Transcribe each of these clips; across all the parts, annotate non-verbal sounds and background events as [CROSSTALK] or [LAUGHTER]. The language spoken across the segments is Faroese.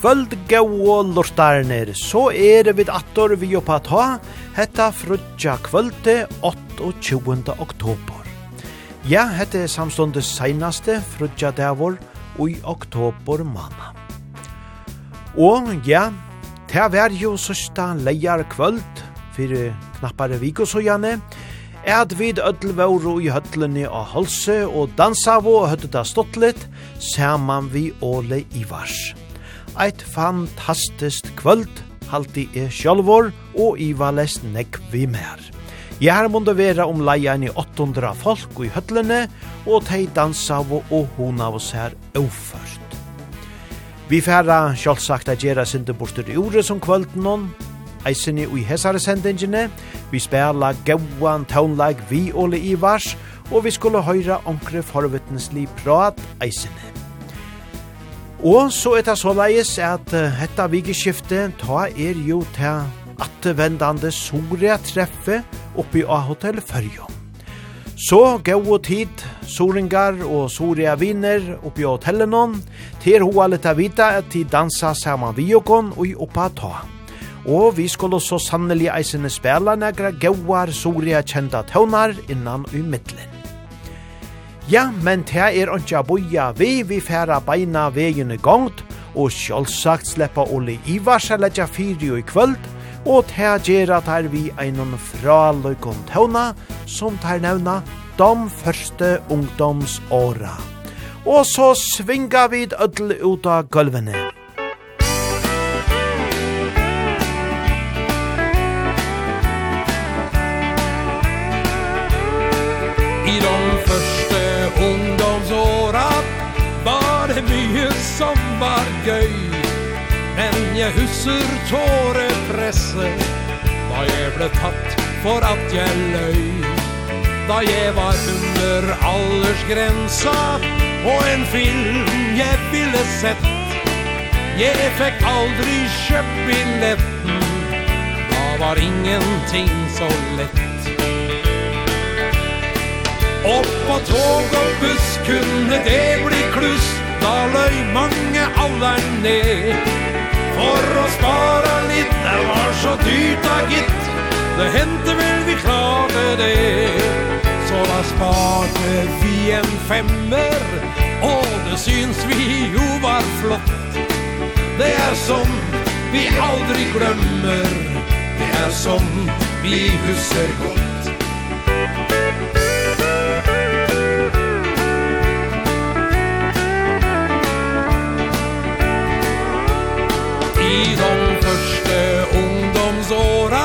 kvöld gau lortarner, så er vi attor vi oppa ta, hetta frutja kvölde 28. oktober. Ja, hetta er samståndes seinaste frutja davor i oktober mamma. Og ja, ta vær jo søsta leiar kvöld, fyrir knappare vikosøyane, at vid öll i høllene av halse og dansa og høttet av stottlet, saman vi Åle vars eit fantastisk kvöld, halti e sjálvor og i valest nekk vi mer. Jeg har mundet vera om leian i 800 folk i høtlene, og tei dansa av og hon av oss her oført. Vi færa sjálfsagt a gjerra sindeborster i ordet som kvölden hon, eisini ui hesare sendingene, vi spela gauan taunleik vi Ole Ivars, og vi skulle høyra omkre forvittnesli prat eisini. Og så er det såleis at uh, dette vikeskiftet, ta er jo til attevendande Soria treffe oppi av hotell Førjo. Så gå tid, soringar og soria viner oppi av hotellet noen, til hoa litt av vita at de dansa saman vi og kon og i oppa ta. Og vi skulle så sannelig eisene spela negra gauar soria kjenta tøvnar innan i middelen. Ja, men det er ikke boja vi, vi færa beina vegene gongt, og sjølvsagt sleppa Ole Ivars eller ja fyri i kvöld, og det gjerra tar vi einon fraløykon tøvna, som tar nevna de første ungdomsåra. Og så svinga vi ødel ut av gulvene. gøy Men jeg husker tårepresse Da jeg ble tatt for at jeg løy Da jeg var under aldersgrensa Og en film jeg ville sett. Jeg fikk aldri kjøpt billetten Da var ingenting så lett. Opp på tog og buss kunne det bli klust. Da løy mange alder ned. For å spara litt Det var så dyrt da gitt. Det hendte vel vi klarte det. Så da sparte vi en femmer Og det syns vi jo var flott. Det er som vi aldri glemmer. Det er som vi husker godt. I de første ungdomsåra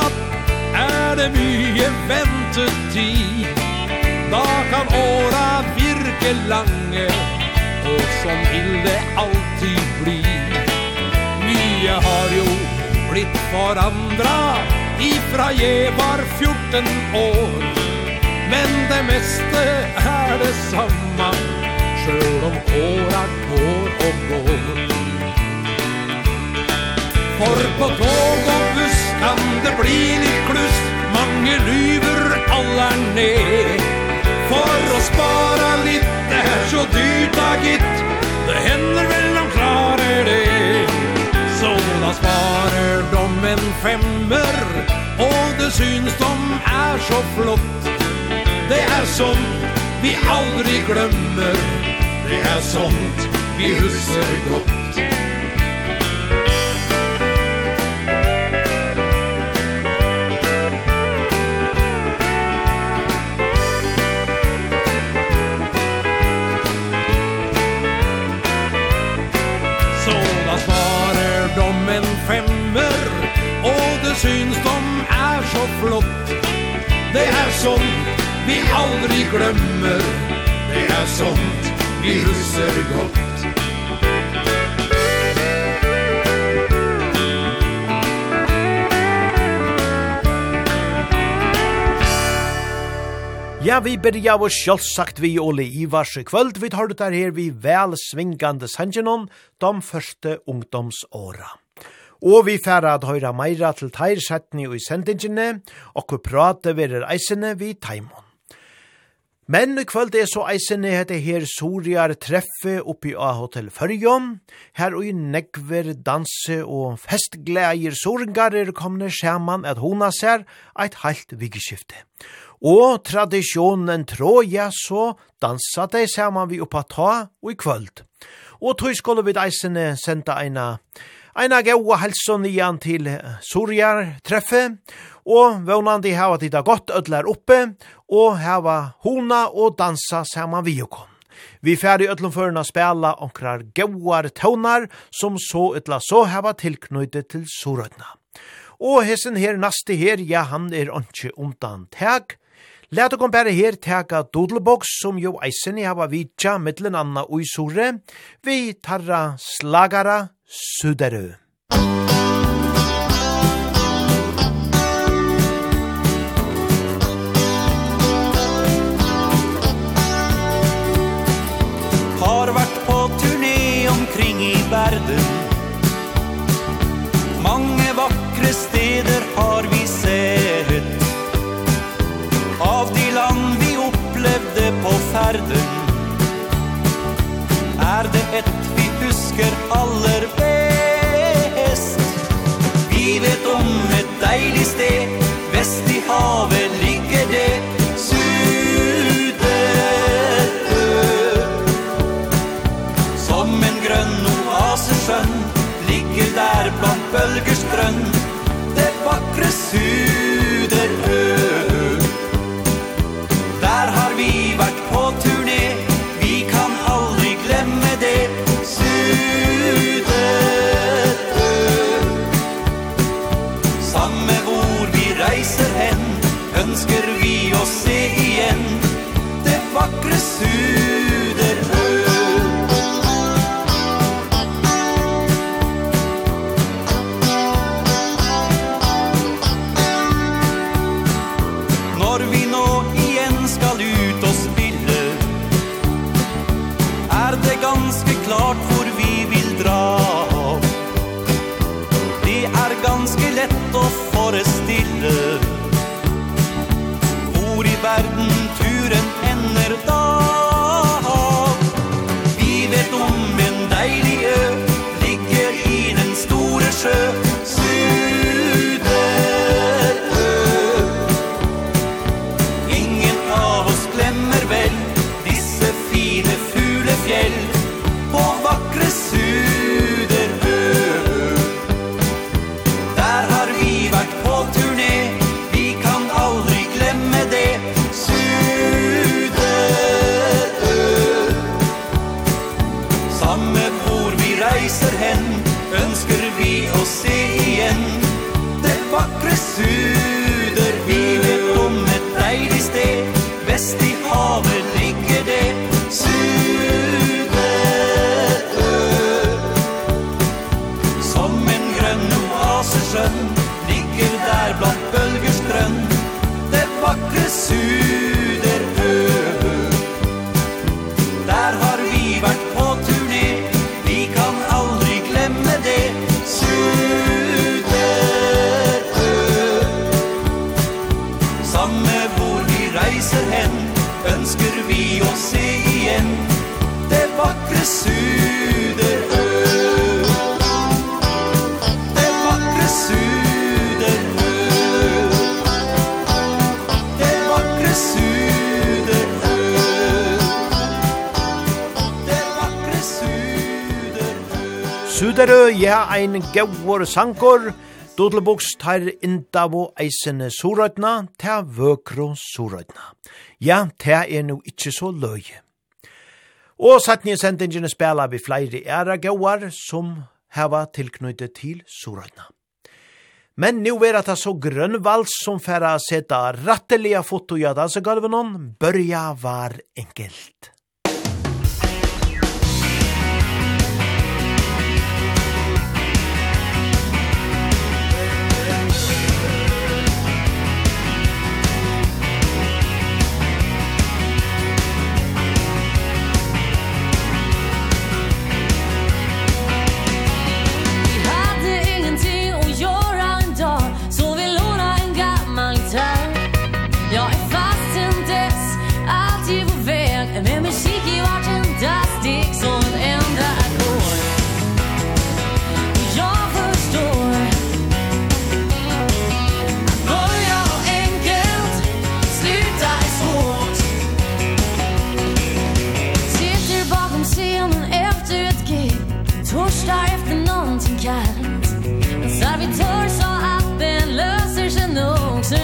Er det mye ventetid Da kan åra virke lange Og som vil det alltid bli. Mye har jo blitt forandra Ifra jeg var 14 år. Men det meste er det samme Sjøl om åra går og går. For på tog og buss kan det bli litt kluss. Mange lyver alle er ned. For å spara litt, det er så dyrt da gitt. Det hender vel de klarer det. Så da sparer de en femmer Og det syns de er så flott. Det er sånt vi aldri glemmer. Det er sånt vi husker godt. syns de er så flott Det er sånt vi aldri glemmer Det er sånt vi husker godt Ja, vi byrja og sjálfsagt vi Ole Ivars kvöld. Vi tar det her vi vel svingande sangenon, de første ungdomsåra. Og vi færa at høyra meira til teir settni og i sendingene, og vi prate verer eisene vi teimon. Men i kvöld er så eisene hette her Soriar treffe oppi av Hotel Førjom. Her og i negver danse og festgleier soringar er komne skjerman at hona ser eit heilt vikeskifte. Og tradisjonen tråja så dansa de saman vi oppa ta og i kvöld. Og tog skulle vi eisene senda eina Eina gaua helson igjen til Sorjar treffe, og vånandi hava tida godt ödlar oppe, og hava hona og dansa saman vi okon. Vi færi öllum førna spela onkrar gauar tøvnar, som så etla så hava tilknøyde til Sorødna. Og hessen her naste her, ja, han er ontsje undan teg, Læt okon bæra her teka Doodlebox som jo eisen i hava vitja mittlen anna og i sore, vi tarra slagara suderu. Musik på ferden Er det ett vi husker aller best Vi vet om et deilig sted Vest i havet. Jesus det suder Vi vet om et deilig sted Vest i havet Suderø, ja, ein gauur sankor, Dodlebuks tar indavo eisene surøytna, ta vøkro surøytna. Ja, ta er nu ikkje så løye. Og satt nye sendingene spela vi flere æra gauar som hava tilknyttet til surøytna. Men nu er det så grønnvals som færa seta rattelige foto i adansegulven, børja var enkelt. je n'en se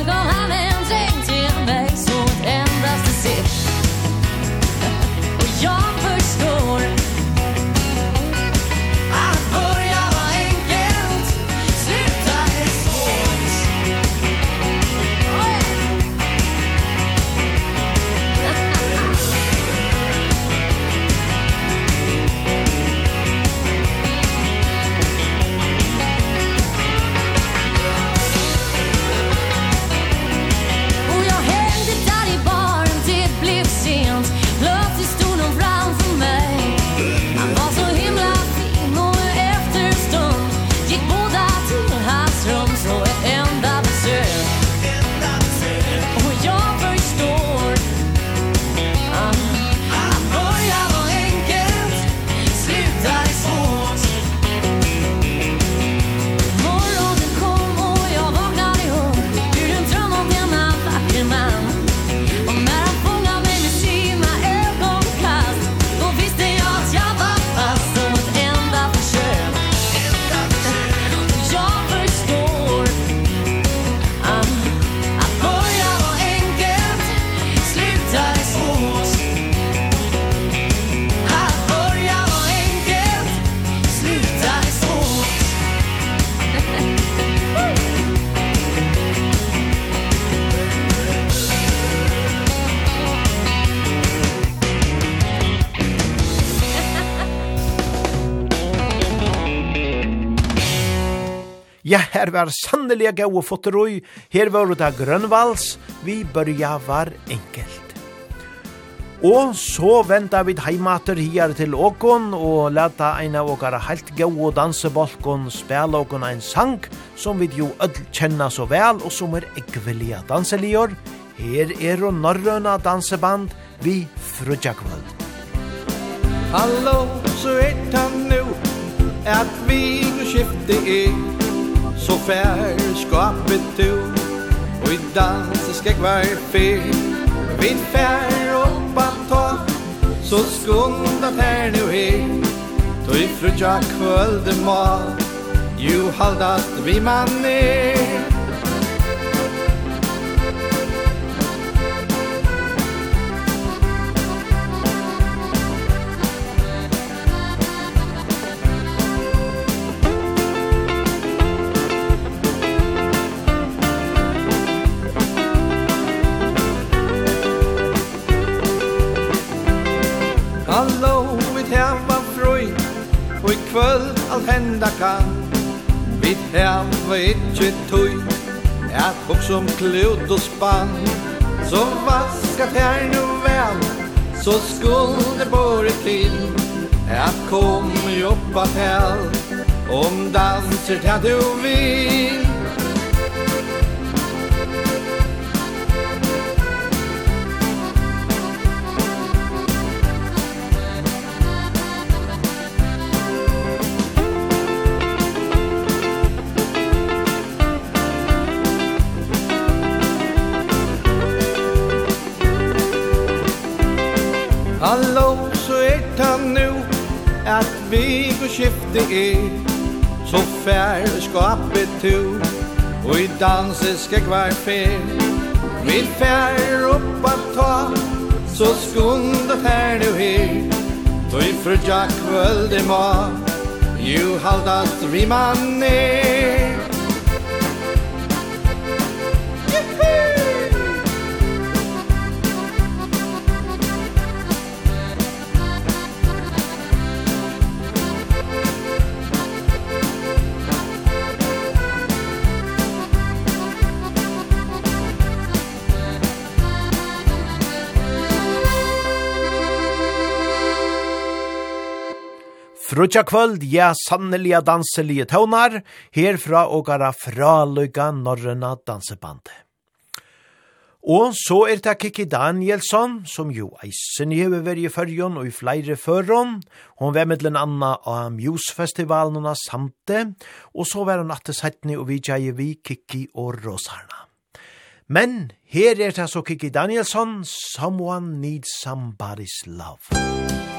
her var sannelig gau og fotoroi, her var det grønnvals, vi børja var enkelt. Og så venta vi heimater hier til åkon og leta ein av åkara heilt gau og dansebalkon spela åkon ein sang som vi jo ødel kjenna så vel og som er ekvelia danselior. Her er og norrøna danseband. Vi frutja Hallå, Hallo, så er han nu at vi nu skifte er Så fær skapet du Og i dans skal jeg være fyr. Vi fær opp at ta Så skundat her nu er Då i frutja kvölde mat Jo haldat vi man er kan Vi hava ikkje tøy At hok som klut og spann. Så vaskat her nu vel Så skulle bore til. At kom jobba fel Om danser til du vil. skifte er Så fær skapet to Og i danse skal hver fer. Vi fær opp at ta Så skundet og fær du her. Og i frutja jakk völde ma Jo haldast vi man er Frutja kvöld, ja sanneliga danselige tøvnar, herfra åkara fraløyga norrena dansebande. Og så er det Kiki Danielsson, som jo eisen i hever i fyrjon og i flere førron. Hun var med anna av Mjusfestivalen og samte, og så var hun attes hettene og vi i vi Kiki og Rosarna. Men her er det så Kiki Danielsson, Someone Needs Somebody's Love. Musikk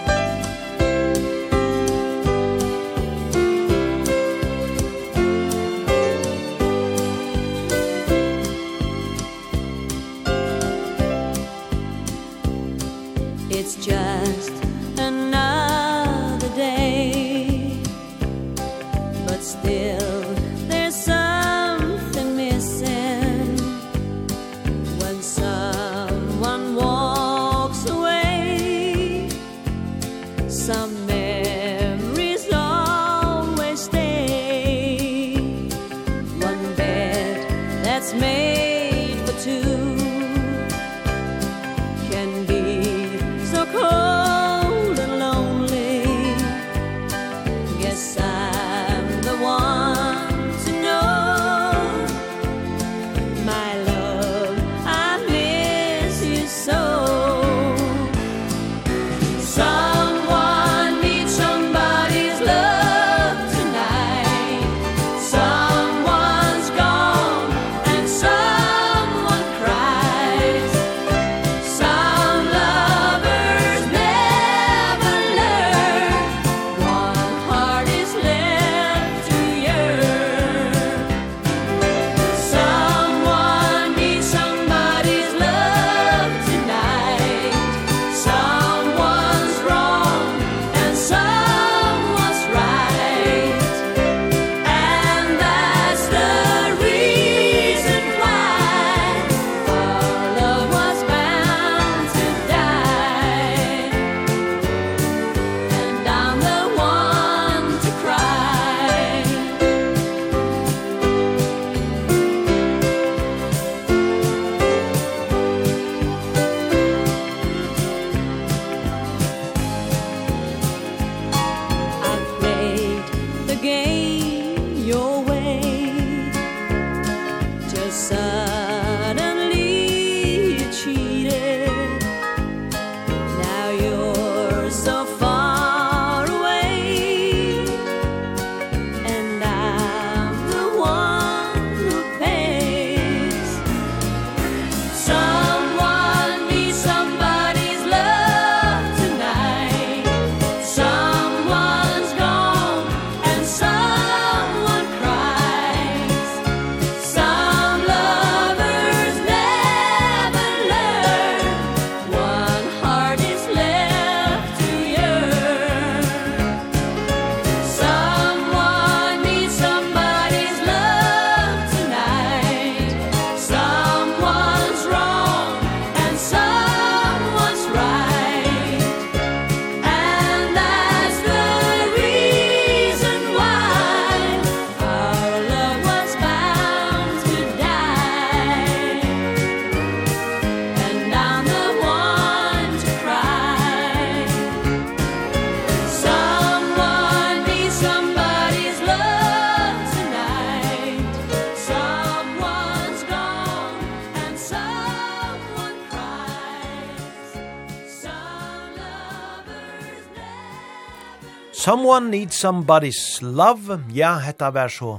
Someone needs somebody's love. Ja, hetta var så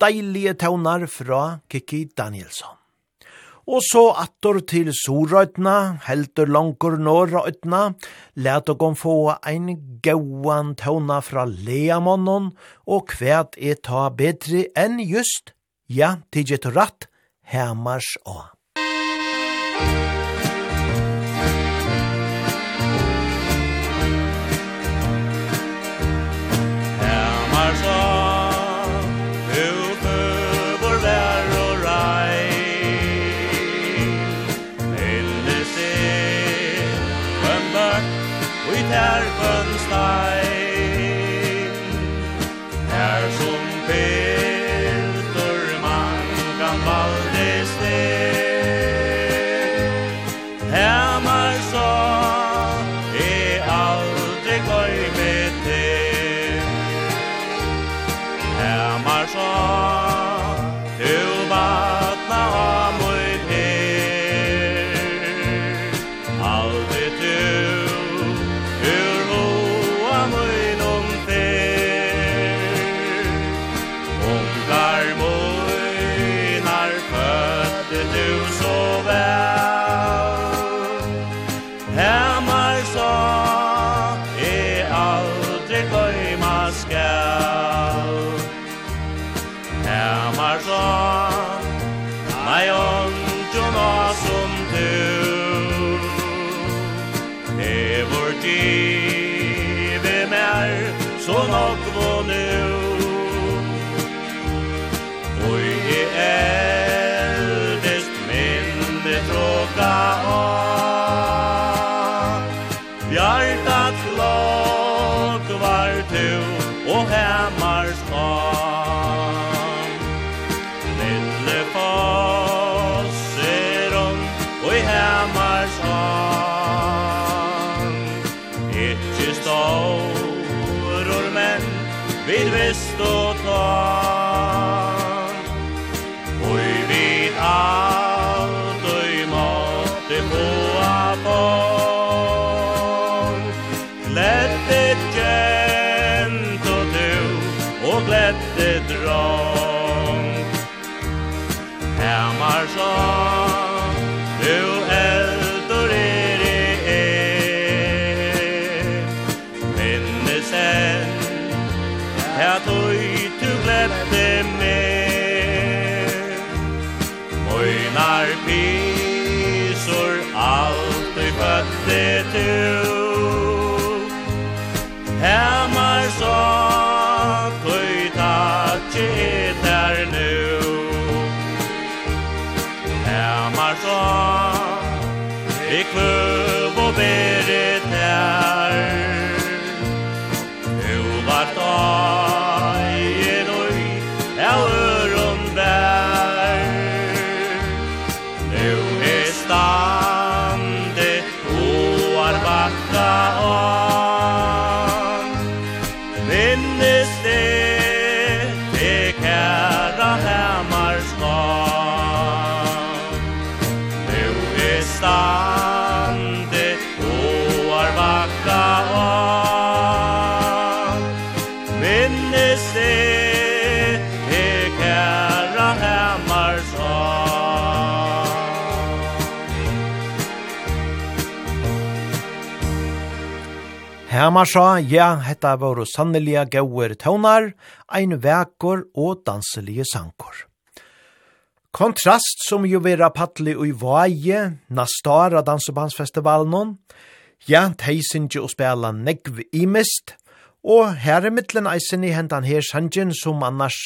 deilige tøvnar fra Kiki Danielsson. Og så attor til Sorøytna, heldur langkur Norrøytna, let og få ein gauan tøvna fra Leamonnen, og kvæt er ta betri enn just, ja, tidget ratt, hemmars og. När P. man sa, ja, hetta var sanneliga gauer tøvnar, ein vekor og danselige sankor. Kontrast som jo vera paddli ui i vaje, nastara dansebandsfestivalen, ja, teisinje og spela negv imist, og her er mittlen eisen i hendan her sanjen som annars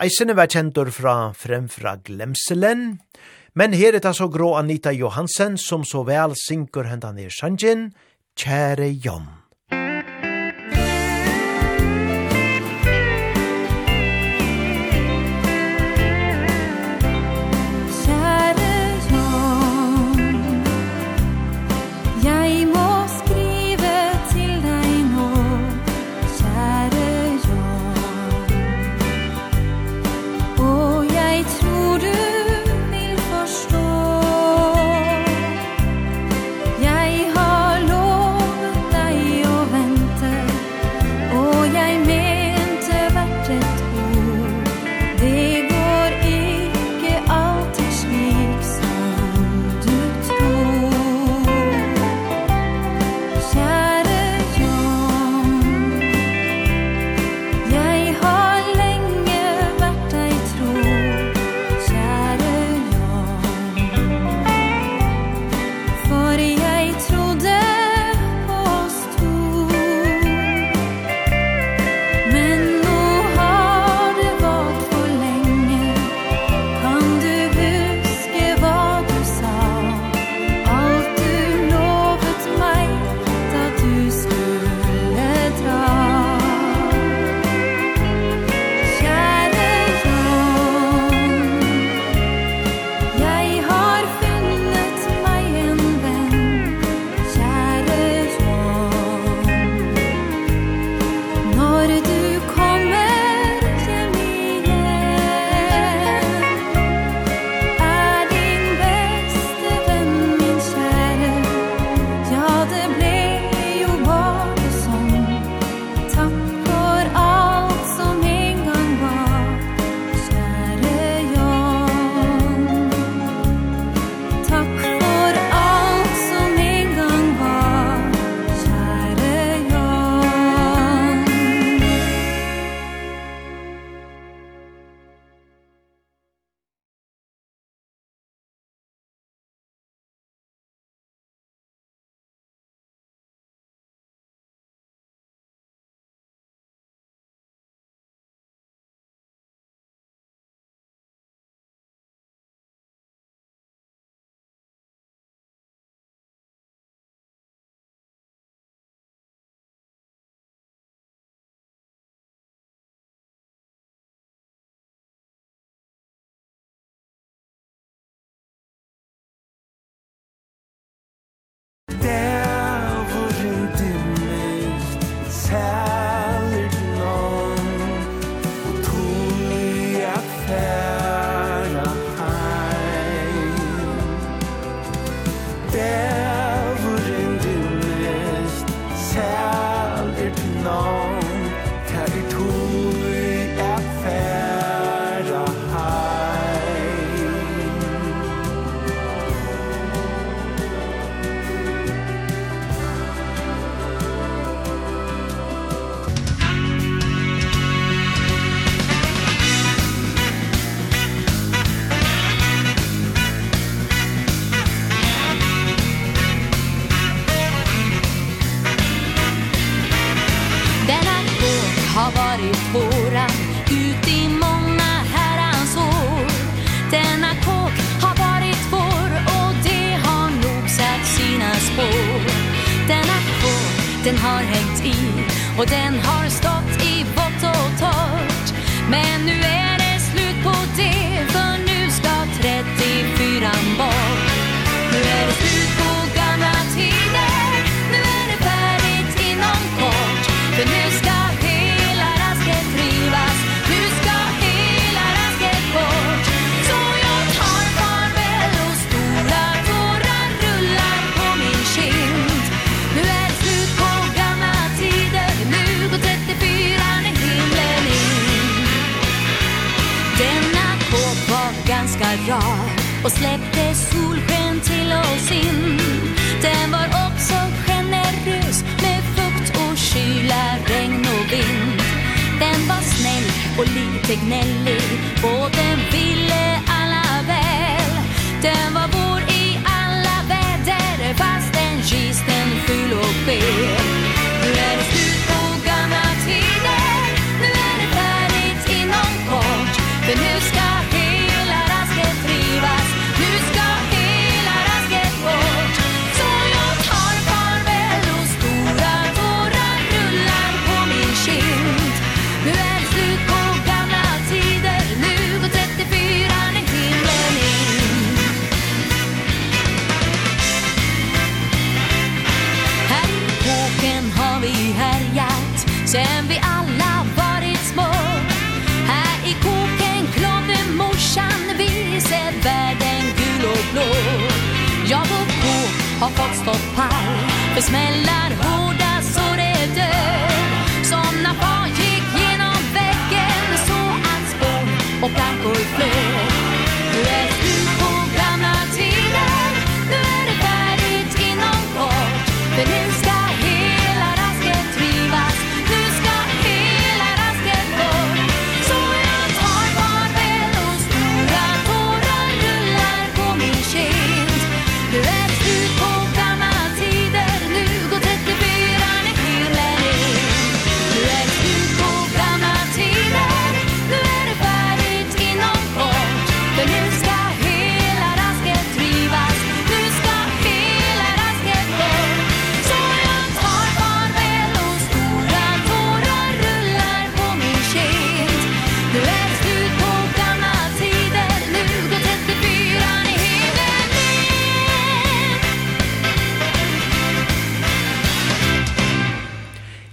eisen var kjentur fra fremfra glemselen, men her er det så grå Anita Johansen som så vel synker hendan her sanjen, Kjære Jon.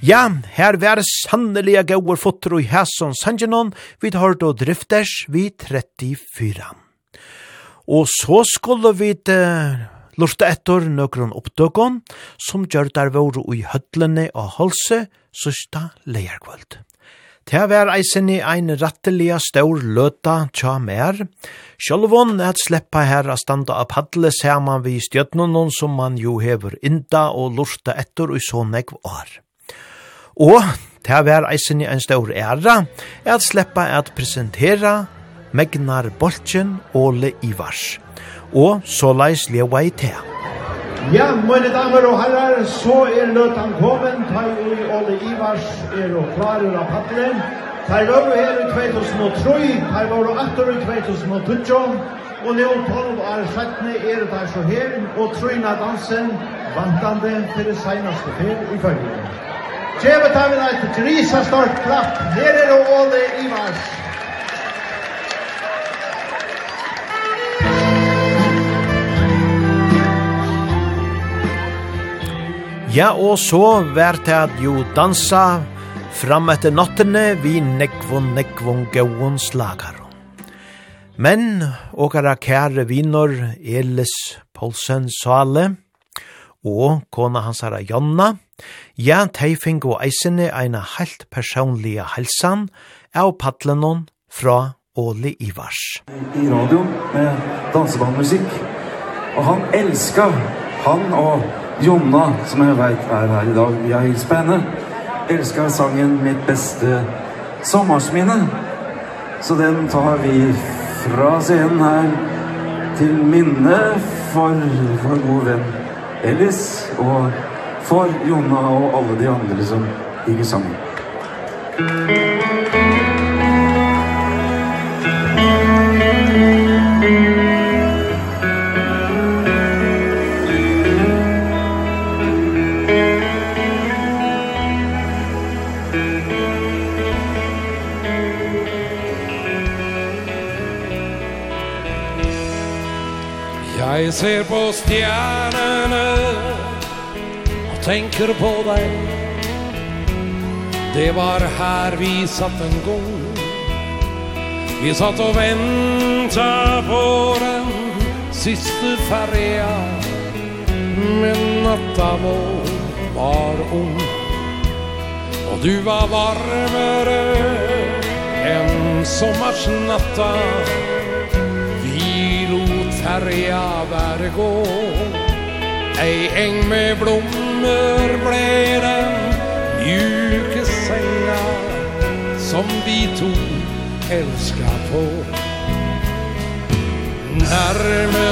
Ja, her var sannelige gauar fotter og hæsson sangenon, vi tar då drifters vi 34. Og så skulle vi uh, lurte etter nøkron oppdøkken, som gjør der våre i høtlene og holse, sørsta leierkvöld. Det var eisen i ein rattelige stor løta tja mer. Sjølvån at sleppa her a standa av paddle saman vi stjøtnån som man jo hever inda og lurte etter og så nekv år. Og det var eisen i en stor æra at sleppa at presentera Megnar Bolchen Ole Ivars. Og så leis leva i te. Ja, mine damer og herrer, så er løtan kommet, ta i Ole Ivars er og klarer av pappelen. Her var du her i 2003, her var du atter i 2012, og nå 12 år settene er det så her, og Trøyna Dansen vantande til det seneste fer i følgende. Gjeve tar vi da et Risa stort klapp. Her er det Åle Ivars. Ja, og så vær til at jo dansa fram etter nattene vi nekvon nekvon gauon slagar. Men åkara kære vinor Elis Polsen Sale og kona hans herra Jonna, Ja, tei fingo eisene eina heilt personlige helsan av padlenon fra Åli Ivars. I radion med dansebandmusikk, og han elska, han og Jonna, som jeg vet er her i dag, vi har hilst på henne, elska sangen Mitt beste sommarsminne. Så den tar vi fra scenen her til minne for vår god venn Ellis og for Jonna og alle de andre som gikk sammen. Jeg ser på stjernene tänker på dig. Det var här vi satt en gång. Vi satt och väntade på den sista färja Men natta vår var ung. Och du var varmare än sommarsnatta. Vi lot färja värgård Ei eng med blommor ble den mjuke senga Som vi to älskar på. Närmare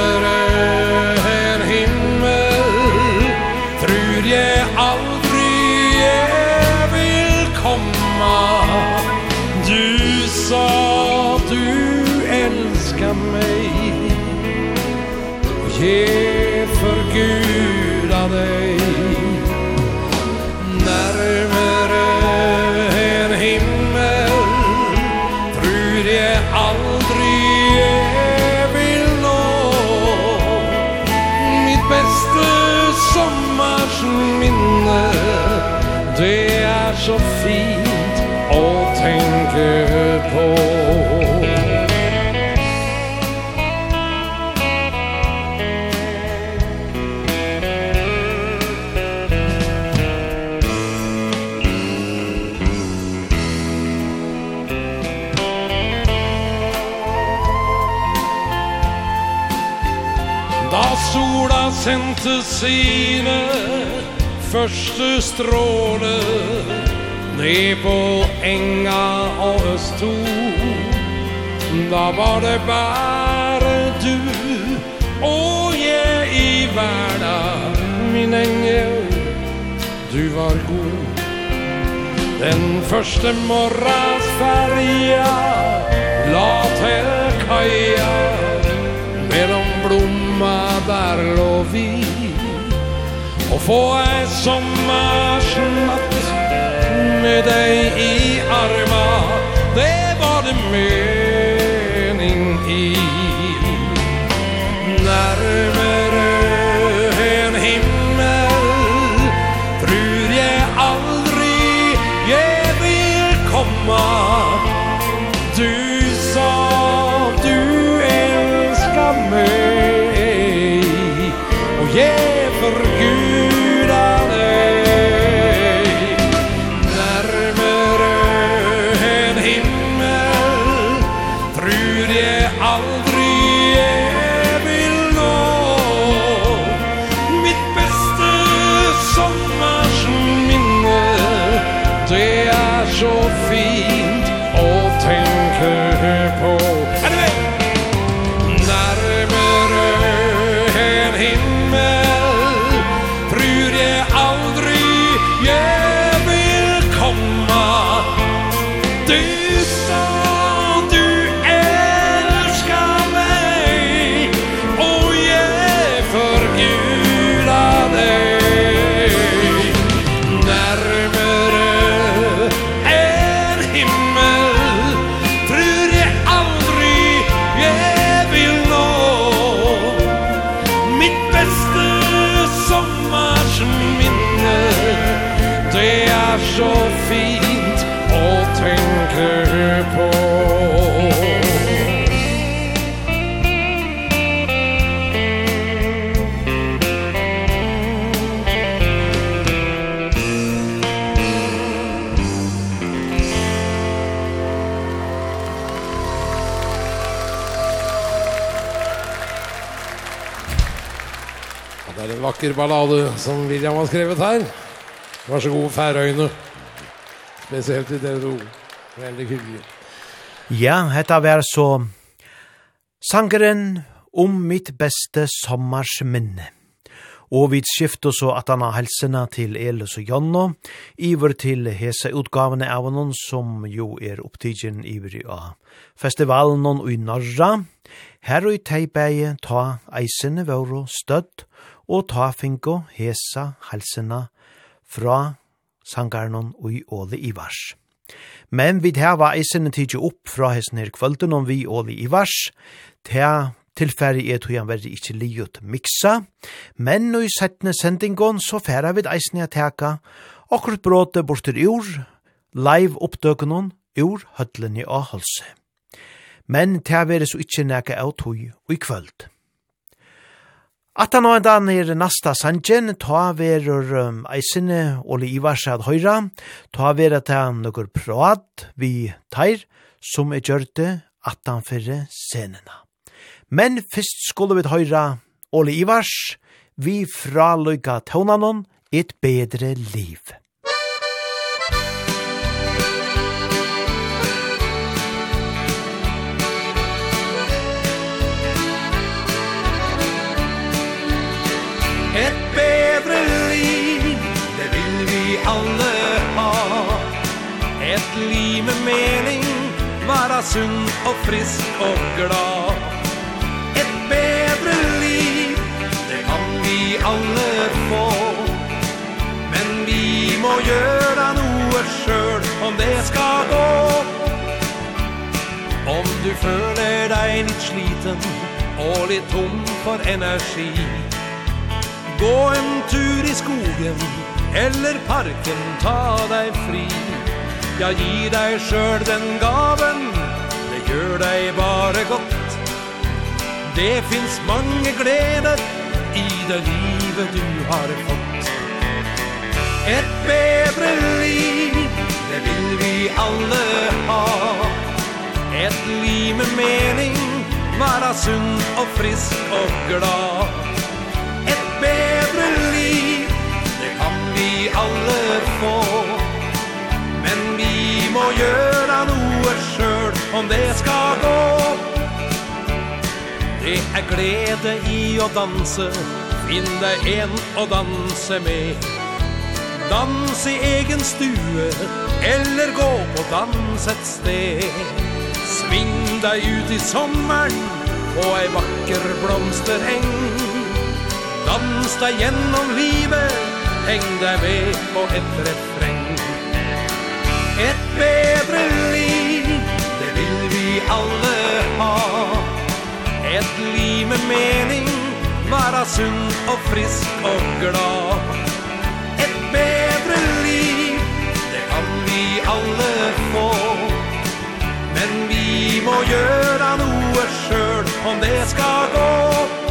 til sine første stråle Ned på enga og østto Da var det bare du og jeg i verda Min engel, du var god. Den første morgens feria La til kaja Mellom blom sommarbarlovi Och få en sommarsnatt med deg i arma. Det var det mening i. Nærmere en himmel Tror jag aldrig jag vill komma vakker ballade som William har skrevet her. Vær så god, Færøyene. Spesielt i det ro. Veldig hyggelig. Ja, hetta var så sangeren om mitt beste sommarsminne. Og vi skifter så at han har helsene til Elis og Jonno, iver til hese utgavene av noen som jo er opptidgen iver i av festivalen og i Norra. Her og i Teibeie ta eisene våre støtt og ta finko hesa halsena fra sangarnon ui Åle Ivars. Men vi hava eisene tidsi opp fra hessen her kvölden om vi Åle Ivars, til tilfæri er tog han verri ikkje liot miksa, men no i settne sendingon så færa vi eisen a teka, akkurat bråte bortir ur, live oppdøkunon, ur høtlen i avholse. Men til veri så ikkje neka av tog og i kvöld. At han og en er nasta sanjen, ta verur um, eisene Ole Ivars ad høyra, ta verur ta nokkur prat vi teir, som er gjørte at han fyrre scenena. Men fyrst skulle vi høyra Ole Ivars, vi fraløyga tånanon, et bedre liv. Et bedre liv, det vil vi alle ha. Et liv med mening, være sunn og frisk og glad. Et bedre liv, det kan vi alle få. Men vi må gjøre noe selv om det skal gå. Om du føler deg litt sliten og litt tom for energi. Gå en tur i skogen eller parken, ta dig fri. Ja, gi dig själv den gaven, det gör dig bara gott Det finns många gleder i det livet du har fått. Ett bedre liv, det vill vi alla ha. Ett liv med mening, vara sund och frisk och glad. få. Men vi må gjøre noe selv om det skal gå. Det er glede i å danse Finn deg en å danse med. Dans i egen stue Eller gå på dans et sted. Sving deg ut i sommeren På ei vakker blomstereng. Dans deg gjennom livet hängde med på ett refräng Ett bättre liv, det vill vi alle ha. Ett liv med mening, vara sund och frisk och glad. Ett bättre liv, det kan vi alle få. Men vi må göra noe selv om det skal gå.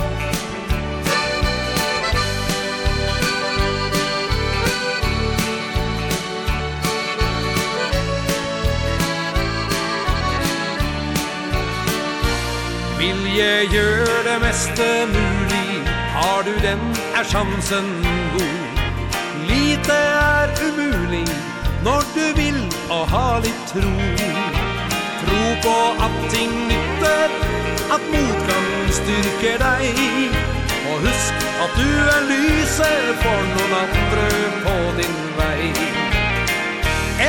Norge gjør det meste mulig. Har du den er sjansen god. Lite er umulig Når du vil og har litt tro. Tro på at ting nytter At motgang styrker deg. Og husk at du er lyset For noen andre på din vei.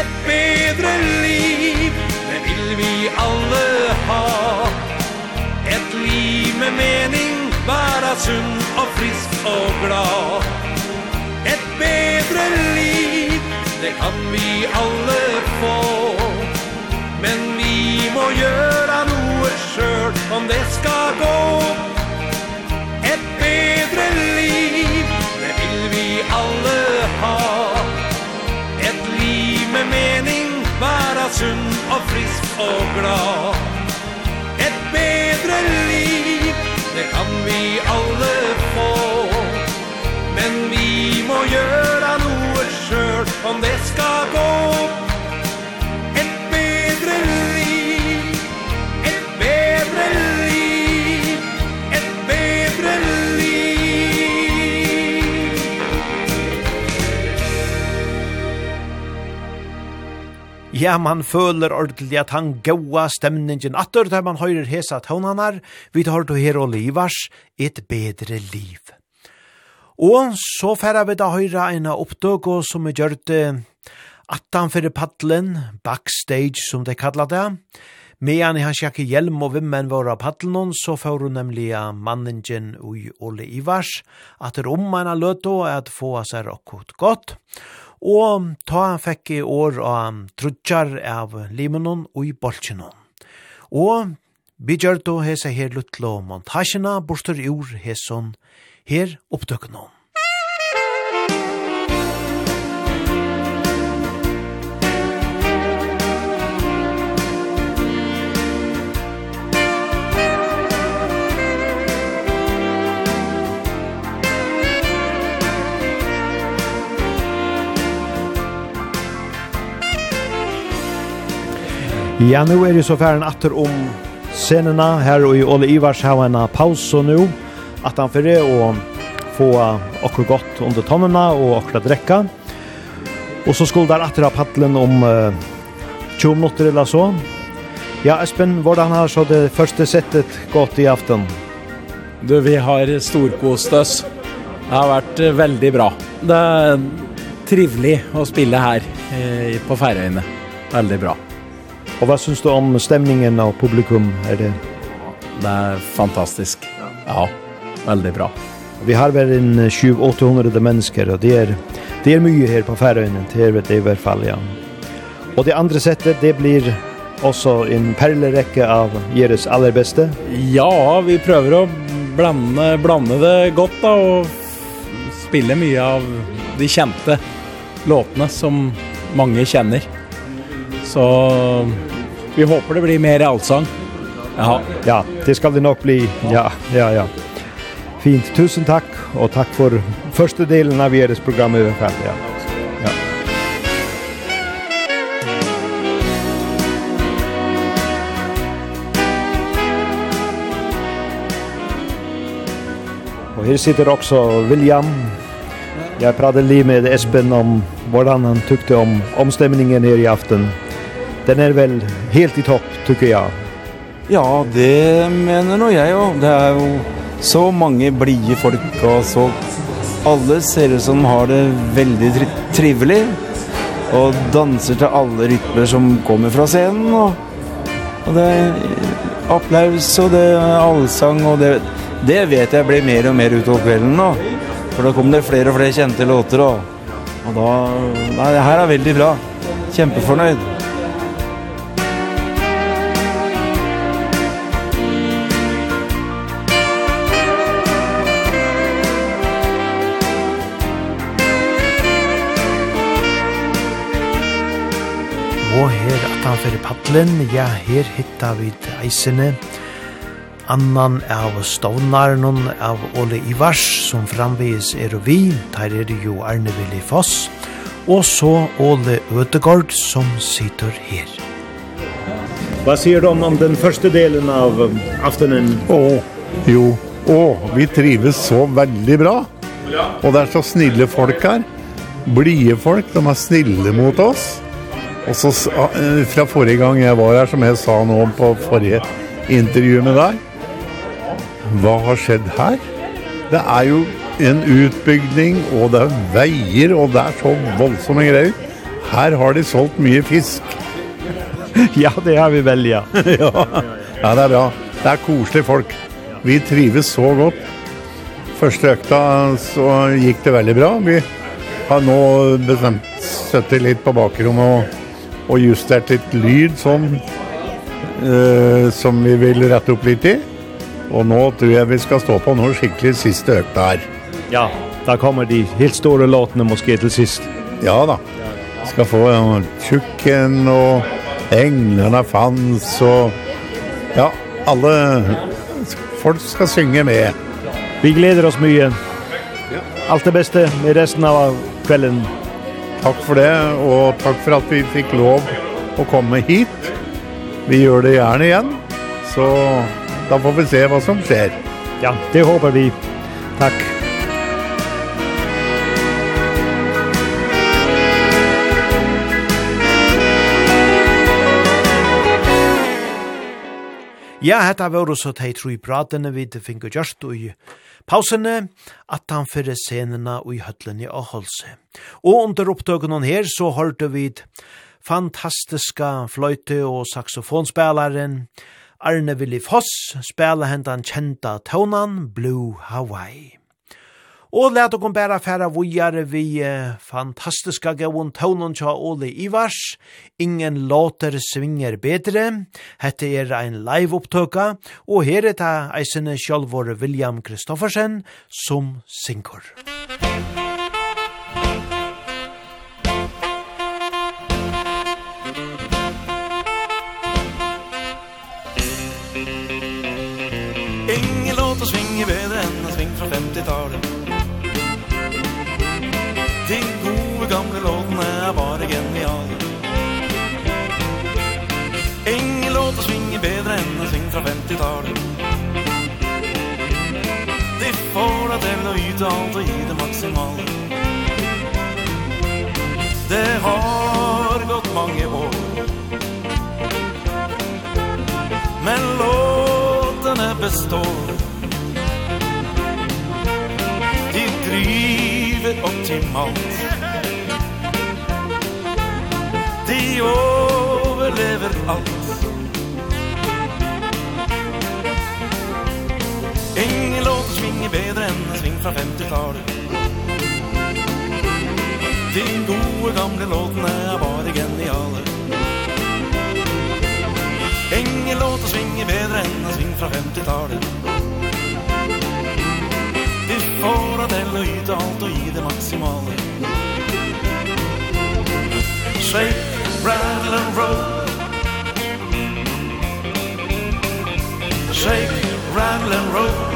Et bedre liv Det vil vi alle ha liv med mening Vara sund og frisk og glad Et bedre liv Det kan vi alle få. Men vi må gjøre noe selv Om det skal gå. Et bedre liv Det vil vi alle ha. Et liv med mening Vara sund og frisk og glad bedre liv. Det kan vi alle få. Men vi må gjøre noe selv Om det skal gå Ja, man føler ordentlig at han gaua stemningen atter der man høyrer hesa tånanar, vi tar to her og livars, et bedre liv. Og så færa vi da høyra eina opptøk som er gjør attan fyrir paddelen, backstage som de kallar det. Medan han sjekke hjelm og vimmen var av paddelen, så får hun nemlig manningen ui Ole Ivars, at det rommerna løte at få seg rokkot godt. Og og ta han fekk i år av trutjar av limonon og i bolkinon. Og vi gjør då hese her luttlo montasjena borster ur heson her opptøkkenon. Ja, nu er det så færen atter om scenena her og i Ole Ivars har en pause nu at han for det å få akkur godt under tannene og akkur at drekka. Og så skulle der atter av paddelen om uh, 20 minutter eller så Ja, Espen, hvordan har så det første settet gått i aften? Du, vi har storkost oss Det har vært veldig bra. Det er trivelig å spille her eh, på Færøyene. Veldig bra. Och vad syns du om stämningen och publikum? Är det... Det er fantastiskt. Ja, väldigt bra. Vi har väl en 700-800 mennesker, og det är, det er mycket här på Færøyene, Det er det i hvert fall, ja. Och det andra sättet, det blir också en perleräcka av Jeres aller bästa. Ja, vi prøver att blanda, blanda det gott då, och spille mycket av de kjente låtarna som många känner. Så vi håper det blir mer allsang. Ja, ja, det skal det nok bli. Ja, ja, ja. Fint. Tusen takk, og takk for første delen av deres program i hvert Ja. ja. Og her sitter også William. Jeg prater lige med Espen om hvordan han tykte om omstemningen her i aften. Den är väl helt i topp tycker jag. Ja, det menar nog jag och Det är ju så många blide folk och så alla ser ut som har det väldigt tri trivligt och dansar till alla rytmer som kommer från scenen och och det är applaus och det är allsång och det det vet jag blir mer och mer utav kvällen då. För då kommer det fler och fler kända låtar och Och då nej, det här är väldigt bra. Kjempefornöjd. utan fyrir padlen, ja, her hitta vid eisene, annan av stovnaren av Ole Ivars, som framvis er og vi, der er jo Arne Willi Foss, og så Ole Ødegård som sitter her. Hva sier du om den første delen av aftenen? Å, jo, å, vi trives så veldig bra. Og det er så snille folk her. Blie folk, de er snille mot oss. Og så fra forrige gang jeg var her, som jeg sa nå på forrige intervju med deg, hva har skjedd her? Det er jo en utbygning, og det er veier, og det er så voldsomme greier. Her har de solgt mye fisk. [LAUGHS] ja, det har vi vel, ja. [LAUGHS] ja. Ja, det er bra. Det er koselige folk. Vi trives så godt. Første økta så gikk det veldig bra. Vi har nå bestemt søttet litt på bakrommet og och just där ett lyd som eh, som vi vill rätta upp lite i. Och nu tror jag vi ska stå på någon skicklig sista ökta här. Ja, där kommer de helt stora låtarna måske till sist. Ja då. Ska få en tjucken och änglarna fanns och ja, alla folk ska synge med. Vi gläder oss mycket. Allt det bästa med resten av kvällen. Takk for det, og takk for at vi fikk lov å komme hit. Vi gjør det gjerne igjen, så da får vi se hva som skjer. Ja, det håper vi. Takk. Ja, hetta var også tei tru i pratene vi fingur just og pausene at han fyrir scenene i høtlene og holse. Og under opptøkene her så hørte vi fantastiska fløyte- og saxofonspelaren Arne Willi Foss spela hendan kjenta tonan Blue Hawaii. Og let okon bæra færa vujare vi fantastiska gavun taunon tja Ole Ivars. Ingen låter svinger bedre. Hette er ein live opptøka. Og her er ta eisene sjálvor William Kristoffersen som synkur. Musik han er bare genial. Ingen låt å svinge bedre än en sving från 50-tallet De får att til å yte alt og gi det maksimale. Det har gått mange år. Men låtene består. De driver optimalt vi overlever alt. Ingen låter svinge bedre enn en sving fra 50-tallet De gode gamle låtene er bare geniale. Ingen låter svinge bedre enn en sving fra 50-tallet De får av del å yte alt og gi det maksimale. Shake road Shake rambling roll.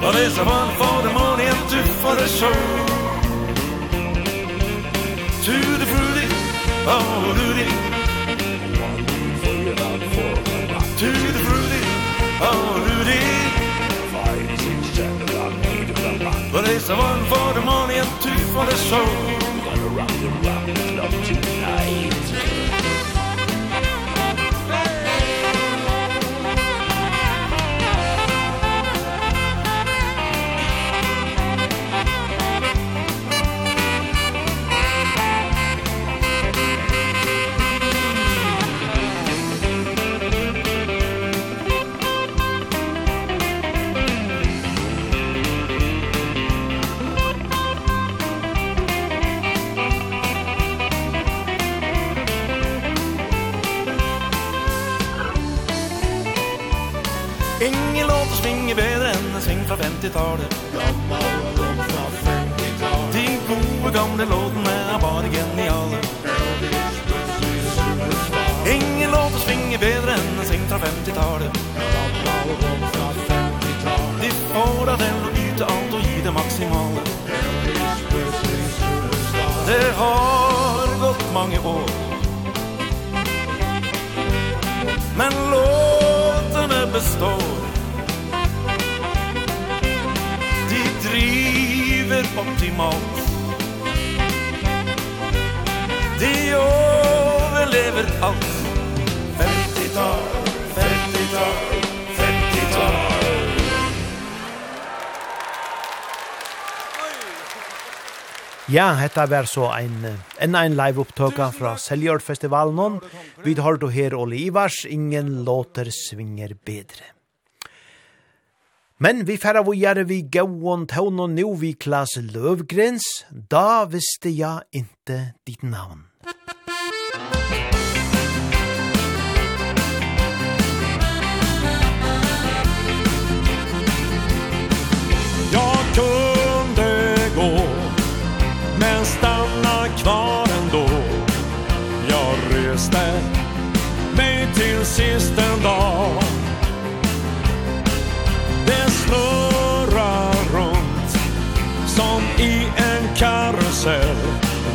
But there's one for the morning Two for the show. To the fruity Oh, Rudy. One for To the fruity Oh, Rudy. Five, six, seven, eight, nine But there's one for the morning Two for the show around and round, love to fra 50-talet Gamma låt fra 50-talet De gode gamle låtene er bare geniale. Elvis Presley Ingen låt å svinge bedre enn en seng fra 50-talet Gamma låt fra 50-talet De får av den å yte alt og gi det maksimale. Elvis Presley Superstar Det har gått mange år. Men låtene består. livet optimalt De overlever alt 50-tal, 50-tal, 50-tal Ja, hetta var så ein enn ein live upptøka fra Seljord festivalen. Vi har då her Ole Ivars, ingen låter svinger bedre. Men vi færa vujare vi gauon tån og nu vi klas løvgrens, da visste jeg inte ditt navn. Jag kunde gå, men stanna kvar ändå. Jag reste mig till sist en dag snurrar runt Som i en karusell.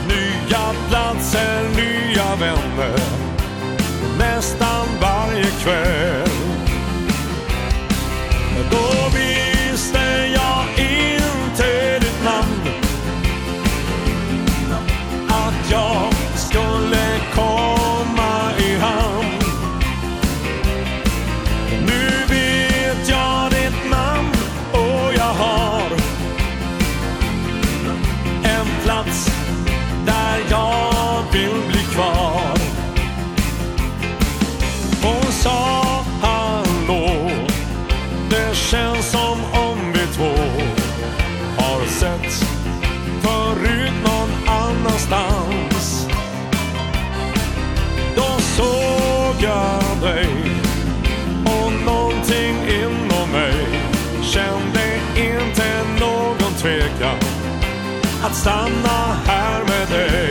Nya platser, nya vänner Nästan varje kväll. Då att stanna här med dig.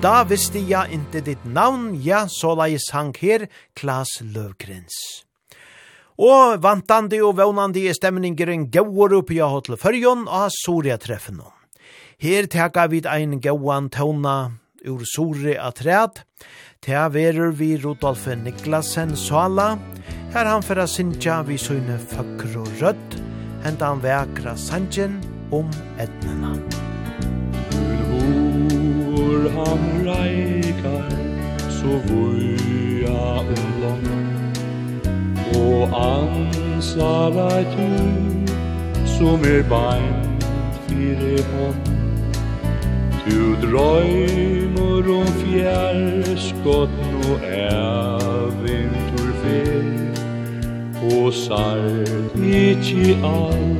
Da visste jeg inte ditt navn, ja, såleis sang her, Klaas Løvgrens. Og vantande og vånande er stemningeren gauar oppi av Hotel Førjon og Soria treffen Her teka vi ein gauan tåna ur Sori atræd, Tea verur vi Rudolf Niklasen Sala, her han fyrra sinja vi søyne føkker og rødt, Henda han vekra sanjen om etnena. Hvor han reikar Så vuja om land. Og ansar a du Som er beint fire hånd Du drøymur om fjærskott no eventur fer. Og sart ikkje all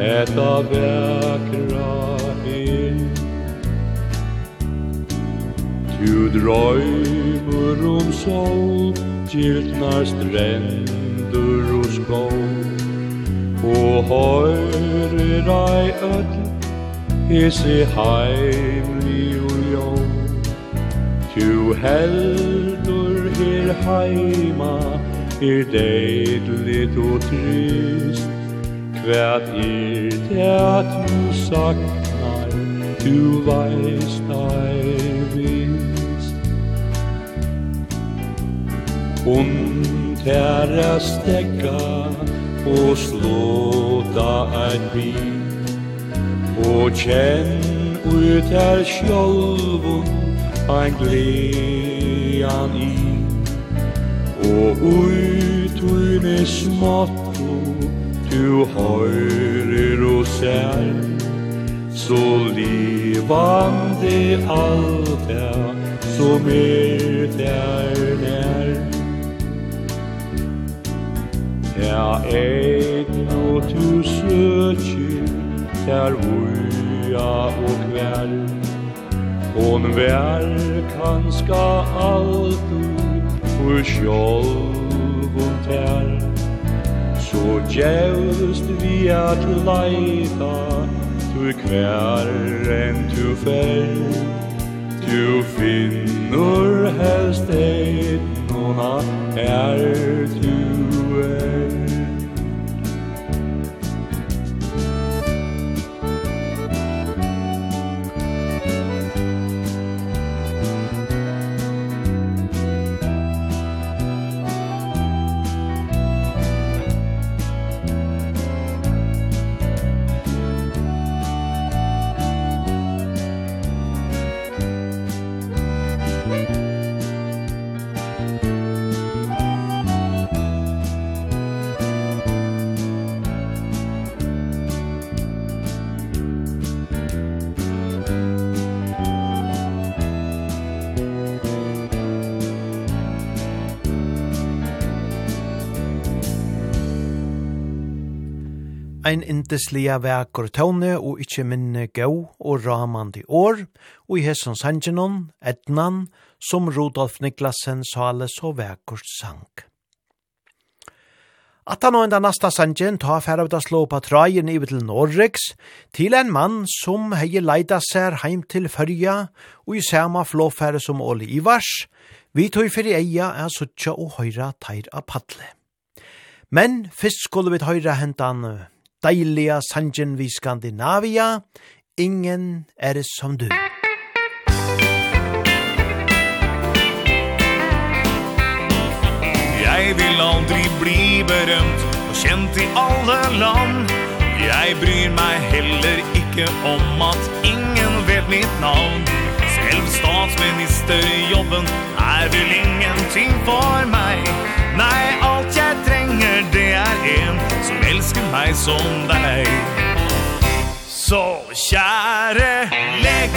Etta vekra er. Du drøymur om sol Gildnar strendur og skov Og høyre ei öll Hisse heimli og jo Tu heldur her heima Er deidlit og trist. Kvært er det at du saknar? Du veist ei Und herres stekka og slåta ein bi Og kjenn ut her sjolvun ein glean i. Og ut uine smatto du høyrer og ser Så livande alt er som er der nær. Ja, eit og tu søtju Der vuja og kvær Hon vær kanska altu Hvor sjolv og tær. Så djevst vi at leita Tu kvær enn tu fer. Tu finnur helst eit Nona er tu. ein indeslia verkur tone og ikkje minne gau og ramandi år, og i hesson sangenon, etnan, som Rudolf Niklasen sale så verkurt sang. At han og enda nasta sangen ta færa ut slå på trajen i til Norrex til en mann som hei leida sær heim til fyrja, og i sama flåfære som Ole Ivars, vi tog fyrir eia er suttja og høyra teir av padle. Men fyrst skulle vi høyra hentan deilige sangen vi Skandinavia, ingen er som du. Jeg vil aldri bli berømt og kjent i alle land. Jeg bryr meg heller ikke om at ingen vet mitt navn. Selv statsministerjobben er vel ingenting for meg. Nei, aldri För det er en som elsker meg som deg. Så kjære, legg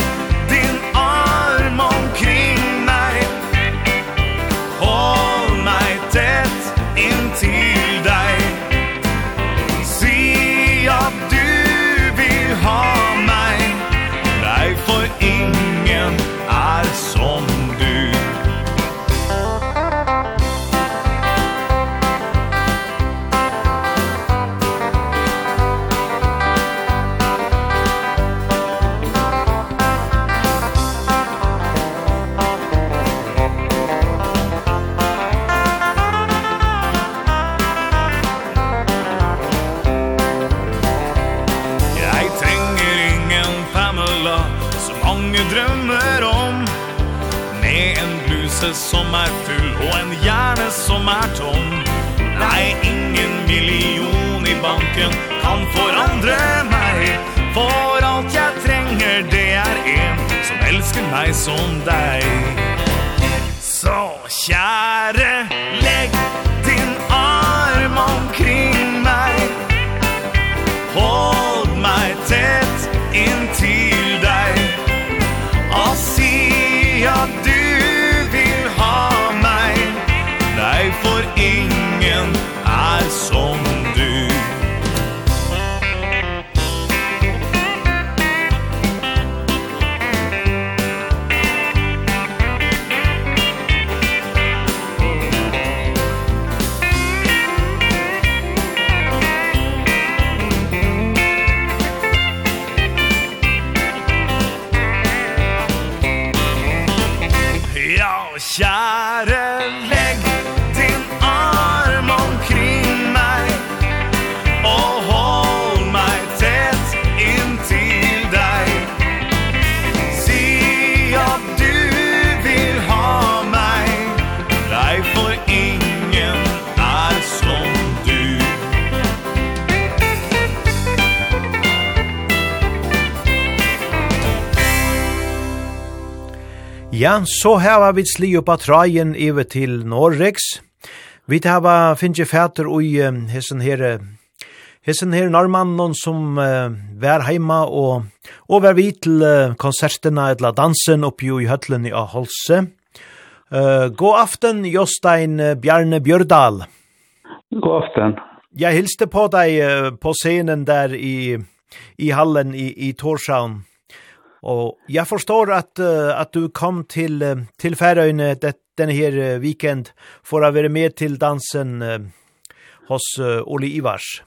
som er full og en hjerne som er tom. Nei, ingen million i banken kan forandre meg. For alt jeg trenger, det er en som elsker meg som deg. Så kjære, legg Ja, så hava vi sli upp av trajen iver til Norrex. Vi hava finnje fæter ui hessen her Hessen her norrmannen som uh, vær heima og, og vær vi til uh, konserterna etla dansen oppi i høtlen i Aholse. Uh, god aften, Jostein Bjarne Bjørdal. God aften. Jeg hilste på deg uh, på scenen der i, i hallen i, i Torshavn. Och jag förstår att att du kom till till Färöarna den här weekend för att vara med till dansen hos Olle Ivars.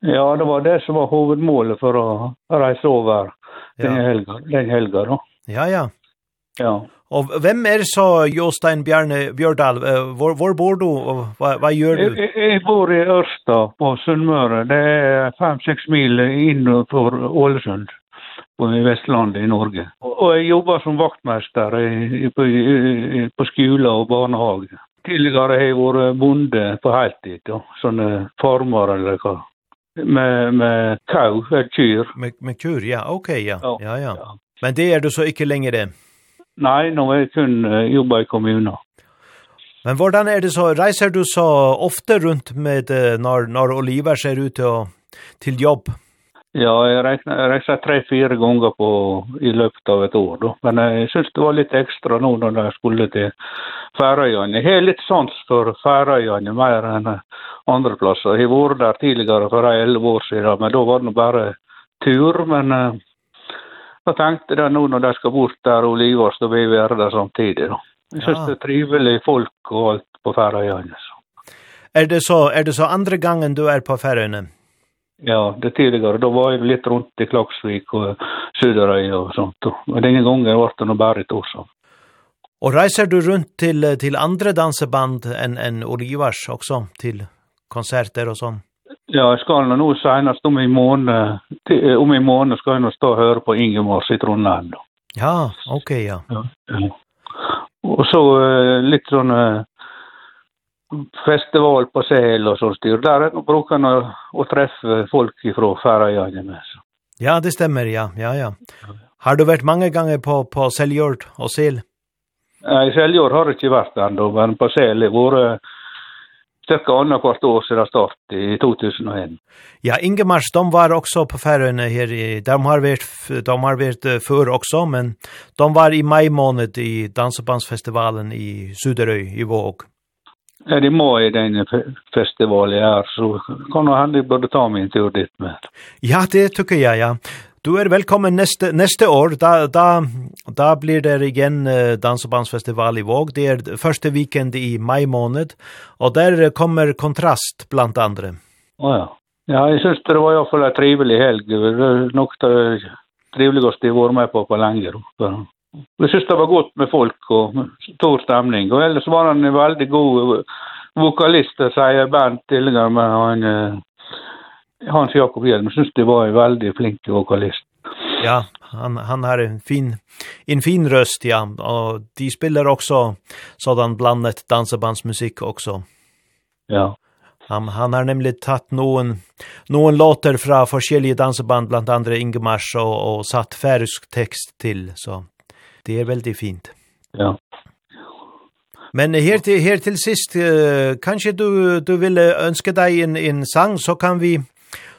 Ja, det var det som var huvudmålet för att reise over den helgen, den helgen då. Ja, ja. Ja. Och vem är så Jostein Bjarne Björdal? Var, var bor du och vad, vad gör du? Jag, jeg bor i Ørsta på Sunnmøre. Det är 5-6 mil innenfor Ålesund på i i Norge. Och jag jobbar som vaktmästare på, på skola och barnehage. Tidigare har jag varit bonde på heltid, ja. sånne farmer eller hva. Med, med kau, med kyr. Med, med kyr, ja, okej, ja. Ja, ja. ja. Men det är du så inte det? Nej, nu är jeg kun jobbar i kommunen. Men hvordan er det så, reiser du så ofte rundt med når, når Oliver ser ut til, til jobb? Ja, jag räknar jeg räknar tre fyra gånger på i løpet av et år då. Men jag synes det var lite extra nå når jeg skulle til Färöarna. Det är lite sånt för Färöarna mer än andra platser. Jag var där tidigare för 11 år sedan, men då var det bara tur, men jag tänkte det nu när jag ska bort där och livas då vi är där samtidigt då. Jag syns ja. det är trivligt folk och allt på Färöarna. Är det så är det så andra gången du är på Färöarna? Ja, det tidigare då var jag lite runt i Klagsvik och Söderöj och sånt. Och den gången var det nog bärigt också. Och reiser du runt till till andra dansband än än Olivars också till konserter och sånt? Ja, jag ska nog senast om i mån till, om i mån ska jag nog stå och höra på Ingemar Citronland. Ja, okej okay, ja. ja. Och så uh, lite sån uh, festival på Säl och så styr. Där brukar man och träffa folk ifrån Färöarna. Ja, det stämmer, ja. ja, ja. Har du varit många gånger på, på Seljord och Sel? Nej, Seljord har det inte varit ändå, men på Säl vore cirka andra kvart år sedan start i 2001. Ja, Ingemars, de var också på Färöarna här. I, de har varit, de har varit för också, men de var i maj månad i Dansebandsfestivalen i Suderöj i Våg. Är det maj den festivalen är så kan han borde ta mig tur dit med. Ja, det tycker jag ja. Du är välkommen neste, neste år. Da da da blir det igen dans och bandsfestival i Våg. Det er första weekend i maj månad och där kommer kontrast bland andra. Oh, ja. Ja, jag syns det var i hvert fall en trevlig helg. Det är nog det trevligaste jag var med på på länge. Det syns det var godt med folk og stor stemning. Og ellers var han en veldig god vokalist, sier Bernt tidligere, men han, Hans Jakob Hjelm syns det var en veldig flink vokalist. Ja, han, han har en fin, en fin röst, ja. Och de spelar också sådan blandet dansebandsmusikk också. Ja. Han, han har nämligen tagit någon, någon låter från forskjellige danseband, bland andra Ingemars, og, och satt färsk text till. Så Det er veldig fint. Ja. Men her til, her til sist, uh, kanskje du, du ville ønske deg en, en sang, så kan vi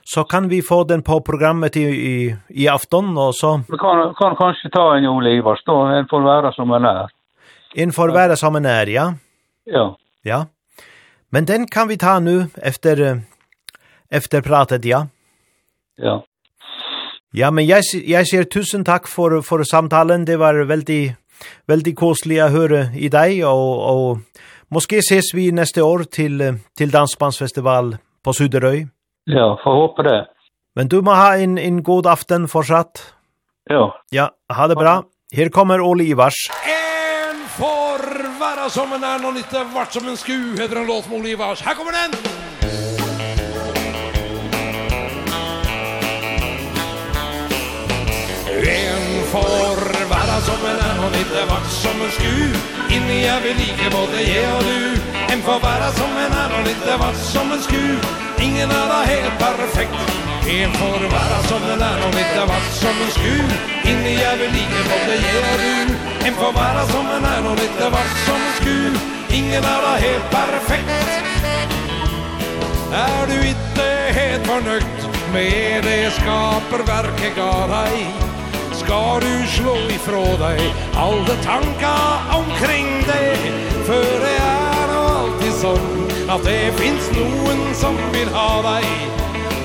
så kan vi få den på programmet i, i, i afton og så... Vi kan, kan kanske ta en Ole Ivars då, en får vara som en är. En får som en er, ja. Ja. Ja. Men den kan vi ta nu efter, efter pratet, ja. Ja. Ja, men jeg, jeg sier tusen takk for, for samtalen. Det var veldig, veldig koselig å høre i deg, og, og måske ses vi neste år til, til Dansbandsfestival på Suderøy. Ja, får håpe det. Men du må ha en, en god aften fortsatt. Ja. Ja, ha det bra. Her kommer Ole Ivars. En får være som en er, når det vart som en sku, heter en låt med Ole Ivars. Her kommer den! får vara som en annan inte vart som en skur Inni jag vill lika både jag och du. En får vara som en annan inte vart som en sku. Ingen är helt perfekt. En får vara som en annan inte vart som en skur Inni jag vill lika både jag och du. En får vara som en annan inte vart som en sku. Ingen är helt perfekt. Er du inte helt fornøyd med det skaperverket ga deg Ska du slå ifrå deg Alle tankar omkring deg. För det är alltid sånn At det finns noen som vil ha deg.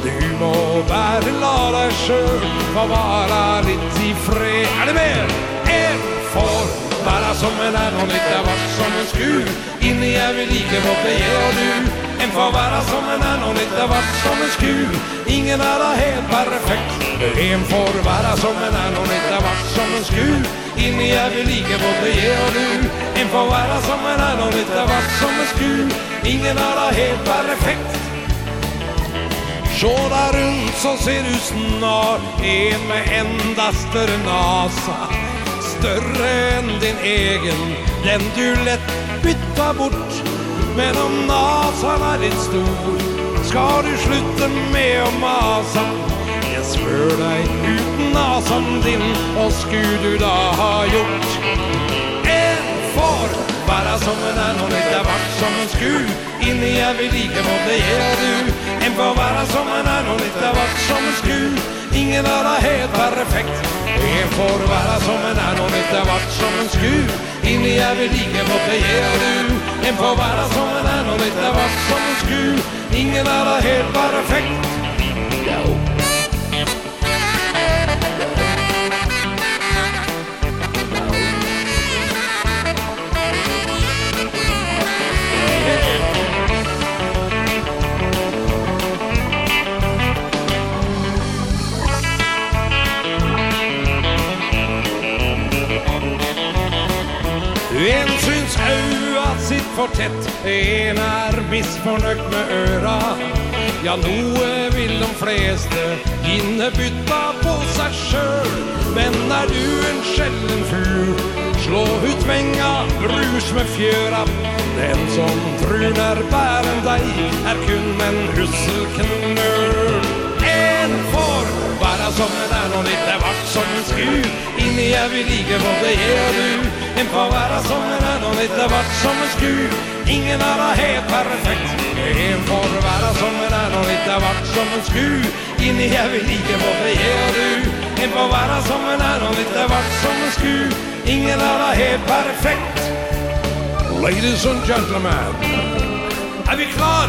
Du må bare la deg sjøl få vara litt i fred. Er det mer? En får være som en er og litt av hvert som en skur Inni er vi like måtte jeg og du. En får vara som en annan, inte vart som en skur. Ingen är helt perfekt. En får vara som en annan, inte vart som en skur. Inni jag vi lika både ge och du En får vara som en annan, inte vart som en skur. Ingen är helt perfekt. Tjåla runt så ser du snart. En med endast en nasa. Större än din egen. Den du lätt bytta bort. Men om nasan er litt stor Skal du slutte med å masa Jeg spør deg uten nasan din Hva skulle du da ha gjort? En for Bara som en annan inte vart som en skur. Inne jag vill lika mot det ger du. En får vara som en annan inte vart som en skur. Ingen vara helt perfekt. En får vara som en annan inte vart som en skur. Inne jag vill lika mot det ger du. En får vara som en annan inte vart som en skur. Ingen vara helt perfekt. for tett En er misfornøkt med øra Ja, noe vil de fleste Innebytta på seg sjøl Men er du en sjelden fur Slå ut venga, brus med fjøra Den som truner bæren deg Er kun en husselknør sommen er nå litt er vart som en skur. Inni jeg vil like både det og du En på som en er nå litt er vart som en skur. Ingen er da helt perfekt. En for som en er nå litt er vart som en skur. Inni jeg vil like både det og du En på som en er nå litt er vart som en skur. Ingen er da helt perfekt. Ladies and gentlemen Er vi klar?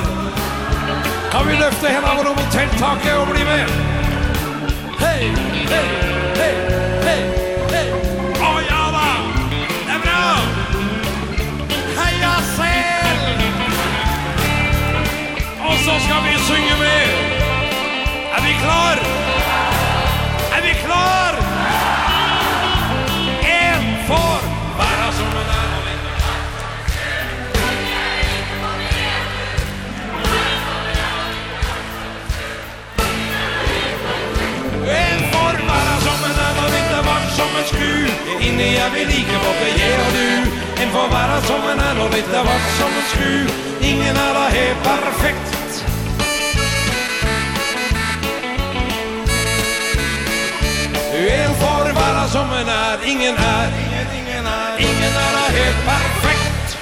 Kan vi løfte hendene over mot telttaket og bli med? så ska vi synge med. Är vi klar? Er vi klar? Det inne jag blir lika borta ger du. En får förvarra som en annan och lite vart som en skruv Ingen alla är perfekt. Du är en förvarra som en är Ingen är, ingen är, ingen alla är perfekt.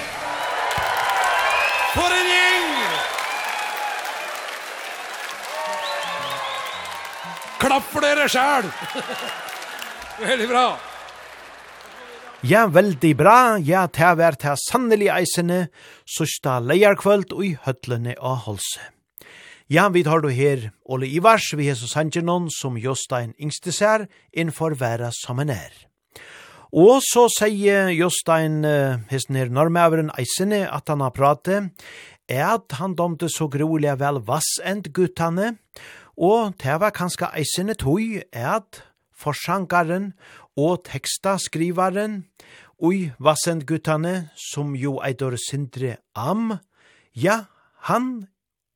För en gäng Klapp for dere själv [LAUGHS] Veldig bra. Ja, veldig bra, ja, det har vært her sannelig eisene, sørsta leierkvöld og i høtlene av holse. Ja, vi tar du her, Ole Ivars, vi hese Sanjanon, som Jostein Ingstesær, innfor vera en er. Og så sier Jostein, hesten her normaveren eisene, at han har pratet, er at han domte så grolig vel vassend guttane, og det var kanskje eisene tog, at forsankaren, og og teksta skrivaren, ui vassendguttane, som jo eitor sindre am, ja, han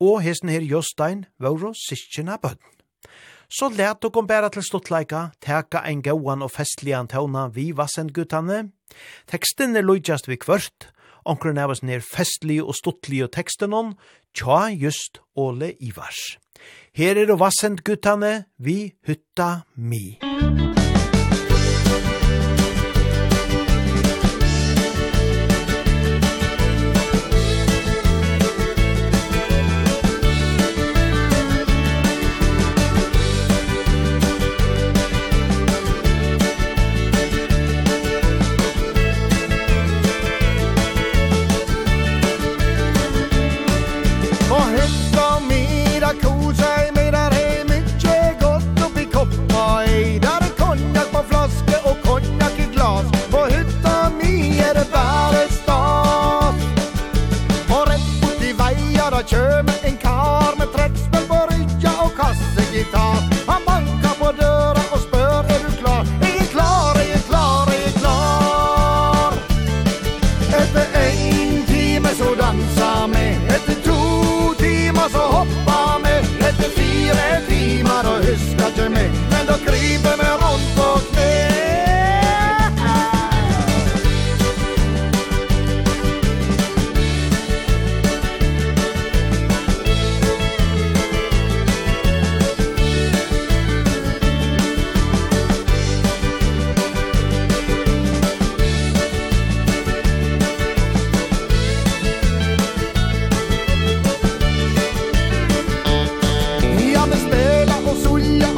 og hesten her Jostein våre sikkjena bøtten. Så let dere om bæra til stortleika, teka ein gauan og festlian tåna vi vassendguttane. Teksten er lojtjast vi kvørt, onkren av oss nir festlig og stuttlig og teksten hon, tja just Ole Ivars. Her er vassend guttane vi hytta mi. Musikk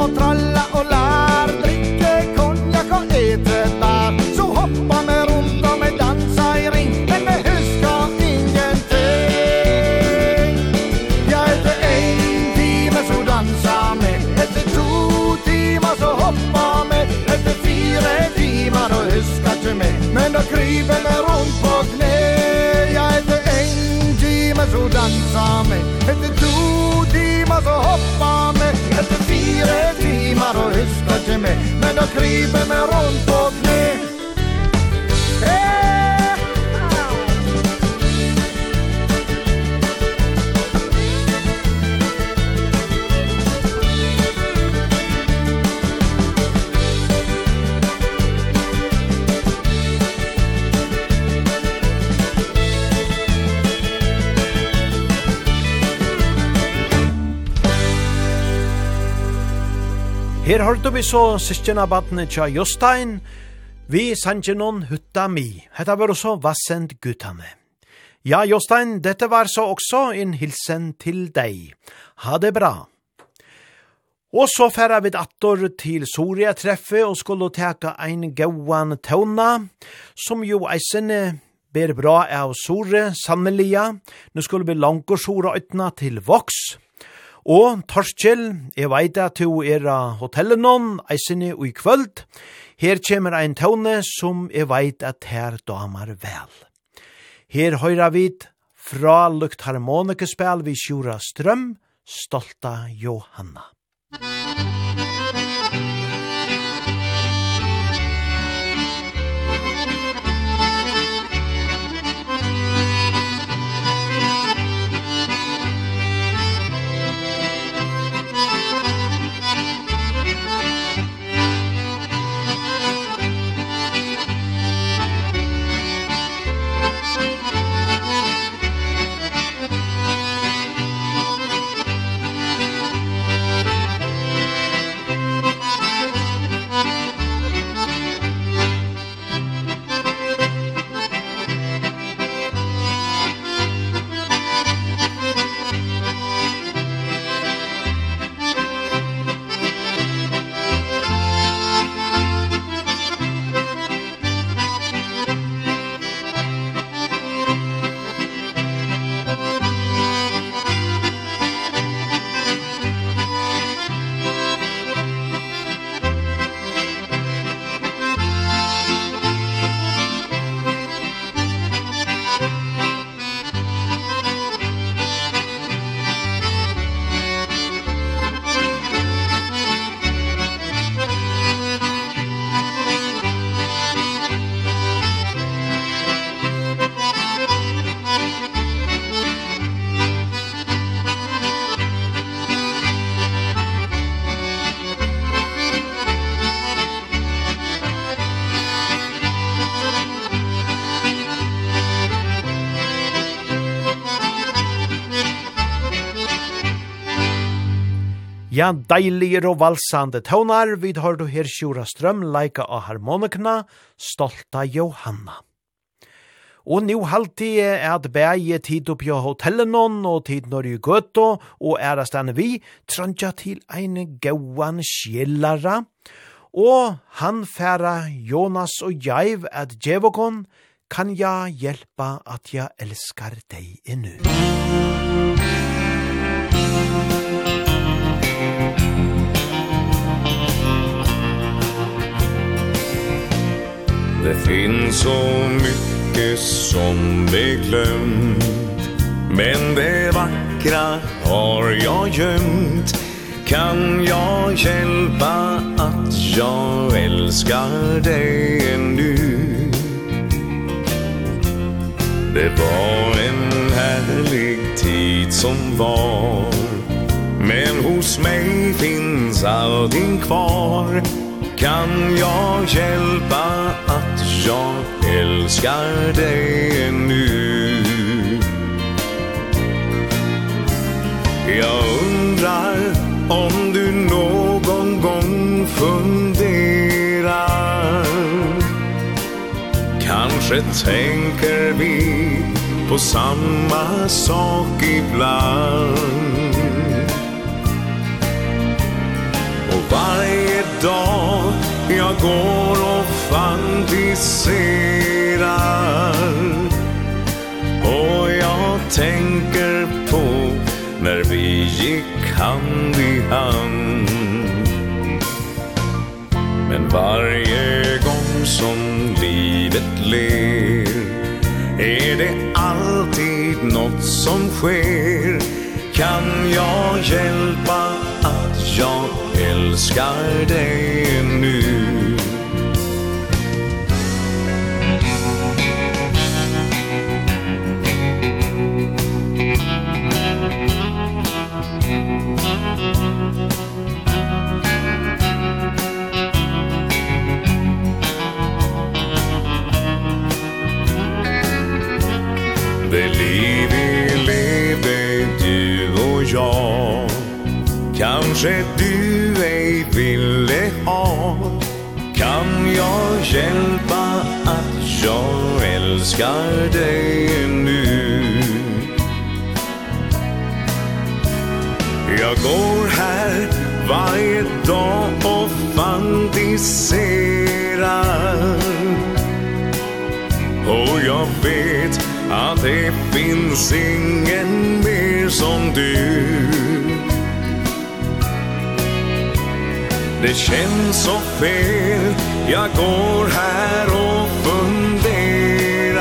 tralla och till mig Men da kryper man rundt på Her hørte vi så sysgjena badne tja Jostein, vi sanjenon hutta mi. Hetta var også vassend guttane. Ja, Jostein, dette var så også en hilsen til deg. Ha det bra. Og så færa vi attor til Soria treffe og skulle teka ein gauan tauna, som jo eisen ber bra av Sore, sannelia. Nu skulle vi langkors sora øtna til Voks. Og Torskjell, jeg veit at du er av hotellet noen, eisene og i kvöld. Her kommer ein tone som jeg veit at her damer vel. Her høyra vid fra lukt harmonikespel vi Sjura Strøm, Stolta Johanna. Musikk Ja, deilige og valsande tøvnar, vi har du her Sjura Strøm, leika av harmonikna, stolta Johanna. Og nu halte er at bæje tid oppi av hotellenon og tid når jeg gøtto og ærastanne vi, trøntja til ein gauan skjellara, og han færa Jonas og Jaiv at djevokon, kan ja hjelpa at jeg elskar deg innu. Musikk Det finns så mycket som vi glömt. Men det vackra har jag gömt. Kan jag hjälpa att jag älskar dig ännu? Det var en härlig tid som var. Men hos mig finns allting kvar. Kan jag hjälpa att jag älskar dig nu? Jag undrar om du någon gång funderar. Kanske tänker vi på samma sak ibland. varje dag jag går och fantiserar. Och jag tänker på när vi gick hand i hand. Men varje gång som livet ler Är det alltid något som sker. Kan jag hjälpa att jag älskar dig nu. Det liv vi levde du och jag Kanske du hjälpa att jag älskar dig nu. Jag går här varje dag och fantiserar. Och jag vet att det finns ingen mer som du. Det känns så fel Jag går här och funderar.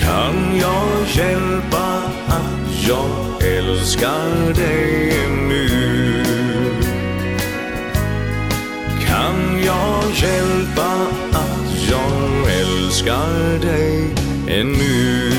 Kan jag hjälpa att jag älskar dig nu? Kan jag hjälpa att jag älskar dig ännu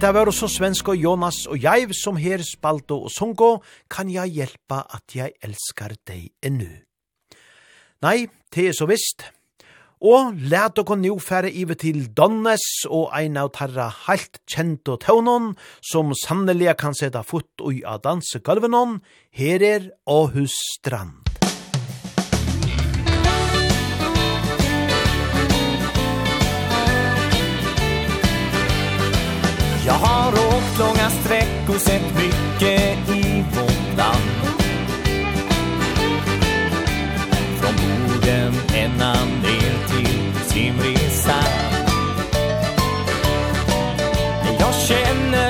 Hetta var så svensk og Jonas og jeg som her spalto og sungo, kan jeg hjelpa at jeg elskar deg ennu. Nei, det er så visst. Og let dere nå fære ive til Donnes og ein av tarra heilt kjent og tøvnån, som sannelig kan sette fot i av dansegulvenon, her er Åhus Strand. har åkt långa sträckor sett mycket i vårt land. Från Boden ända ner till Simrishamn Men jag känner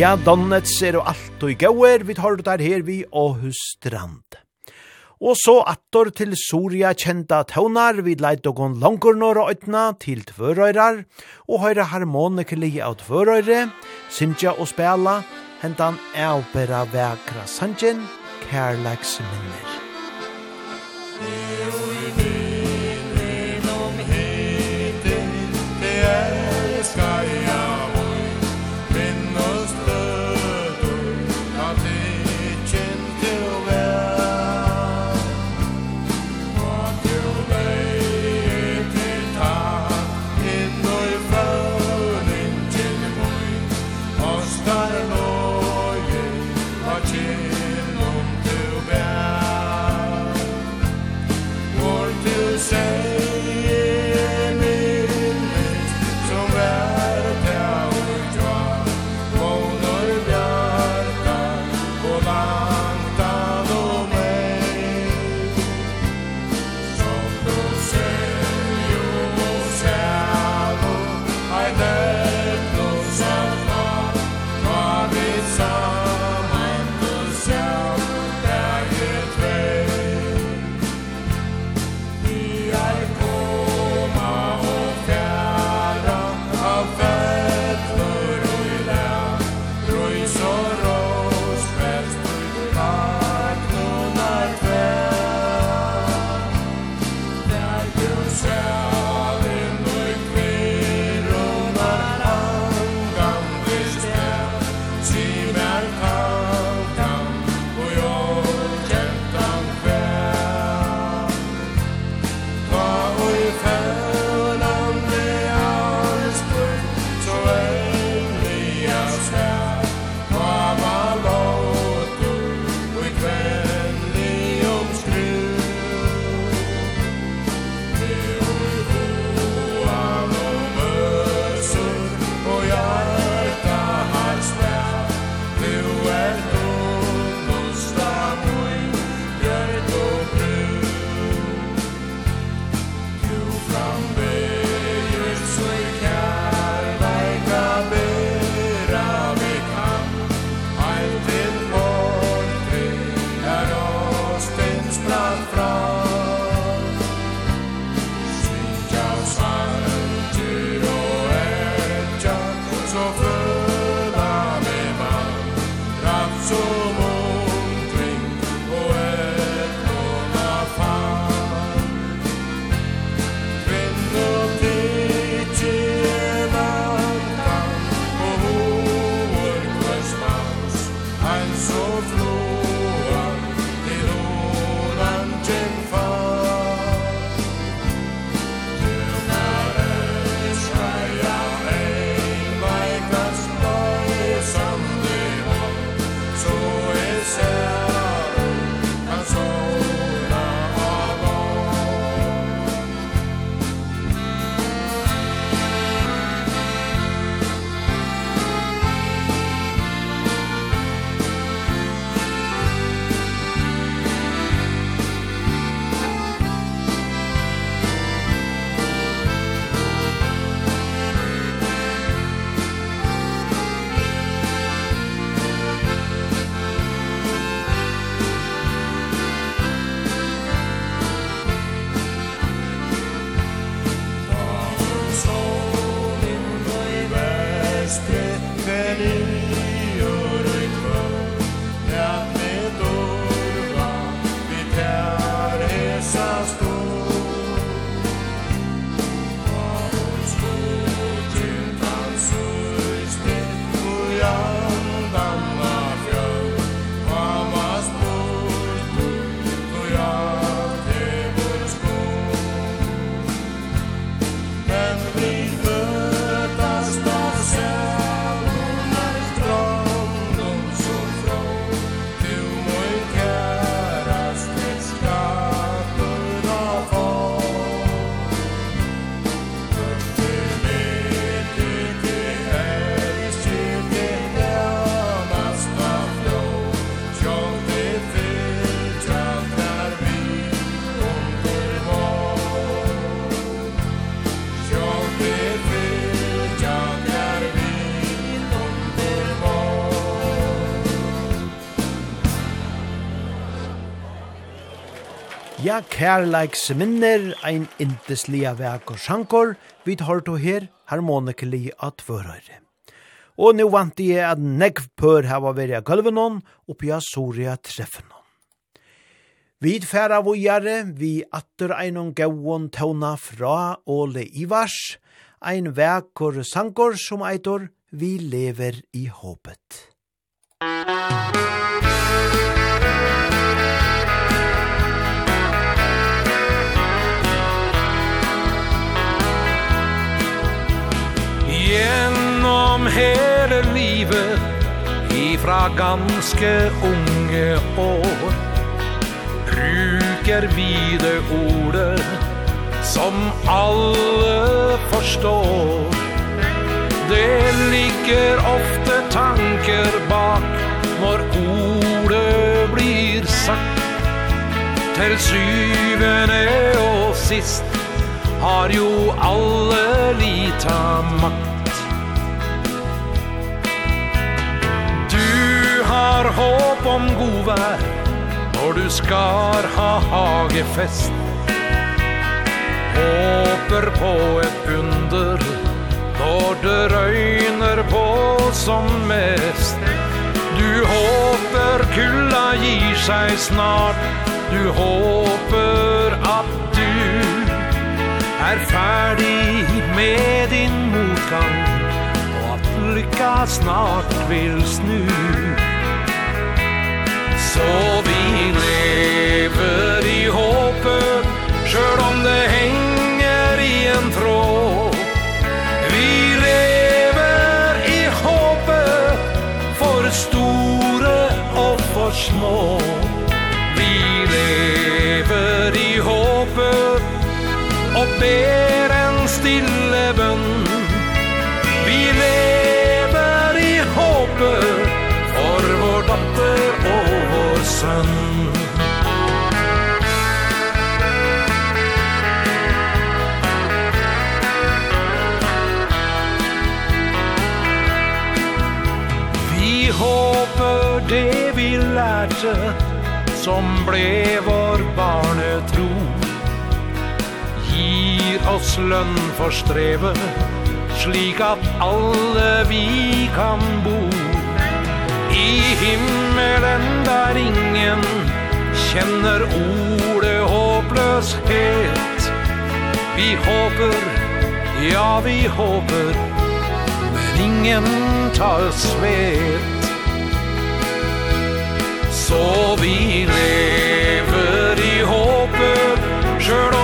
Ja, Donnets er og alt og i gauer, vi tar der her vi Åhus strand. Og så attor til Soria kjenta tøvnar, vi leit og gån langur når og til tvørøyrar, og høyre harmonikli av tvørøyre, synsja og spela, hentan avbera vekra sanjen, kærleiksminner. Ja, kærleiks minner, ein indeslia vek og sjankor, vi tar to her harmonikali at vørøyre. Og nu vant jeg at negv pør hava veri av gulvenon, oppi av soria treffenon. Vi færa vojare, vi atter einon gauon tauna fra Ole Ivars, ein vekor sankor som eitor, vi lever i håpet. Musik gjennom hele livet Ifra ganske unge år Bruker vi det ordet Som alle forstår. Det ligger ofte tanker bak Når ordet blir sagt. Til syvende og sist Har jo alle lita makt. har håp om god vær Når du skar ha hagefest. Håper på et under Når det røyner på som mest. Du håper kulla gir seg snart Du håper at du Er ferdig med din motgang Og at lykka snart vil snu. Så vi lever i håpet Sjøl om det henger i en tråd. Vi lever i håpet For store og for små. Vi lever i håpet Og ber sun Vi håper det vi lærte som ble vår barnetro. Gir oss lønn for strevet slik at alle vi kan bo. I himmelen der ingen kjenner ordet håpløshet. Vi håper, ja vi håper Men ingen tar svet. Så vi lever i håpet Sjøl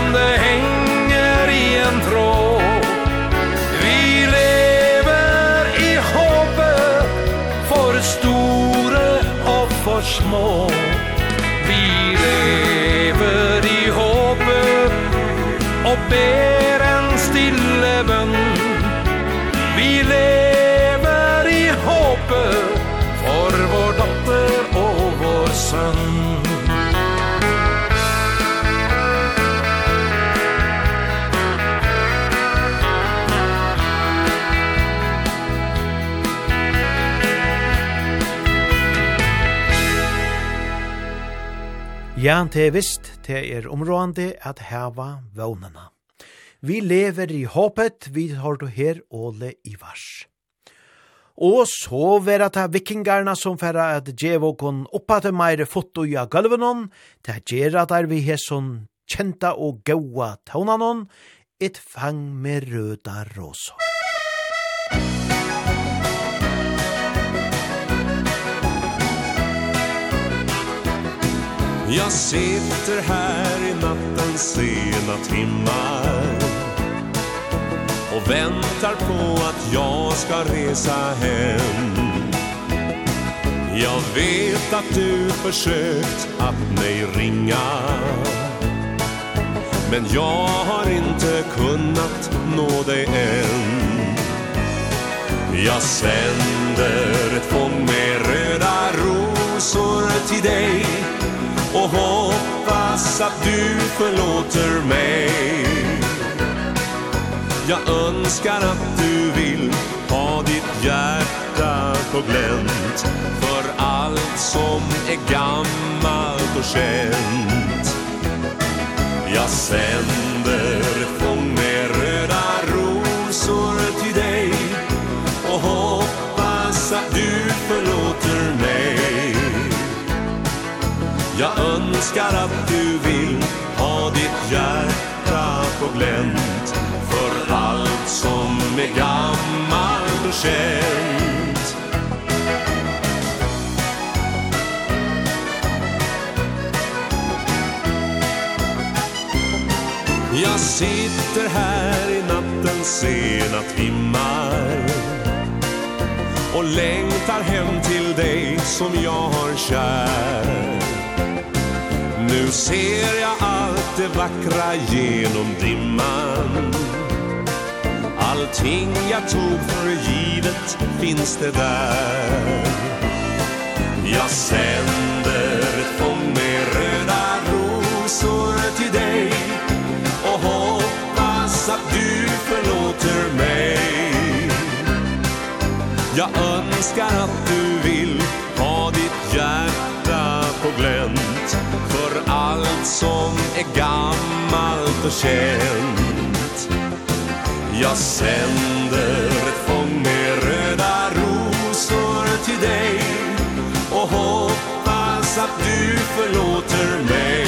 små Ja, det er visst, det er områdende at heva vånene. Vi lever i håpet, vi har du her Åle Ivars. Og så vera ta vikingarna som færa at djevokon oppa til meire foto i gulvenon, ta gjerra der vi hesson kjenta og gaua taunanon, et fang med røda råsor. Jag sitter här i nattens sena timmar. Och väntar på att jag ska resa hem. Jag vet att du försökt att mig ringa. Men jag har inte kunnat nå dig än. Jag sänder ett fång med röda rosor till dig. Och hoppas att du förlåter mig. Jag önskar att du vill ha ditt hjärta på glänt För allt som är gammalt och känt. Jag sänder ett fång med röda rosor till dig Och hoppas att du förlåter mig. Jag önskar att du vill ha ditt hjärta på glänt. För allt som är gammalt och känt. Jag sitter här i nattens sena timmar och längtar hem till dig som jag har kär. Nu ser jag allt det vackra genom dimman. Allting jag tog för givet finns det där. Jag sänder ett fång med röda rosor till dig Och hoppas att du förlåter mig. Jag önskar att du vill ha ditt hjärta på glänt som är gammalt och känt. Jag sänder ett fång med röda rosor till dig Och hoppas att du förlåter mig.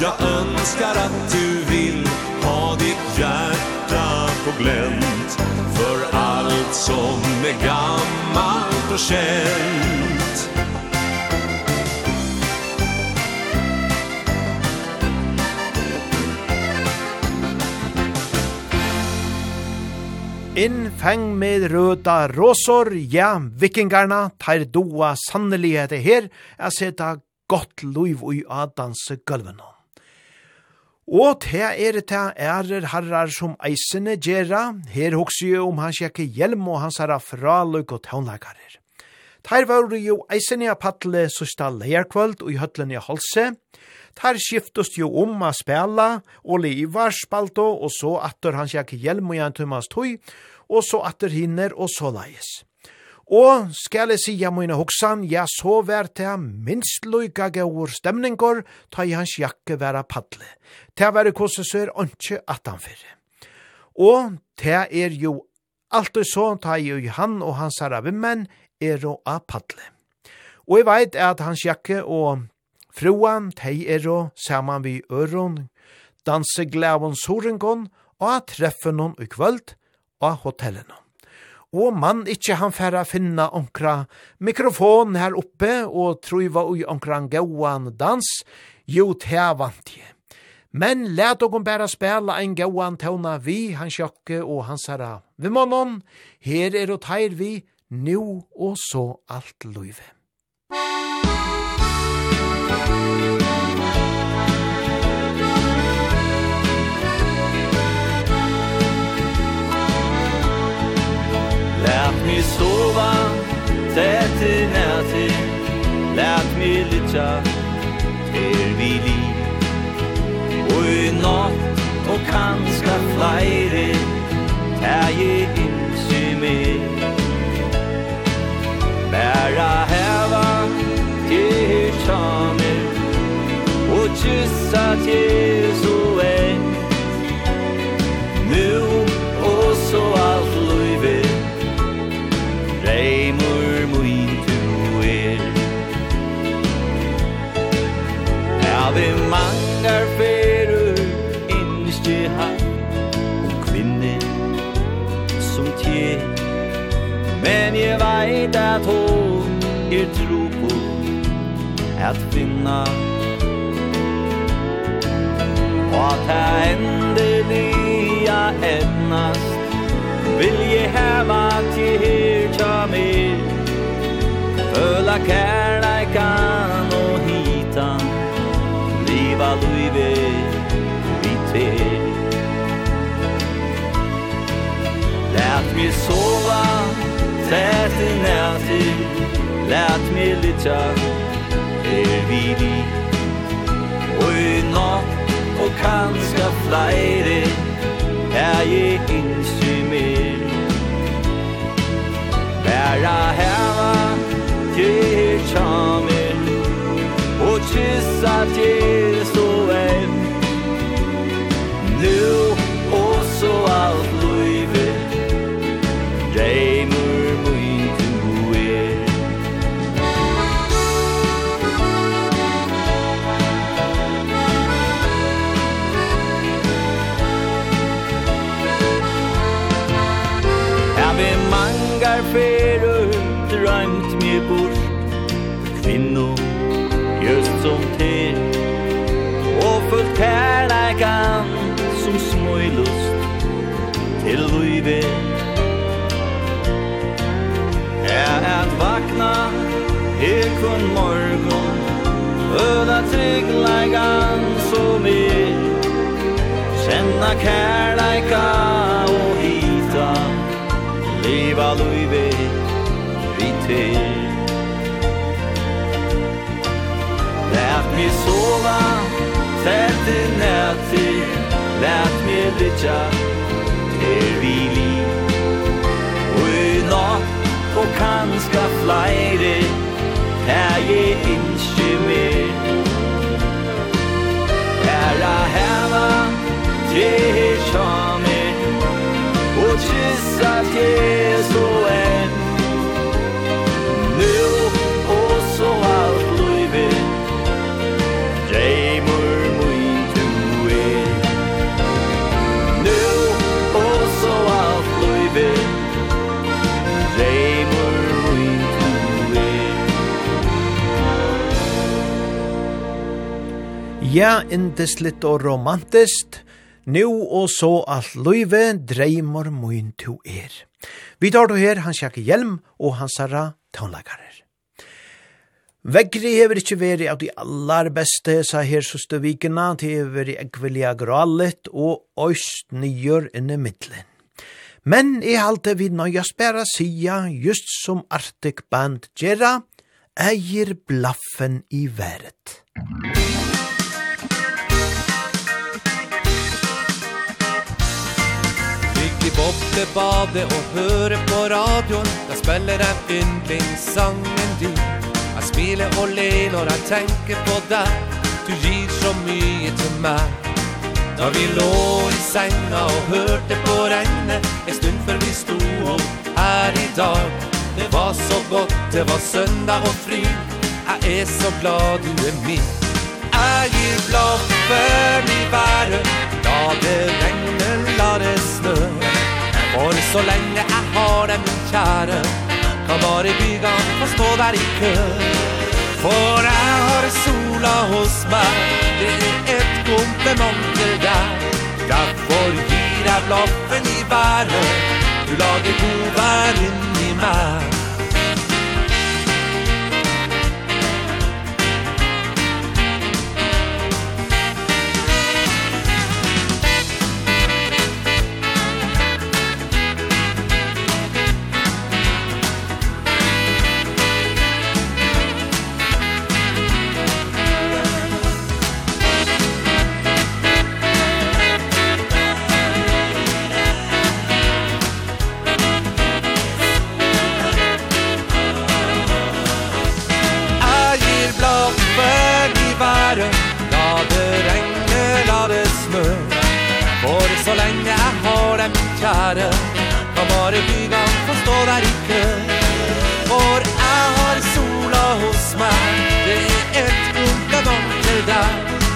Jag önskar att du vill ha ditt hjärta på glänt För allt som är gammalt och känt. Innfeng med røda råsor, ja, vikingarna, tar doa sannelighet her, er seta godt liv ui adans gulvene. Og te er te ærer herrar som eisene gjerra, her hokser jo om hans jekke hjelm og hans herra fraløk og tånlagarer. Teir var jo eisene av patle sista leierkvöld og i høtlen i halse, Tar skiftust jo om a spela, og Livar spalto, og så atter han sjekk hjelm og jan tummas tøy, og så atter hinner, og så leies. Og skal jeg si jeg mine hoksan, ja, så vær til minst loika gaur stemningar, ta i hans jakke vera padle. Ta være kosse så er ønske at han fyrre. Og ta er jo alt og så, ta i jo han og hans herra vimmen, er å a padle. Og jeg veit at hans jakke og Fruan tei ero saman vi øron, danse glavon sorengon, og a treffen hon i kvöld, og a hotellen Og man ikkje han færa finna onkra mikrofon her oppe, og truiva ui onkran gauan dans, jo tea vant je. Men let okon bæra spela ein gauan tauna vi, han sjokke og hans herra. Vi månån, her er og teir vi, nu og så alt løyve. Lät mig sova Tätt i nätet Lät mig lytja Till vi liv. Og i natt Og kanska flere Teg je innsy med. Bæra hev kyssa Jesu en Nu og så alt løyve Reimur muin tu er. Ja, vi mangar ferur Innskje hatt Og kvinne som tje Men jeg veit at hon er tro på At finna Og at det endelige etnast Vil jeg heva til her tja mer Føla kærleikan og hitan Liva luive vi ter Lät mig sova Tät i näti Lät mig litja Er vi vi Og i natt og kanska flere Er jeg ikke mer Bæra heva til tjamer Og kyssa til så en Nu og så alt kun morgon. Öda tryggleikan som är Kjenna kärleika og hita Leva luive vi til Lät mig sova Tätt i nätti Lät mig lytja Til vi liv Og i natt Og kanska flyre Her jeg ikke mer Her a heva Tre kjame Og kyssa til så er Ja, indeslitt og romantist, nu og så alt løyve dreimor mun to er. Vi tar du her Hans Jakke Hjelm og Hansara Tånlagarer. Vegri hever ikkje veri av de allar beste, sa her søste vikina, til hever i ekvelia gralit og oist nyer inni middelen. Men i halte vi nøya spæra sia, just som Arctic Band gjerra, eier blaffen i været. Musikk boblebadet og hører på radioen. Da spiller jeg yndlingssangen din. Jeg smiler og ler når jeg tenker på deg. Du gir så mye til meg. Da vi lå i senga og hørte på regnet En stund før vi sto opp her i dag. Det var så godt, det var søndag og fri. Jeg er så glad du er min. Jeg gir blaffen i været. La det regne, la det snø. For så lenge jeg har deg, min kjære Kan bare bygang og stå der i kø For jeg har sola hos meg Det er et kompliment til deg Derfor gir jeg blaffen i været Du lager god vær inni meg vara Vad var det vi vann för stå der i kø? For jeg har sola hos meg. Det är ett onda til deg.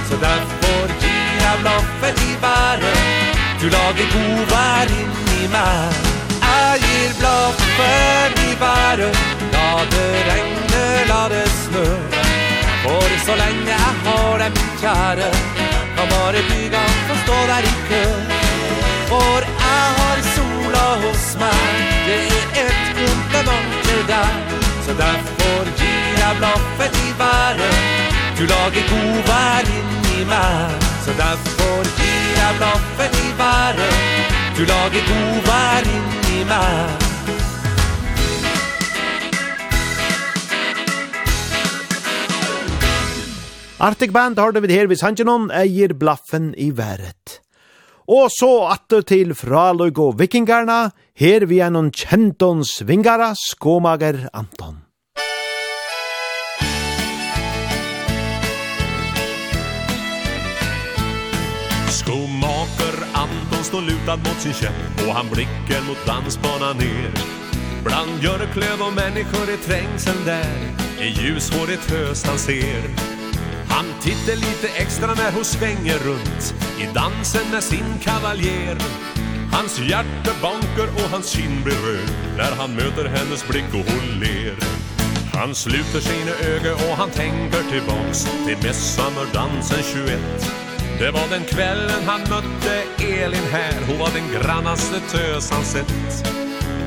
Så derfor gir jeg offert i været Du lager god varin i meg. Jeg gir blaffen i været La det regne, la det snø. For så lenge jeg har deg min kjære Kan bare byga få stå der i kø? For jeg smär Det er et kompliment til deg Så derfor gir jeg bloffet i været Du lager kovar in i meg Så derfor gir jeg bloffet i været Du lager kovar in i meg Arctic Band har det vid her vid Sanjanon eier blaffen i været. Og så atter til fraløg og vikingarna, her vi er noen kjenton svingara, skomager Anton. Skomaker Anton står lutad mot sin käpp och han blickar mot dansbanan ner. Bland björklöv och människor i trängseln där, i ljushåret høst han ser. Han tittar lite extra när hon svänger runt I dansen med sin kavaljer. Hans hjärta bankar och hans kind blir röd När han möter hennes blick och hon ler. Han sluter sina ögon och han tänker tillbaks Till midsommardansen 21 Det var den kvällen han mötte Elin här. Hon var den grannaste tös han sett.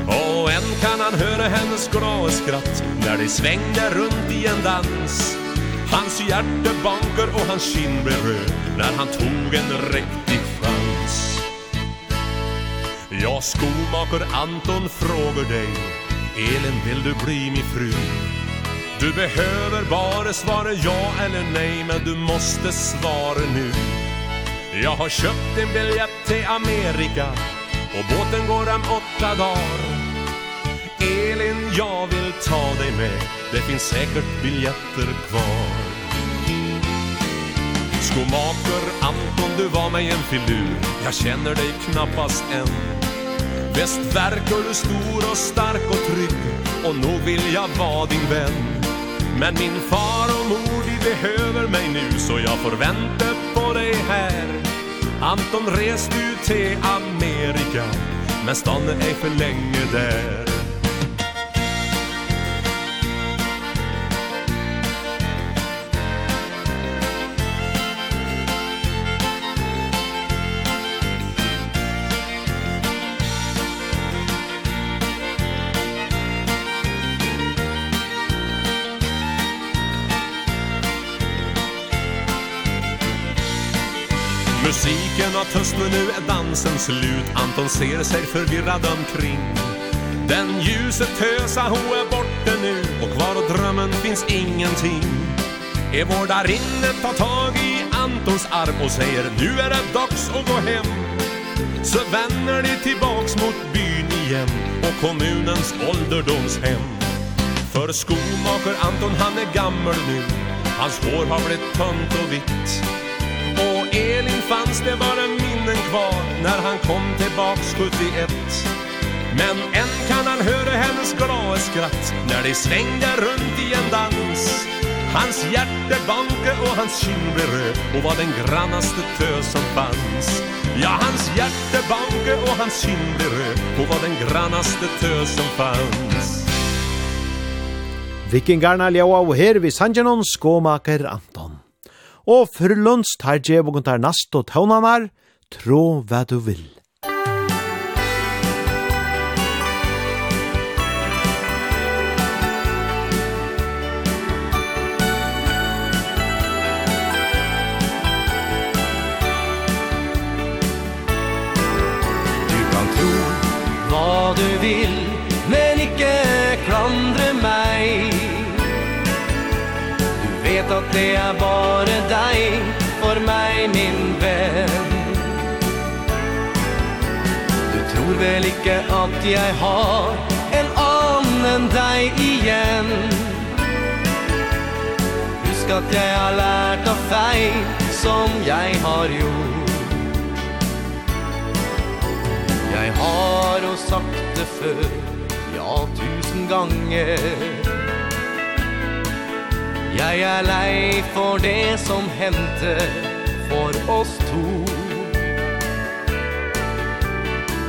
Och än kan han höra hennes glada skratt När de svängde runt i en dans. Hans hjärte banker och hans kind blev röd När han tog en riktig chans. Ja, skomaker Anton frågar dig Elin, vill du bli min fru? Du behöver bara svara ja eller nej Men du måste svara nu. Jag har köpt en biljett till Amerika Och båten går om åtta dagar. Elin, jag vill ta dig med. Det finns säkert biljetter kvar. Skomaker Anton, du var mig en filur. Jag känner dig knappast än. Bäst verkar du stor och stark och trygg. Och nog vill jag vara din vän. Men min far och mor, de behöver mig nu. Så jag får vänta på dig här. Anton, res du till Amerika. Men stanna ej för länge där. var törst men nu är dansen slut Anton ser sig förvirrad omkring. Den ljuset tösa hon är borta nu. Och kvar och drömmen finns ingenting. Är vårdarinne tar tag i Antons arm och säger Nu är det dags att gå hem. Så vänder de tillbaks mot byn igen Och kommunens ålderdomshem. För skomaker Anton han är gammal nu. Hans hår har blivit tunt och vitt. Och Elin fanns det bara minnen kvar När han kom tillbaks 71 Men än kan han höra hennes glada skratt När de svängde runt i en dans. Hans hjärte banke och hans kind blev röd Och var den grannaste tös som fanns. Ja, hans hjärte banke och hans kind blev röd Och var den grannaste tös som fanns. Vikingarna ljaua og her vi sanjanon skomaker Anton og fyrlunds tar djevogun tar nast og tånanar, tro hva du vil. det er bare deg For meg, min venn. Du tror vel ikke at jeg har En annen enn deg igjen? Husk at jeg har lært av feil Som jeg har gjort. Jeg har jo sagt det før Ja, tusen ganger. Jeg er lei for det som hendte for oss to.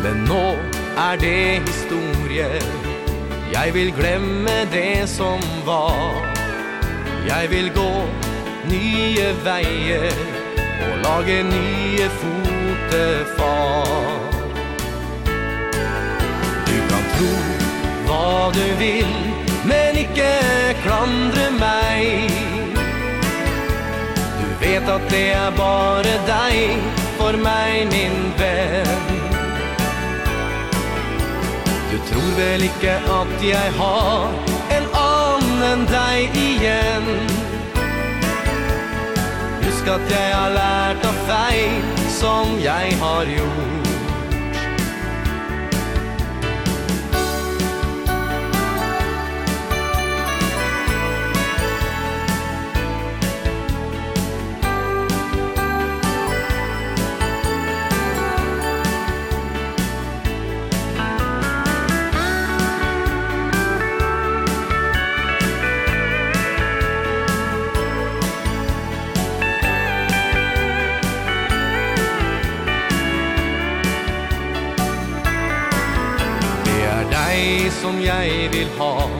Men nå er det historie. Jeg vil glemme det som var. Jeg vil gå nye veier Og lage nye fotefar. Du kan tro hva du vil Men ikke klandre meg. Du vet at det er bare deg For meg, min venn. Du tror vel ikke at jeg har En annen enn deg igjen. Husk at jeg har lært av feil Som jeg har gjort. som jag vill ha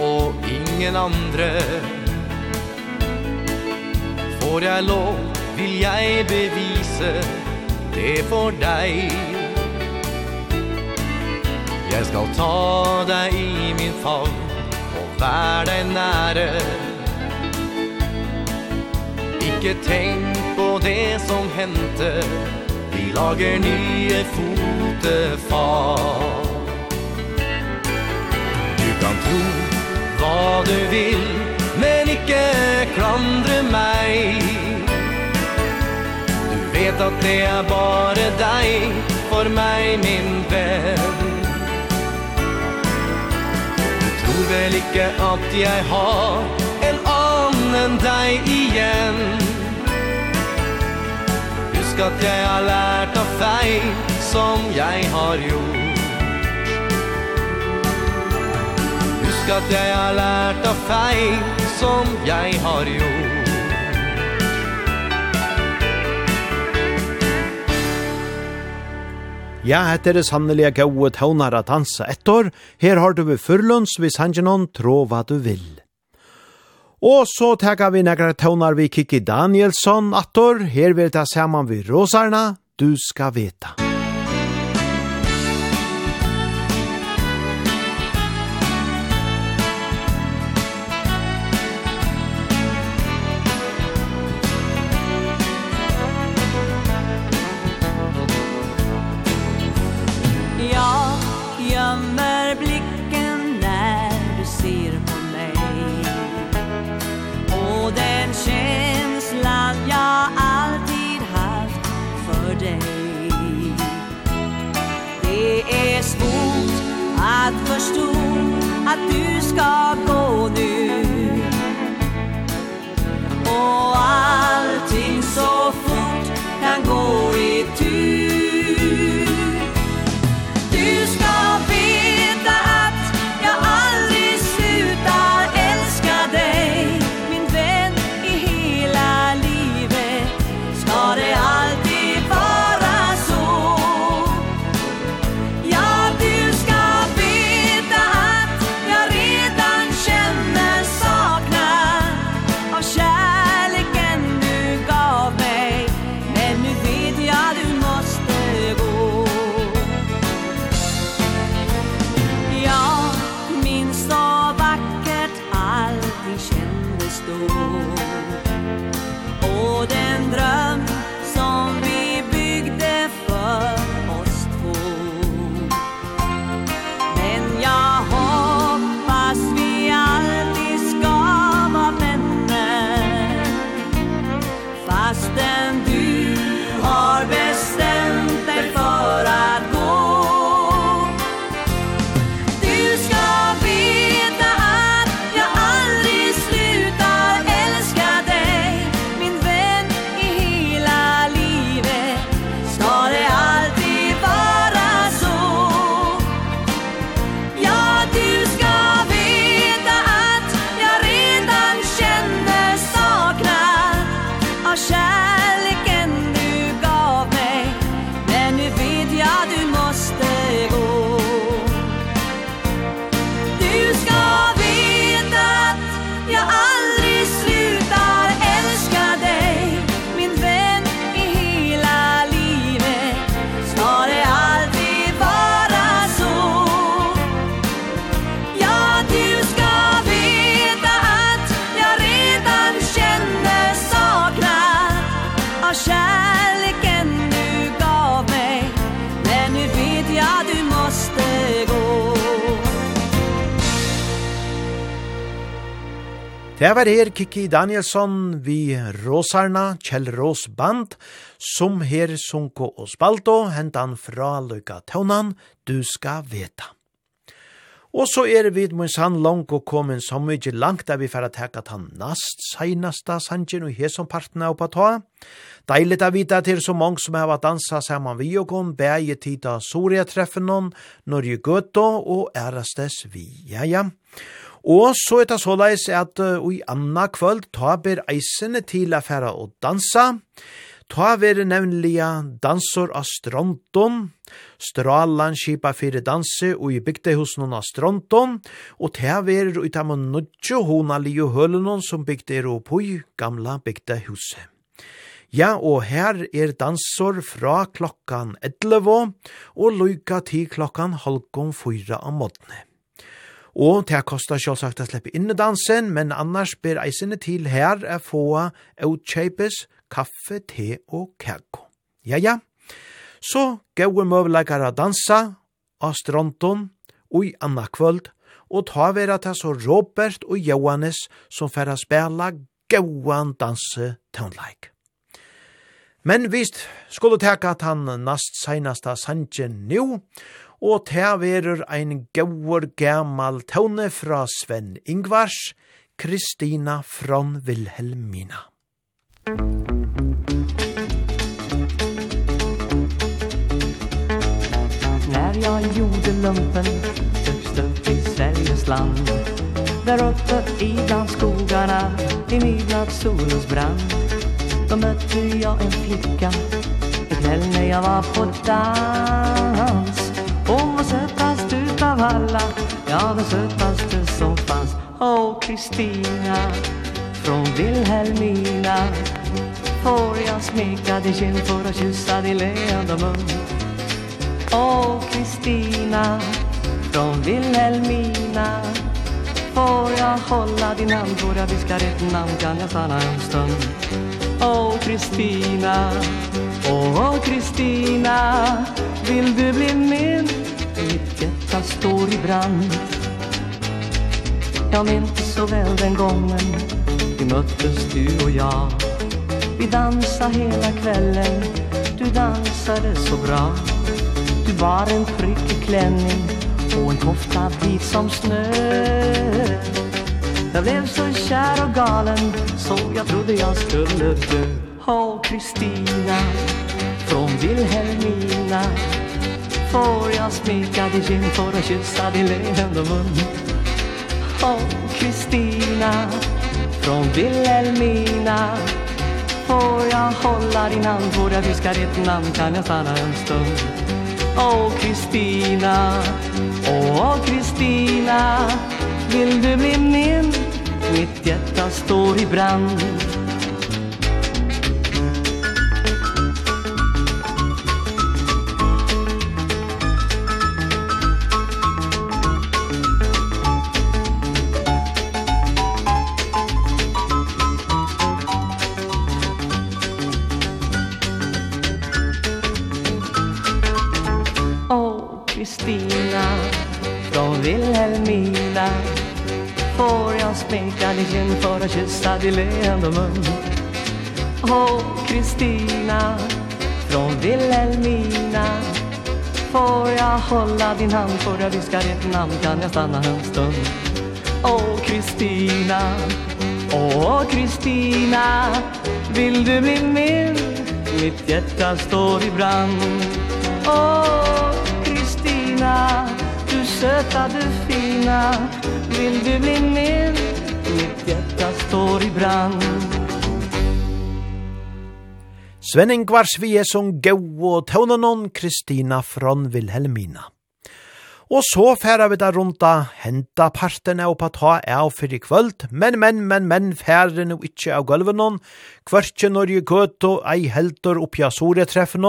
och ingen andre. Får jag lov vill jag bevise det för dig Jag skal ta dig i min famn och vär dig nære. Ikke tänk på det som hendte. Vi lager nye fotefall. hva du vil Men ikke klandre meg Du vet at det er bare deg For meg, min venn Du tror vel ikke at jeg har En annen enn deg igjen Husk at jeg har lært av feil Som jeg har gjort. husk at jeg har lært av feil som jeg har gjort Ja, hette er det sannelige gode tøvnar at dansa etter. Her har du ved Fyrlunds, hvis han ikke noen trå hva du vil. Og så tega vi negra tøvnar vi Kiki Danielsson attor. Her vil ta saman vi Rosarna, du skal veta. ska gå nu. Och allting så fort kan gå. Det var her Kiki Danielsson vi Rosarna, Kjell Ros band, som her Sunko og Spalto, hentan fra Løyka Tøvnan, du skal veta. Og så er vi med sann langt og kommet så mye langt der vi får teka han nast seinasta sanjen og her som parten er oppe ta. Deilig å vite til så mange som har dansa saman vi og kom, bæge av Soria treffen noen, Norge Gøto og ærestes vi, ja ja. Og så er det såleis at uh, i anna kvöld ta ber eisene til affæra og dansa. Ta vere nevnliga dansor av stronton, stralan kipa fyrir danse og i bygde hos noen av stronton, og ta vere ut av nudjo hona lio hølenon som bygde er opp i gamla bygde huset. Ja, og her er dansor fra klokkan 11 og lyka til klokkan halvgån fyra av måtene. Og det kostar selvsagt å slippe inn i dansen, men annars ber eisene til her å få utkjøpes kaffe, te og kakko. Ja, ja. Så gode møvleikar å dansa av stronton og i anna kvöld, og ta vera til så Robert og Johannes som færre spela gauan danse tøvnleik. Men vist skulle teka at han nast seinasta sanjen nu, og te verur ein gauur gammal tone fra Sven Ingvars, Kristina från Vilhelmina. När jag gjorde lumpen, högst upp i Sveriges land. Där uppe i bland skogarna, i midnatt solens brand. Då mötte jag en flicka, en kväll när jag var på dans sötast utav alla. Ja, den sötaste som fanns. Åh, Kristina Från Vilhelmina Får jag smeka din kind för att kyssa din leende mun. Åh, Kristina Från Vilhelmina Får jag hålla din hand Får jag viska ditt namn Kan jag stanna en stund. Åh, Kristina Åh, Kristina Vill du bli min mitt hjärta står i brand. Jag minns så väl den gången Vi möttes du och jag. Vi dansade hela kvällen Du dansade så bra. Du var en prickig klänning Och en kofta vit som snö. Jag blev så kär och galen Så jag trodde jag skulle dö. Åh, oh, Kristina Från Vilhelmina Får jag smeka din kind Får jag kyssa din leende mun. Och Kristina från Vilhelmina Får jag hålla din hand Får jag viska ditt namn kan jag stanna en stund. Åh Kristina, åh Kristina Vill du bli min? Mitt hjärta står i brand. sänkan i kind för att kyssa din leende mun Åh, Kristina från Vilhelmina Får jag hålla din hand för jag viskar ditt namn kan jag stanna en stund Åh, Kristina Åh, Kristina Vill du bli min? Mitt hjärta står i brand Åh, Kristina Du söta, du fina Vill du bli min? står i brand Sven Ingvars vi er som gau og tøvnanon Kristina från Vilhelmina. Og så færa vi da runda henta partene og på ta av for i kvöld, men, men, men, men, færa no ikkje av gulvenon, kvartje kvørtje når jeg gøt og ei heldur oppi av sore treffen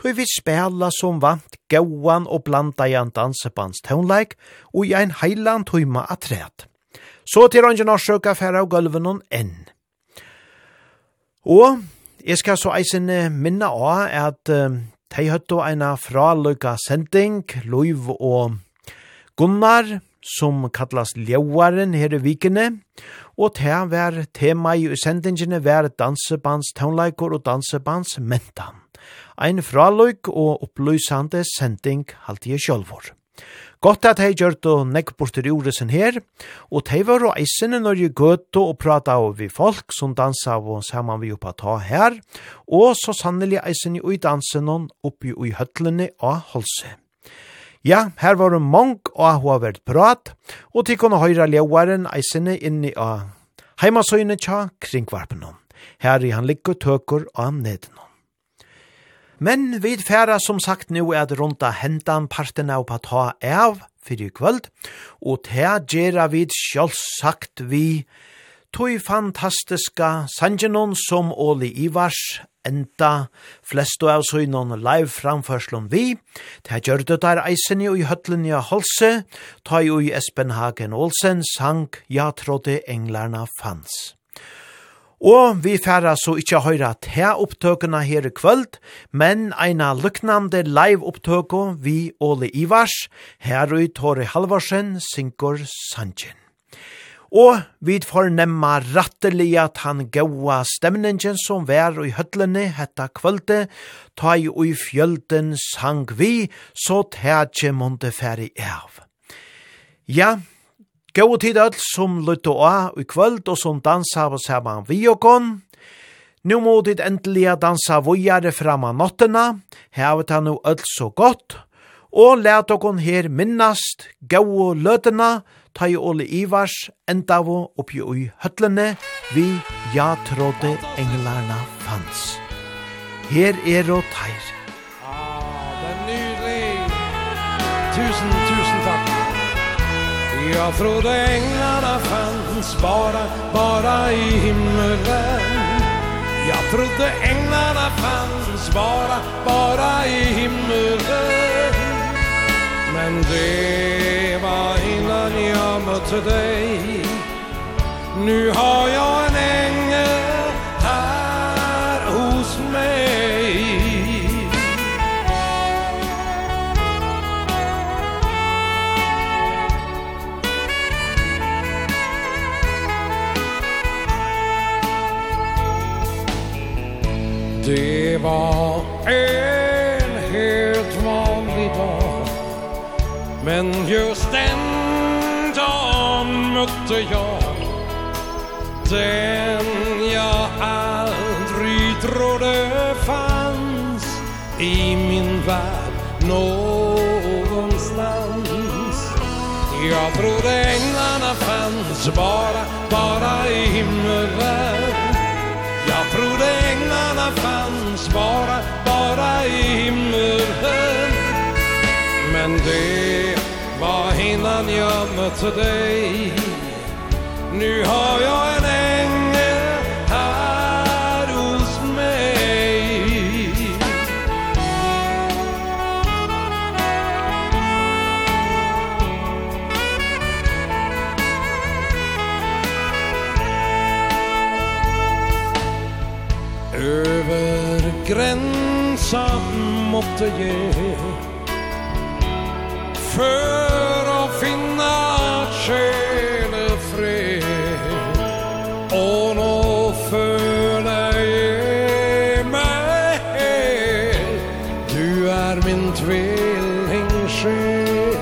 tog vi spela som vant gauan og blanda i en dansebands tøvnleik, og i ein heilan tøyma atret. Så til han gjennom sjøka færa av gulven enn. Og jeg skal så eisen minna av at uh, de høtto eina fraløyka sending, Loiv og Gunnar, som kallas Ljauaren her i vikene, og te var tema i sendingene var dansebands tøvnleikor og dansebands mentan. Ein fraløyk og opplysande sending halte jeg sjølvor. Godt at hei gjørt og nekk bortir uresen her, og tei var og eisene når jeg gøtt og prata av vi folk som dansa av og saman vi oppa ta her, og så sannelig eisene ui dansen hon oppi ui høtlene av holse. Ja, her var det mange og hva vært prat, og til kunne høyre leuaren eisene inni av heimasøyne tja kringvarpen hon. Her i han ligger tøker av nedenom. Men vi færa som sagt nu er det rundt hentan parten av på ta av fyrir kvöld, og ta gjerra vid sjálfsagt vi tog fantastiska sangenon som Oli Ivars enda flestu av søgnon live framførslom vi. Ta gjør det der eisen i høtlen i Holse, ta i Espen Hagen Olsen sang «Ja trodde englarna fanns». Og vi færa så ikkje høyra te opptøkene her i kvöld, men eina lyknande live opptøko vi Ole Ivars, her i Tore Halvorsen, Sinkor Sanchin. Og vi fornemma rattelig at han gaua stemningen som vær i høtlene hetta kvölde, ta i ui fjölden sang vi, så tætje månte færi av. Ja, Gåa tid all som lytte og i kvöld og som dansa på saman vi og kon. Nu må dit endelig dansa vujare fram av nottena, hevet han nu öll så godt, og let okon her minnast gåa løtena, ta i Ole Ivars endavo oppi ui høtlene, vi ja trådde englarna fanns. Her er og teir. Ah, det er nydelig! Tusen, tusen! Jag trodde änglarna fanns bara, bara i himmelen. Jag trodde änglarna fanns bara, bara i himmelen. Men det var innan jag mötte dig. Nu har jag en ängel Det var en helt vanlig dag. Men just den dagen mötte jag Den jag aldrig trodde fanns I min värld någonstans Jag trodde änglarna fanns bara, bara i himmelvärlden alla fanns bara, bara i himmelen Men det var innan jag mötte dig. Nu har jag en grensen måtte ge För att finna kärlefred Och nå följa i mig Du är min tvillingsjäl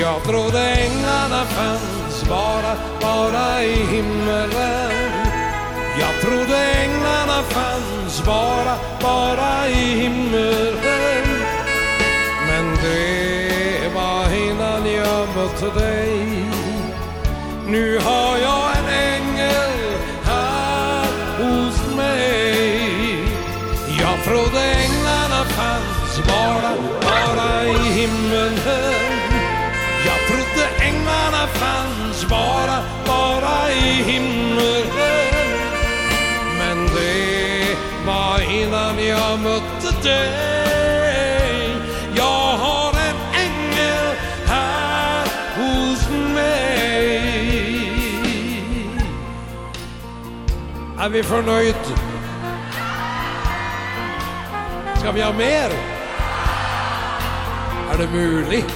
Jag trodde änglarna fanns bara, bara i himmelen. Jag trodde änglarna fanns fanns bara, bara i himmelen Men det var innan jag mötte dig. Nu har jag en ängel här hos mig. Jag trodde änglarna fanns bara, bara i himmelen Jag trodde änglarna fanns bara, bara i himmelen innan jag mötte dig Jag har en ängel här hos mig Är vi förnöjt? Ska vi ha mer? Är det möjligt?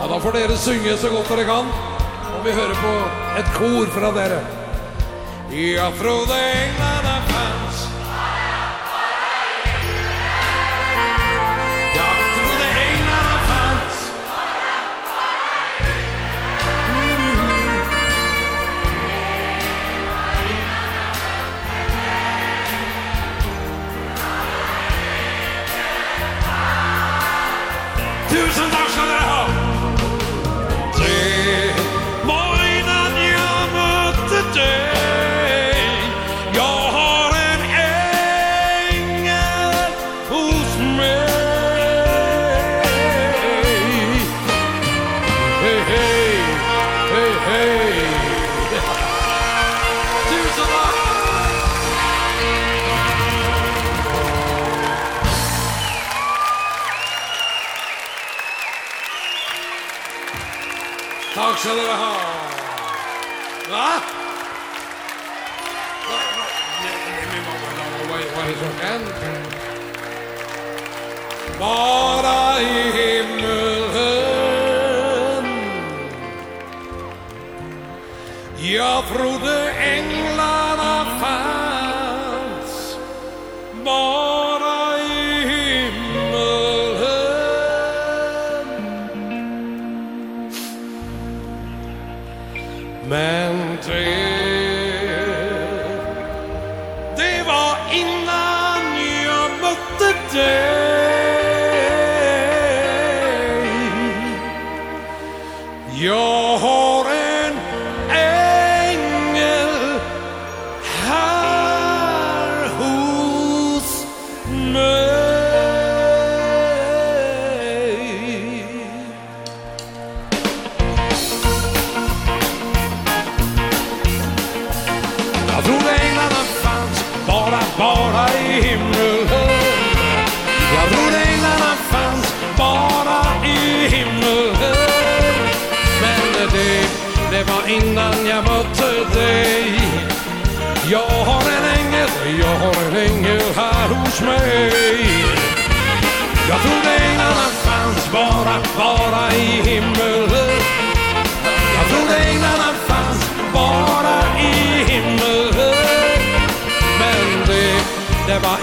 ja, da får dere synge så godt dere kan. Og vi hører på et kor fra dere. Ja, Frode England Tusen Tack ska du ha. Va? Bara i himmelen Jag tror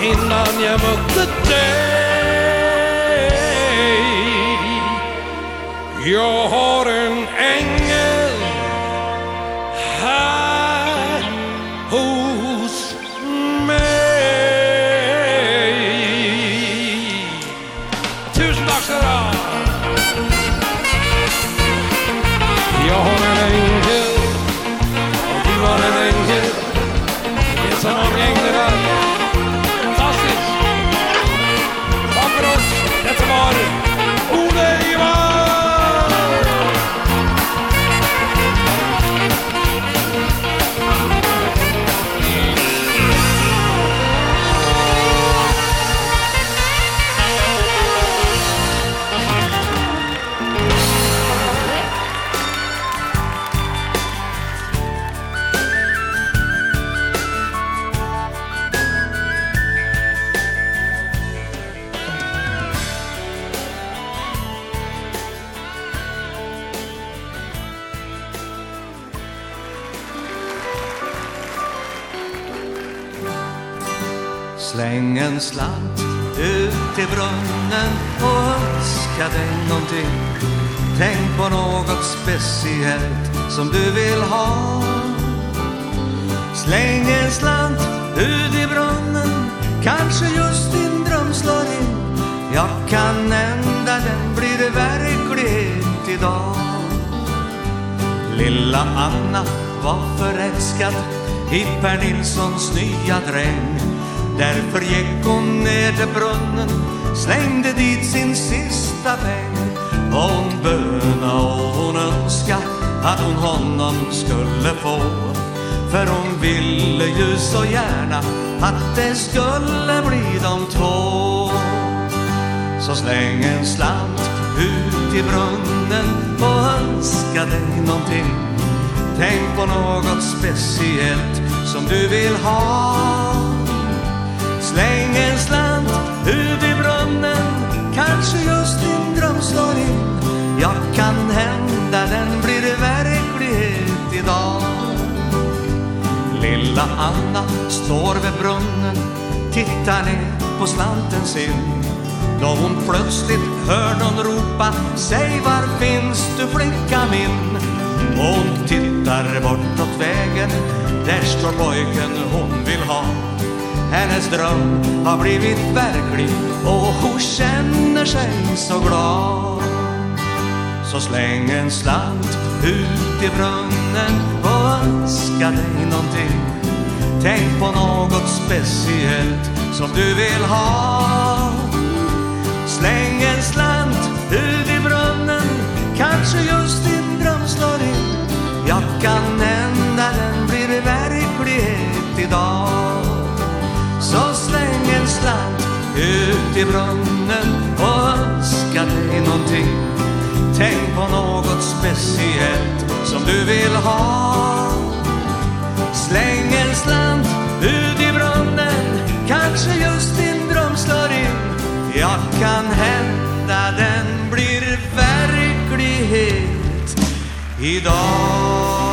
innan jag mötte dig Jag har en skicka dig någonting. Tänk på något speciellt som du vill ha. Släng en slant ut i brunnen. Kanske just din dröm slår in. Jag kan ända den blir det verklighet idag. Lilla Anna var förälskad i Per Nilssons nya dräng. Därför gick hon ner till brunnen Slängde dit sin sista peng. Och hon böna och hon önska Att hon honom skulle få. För hon ville ju så gärna Att det skulle bli de två. Så släng en slant ut i brunnen Och önska dig någonting. Tänk på något speciellt Som du vill ha. Släng en slant ut i minnen Kanske just din dröm slår in. Jag kan hända den blir verklighet idag. Lilla Anna står vid brunnen Tittar ner på slanten sin. Då hon plötsligt hör någon ropa Säg var finns du flicka min? Och hon tittar bortåt vägen Där står pojken hon vill ha. Hennes dröm har blivit verklig Och hon känner sig så glad. Så släng en slant ut i brunnen Och önska dig någonting. Tänk på något speciellt som du vill ha. Släng en slant ut i brunnen Kanske just din dröm slår in. Jag kan ända den blir verklighet idag ensam ut i brunnen och önskar dig någonting. Tänk på något speciellt som du vill ha. Släng en slant ut i brunnen Kanske just din dröm slår in. Jag kan hända den blir verklighet Idag.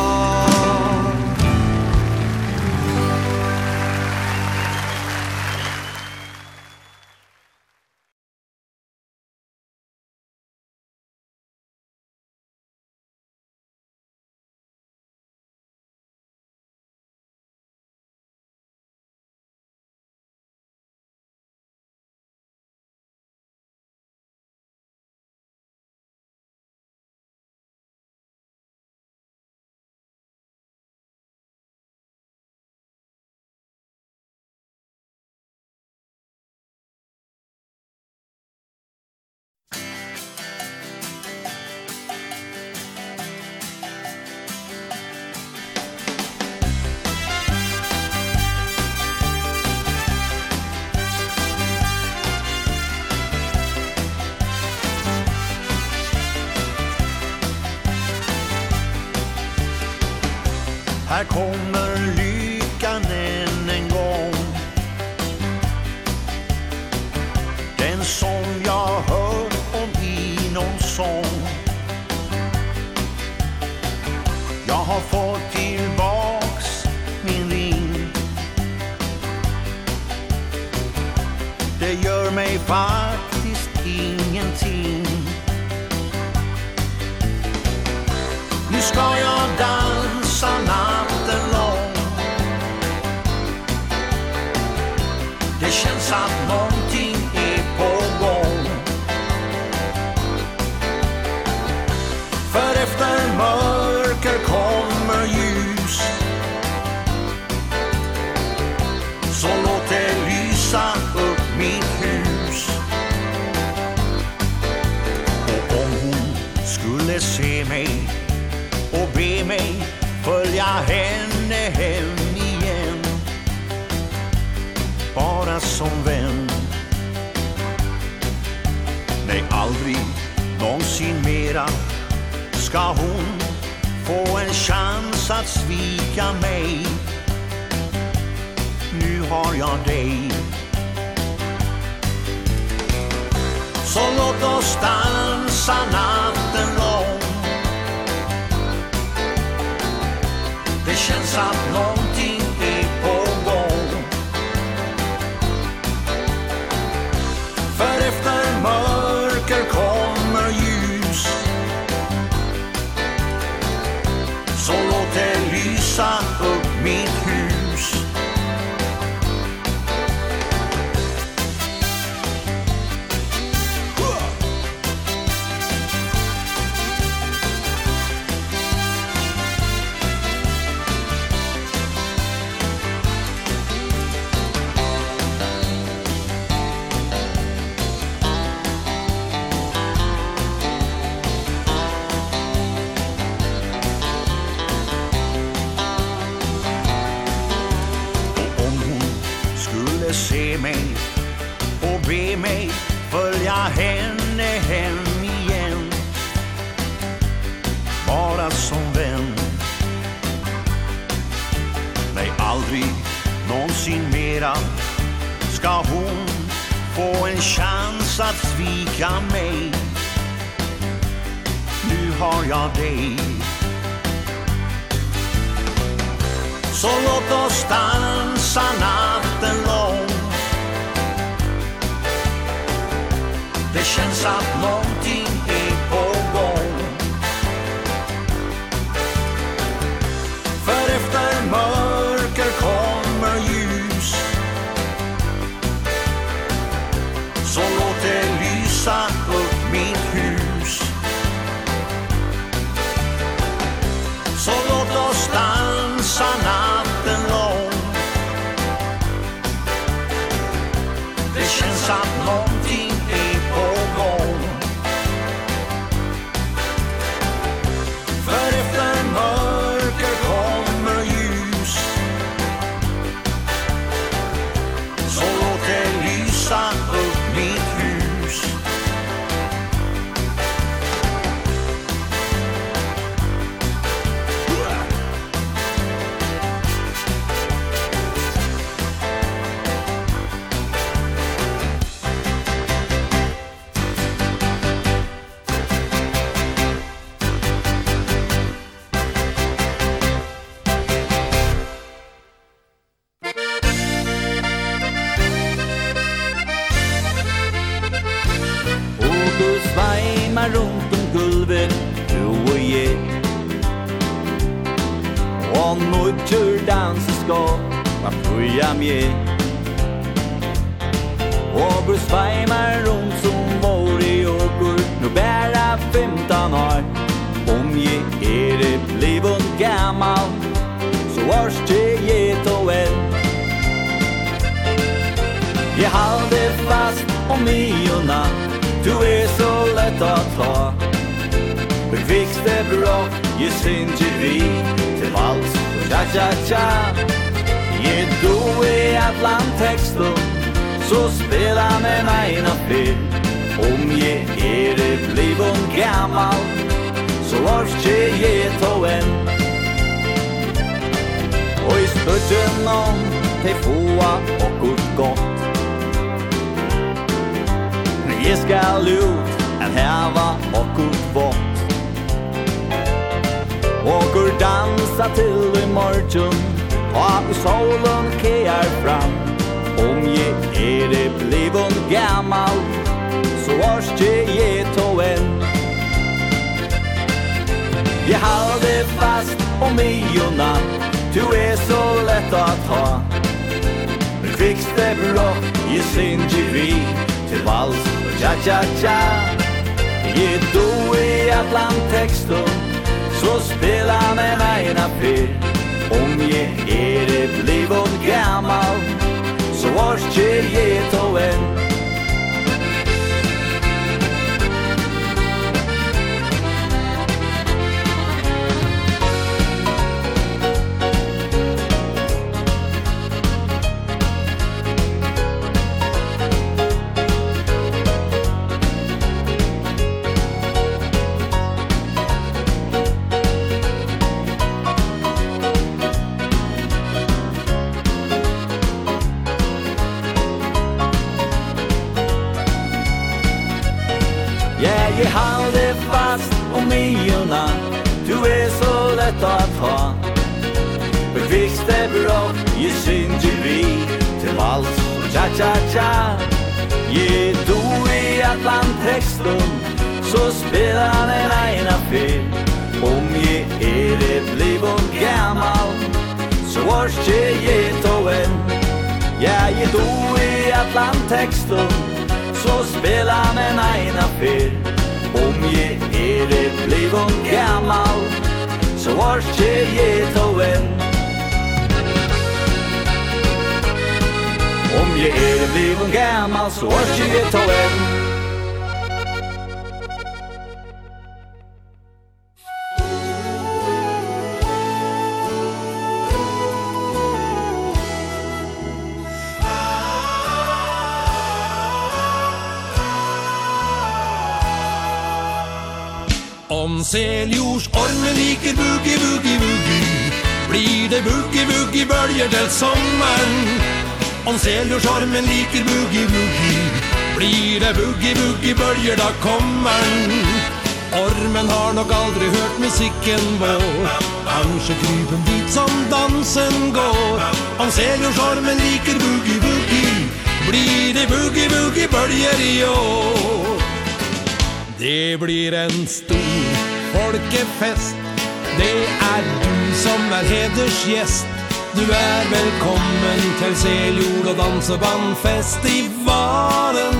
så vann festivalen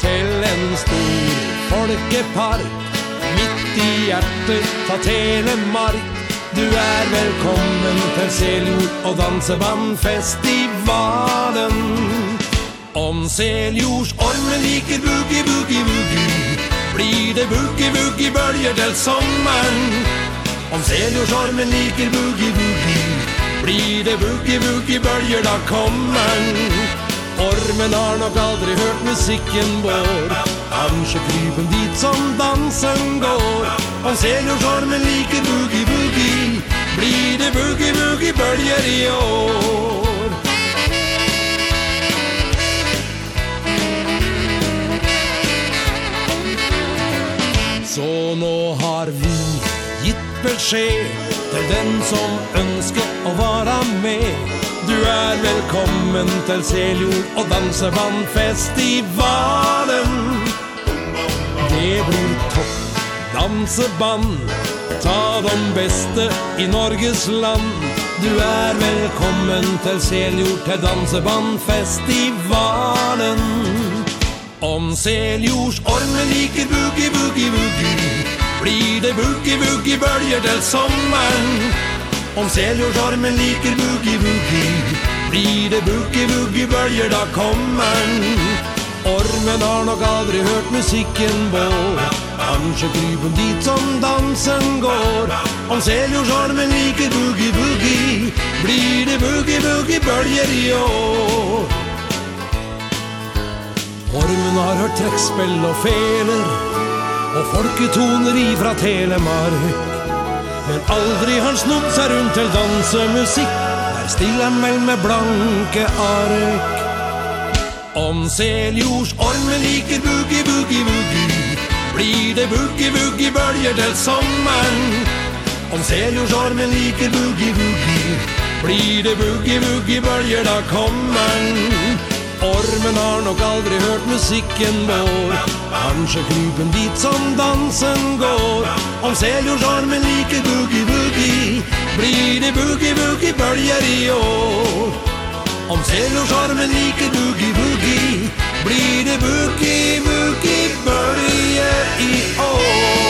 Till en stor folkepark. Mitt i hjertet ta telemark. Du er velkommen til Seljord og Dansebandfestivalen Om Seljords ormen liker boogie, boogie, boogie Blir det boogie, boogie bølger til sommeren. Om Seljords ormen liker boogie, boogie blir det boogie-boogie-bølger da kommer'n Ormen har nok aldri hørt musikken vår. Kanskje krypen dit som dansen går. Og seniorsormen liker boogie-boogie Blir det boogie-boogie-bølger i år. Så nå har vi gitt beskjed. Till den som ønsker å vara med. Du er velkommen til Seljord og Dansebandfestivalen Det blir topp danseband. Ta de beste i Norges land. Du er velkommen til Seljord til Dansebandfestivalen Om Seljords orme liker boogie, boogie, boogie blir det boogie boogie bølger til sommaren. Om säljordarmen liker boogie boogie Blir det boogie boogie bølger da kommer Ormen har nok aldri hørt musikken vår Kanskje krypen dit som dansen går. Om seljordsormen liker boogie boogie Blir det boogie boogie bølger i år. Ormen har hørt trekspill og feler Og folketoner ifra Telemark Men aldri han snudd seg rundt til dansemusikk. Der stiller han vel med blanke ark. Om seljordsormen liker boogie, boogie, boogie Blir det boogie, boogie bølger til sommeren. Om seljordsormen liker boogie, boogie Blir det boogie, boogie bølger da kommer. Ormen har nok aldri hørt musikken vår. Kanskje krypen dit som dansen går. Om seljordsormen liker boogie-boogie Blir det boogie-boogie-bølger i år. Om seljordsormen liker boogie-boogie Blir det boogie-boogie-bølger i år.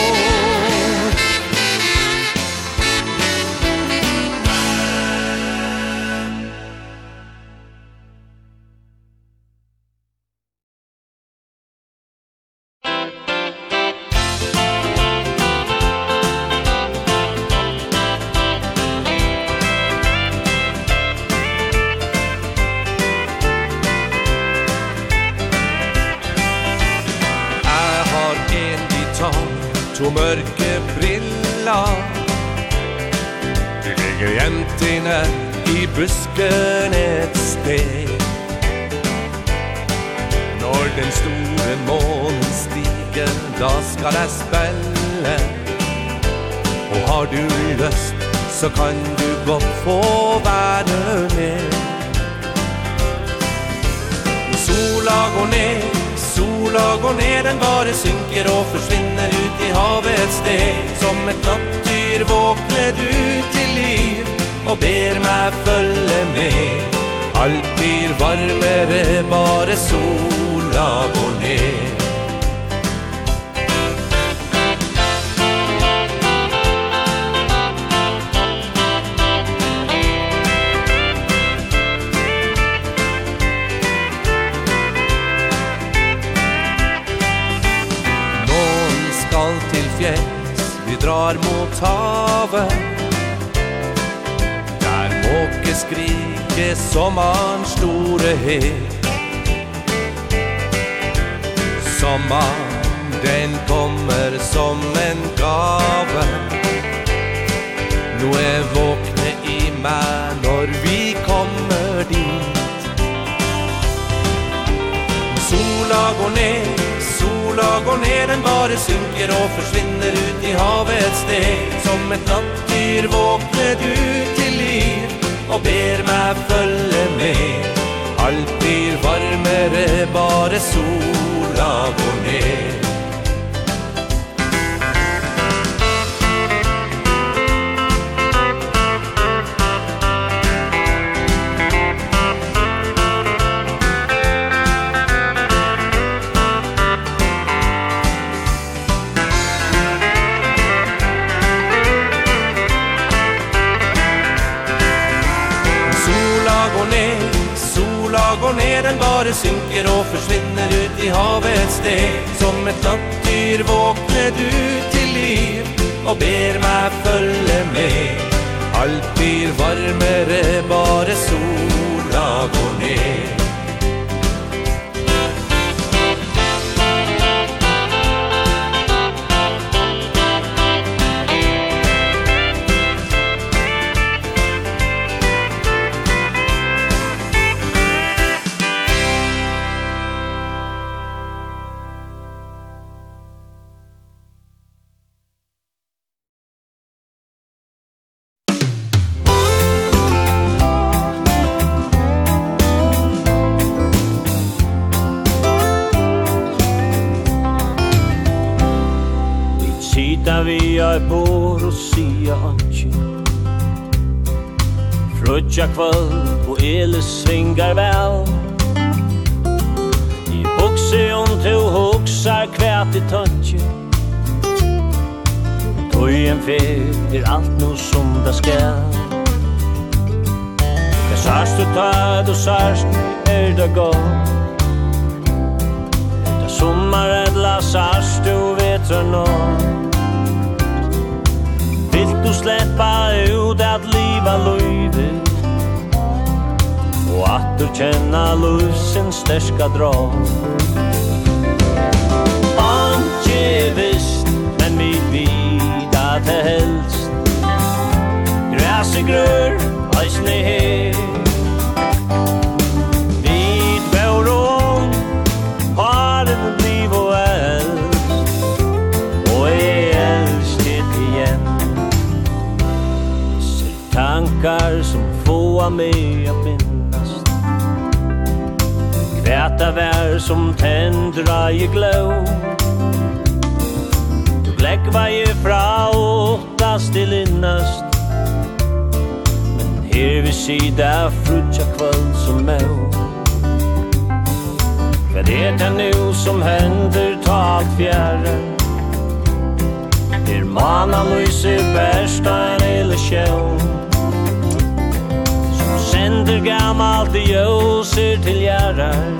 ta mig att minnas. Kväta vär som tändra i glå Du gläckva ju fra åttast till innast Men här vi sida frutja kväll som må Vad är det nu som händer ta allt fjärran Er manan lyser bärstan eller sjön Sender gammalt ljóser til gjerrar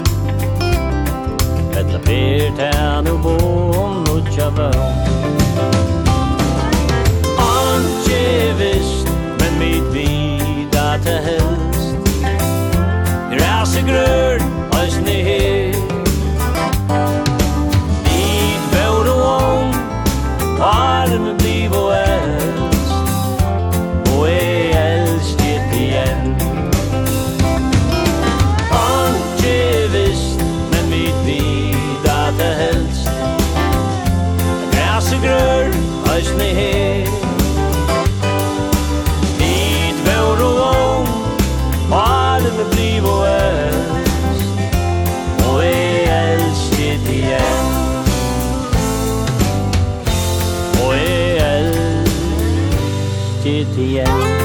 Etla fyrt tæn og bon og tjavøn Anke vist, men mit vida til helst Græse grør, æsne her Vid bør og om, arme bliv og er eisne her Tid vår og om Bare bliv og elst. Og jeg elsket igjen Og jeg elsket igjen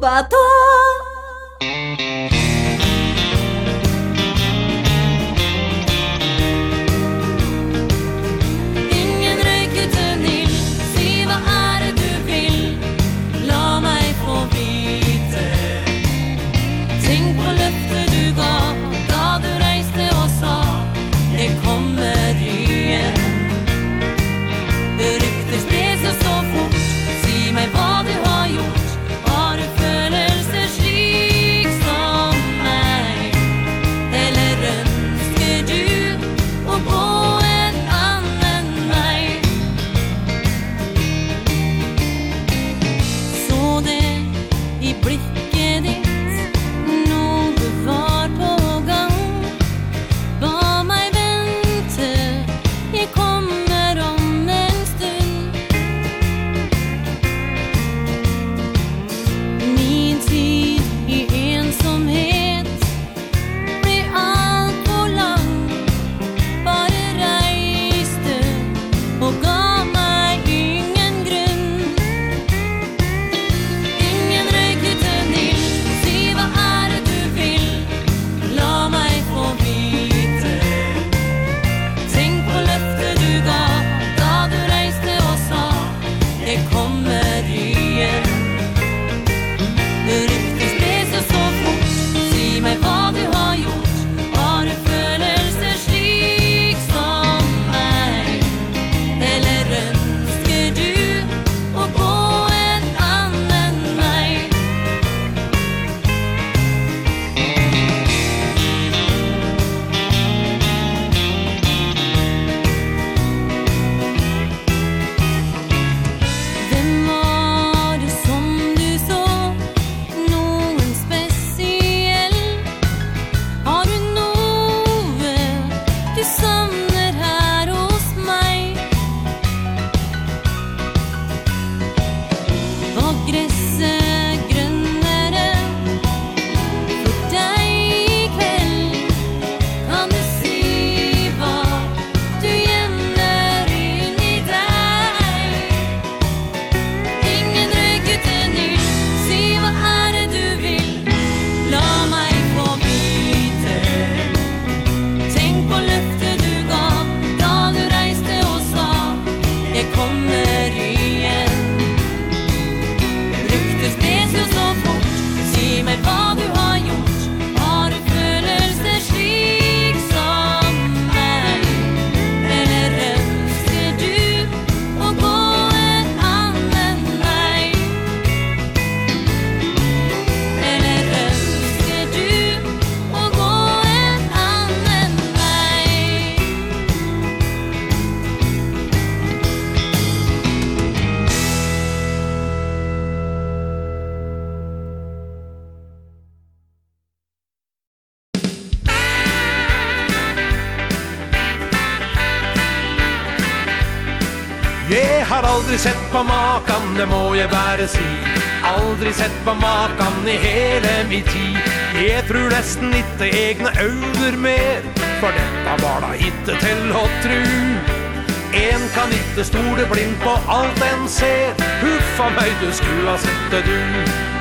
på på makan, det må jeg bare si. Aldri sett på makan i hele min tid. Jeg tror nesten ikke egne øver mer For dette var da ikke til å tru. En kan ikke stole blind på alt en ser. Huffa meg, du skulle ha sett det du.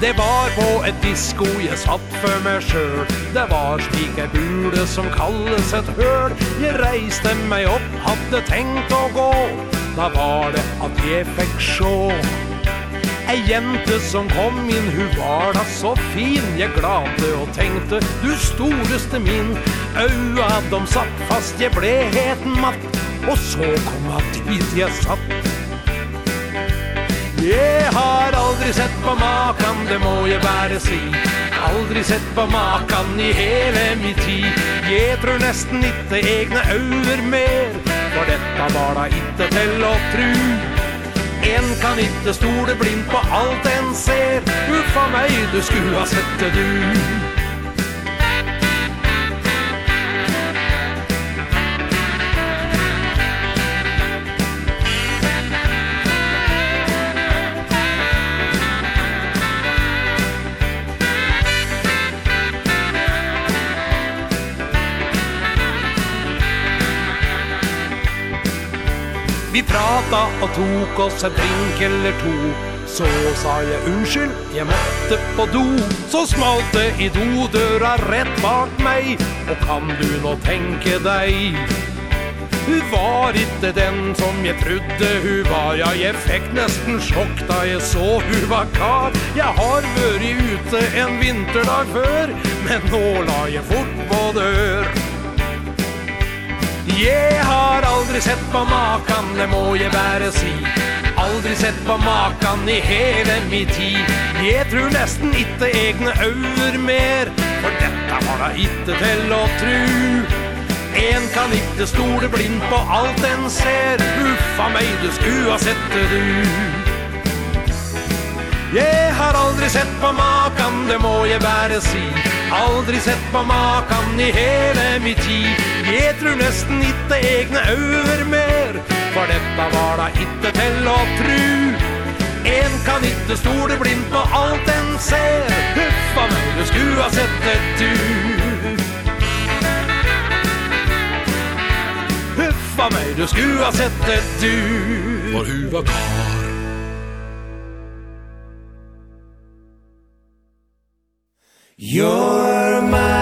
Det var på ett disco jag satt för mig själv Det var slik en bule som kalles et høl. Jag reiste mig upp, hade tänkt att gå. Da var det at jeg fikk sjå Ei jente som kom inn, hun var da så fin. Jeg glade og tenkte, du storeste min. Øya, de satt fast, jeg ble helt matt. Og så kom at dit jeg satt Jeg har aldri sett på makan, det må jeg bare si. Aldri sett på makan i hele min tid. Jeg tror nesten ikke egne øver mer For dette var da ikke til å tru. En kan ikke stole blind på alt en ser. Uffa meg, du skulle ha sett det du. Vi prata og tok oss en drink eller to. Så sa jeg unnskyld, jeg måtte på do. Så smalt det i dodøra rett bak meg. Og kan du nå tenke deg? Hun var ikke den som jeg trodde hun var. Ja, jeg fikk nesten sjokk da jeg så hun var kar. Jeg har vært ute en vinterdag før Men nå la jeg fort på dør. Jeg har aldri sett på makan, det må jeg bare si. Aldri sett på makan i hele min tid. Jeg tror nesten ikke egne øver mer For dette var da ikke til å tru. En kan ikke stole blind på alt en ser. Uffa meg, du skua det du. Jeg har aldri sett på makan, det må jeg bare si. Aldri sett på makan i hele min tid. Jeg tror nesten ikke egne øver mer. For dette var da ikke til å tru. En kan ikke stole blind på alt en ser. Huffa meg, du skulle ha sett det du Huffa meg, du skulle ha sett det du For hun var kar. You're my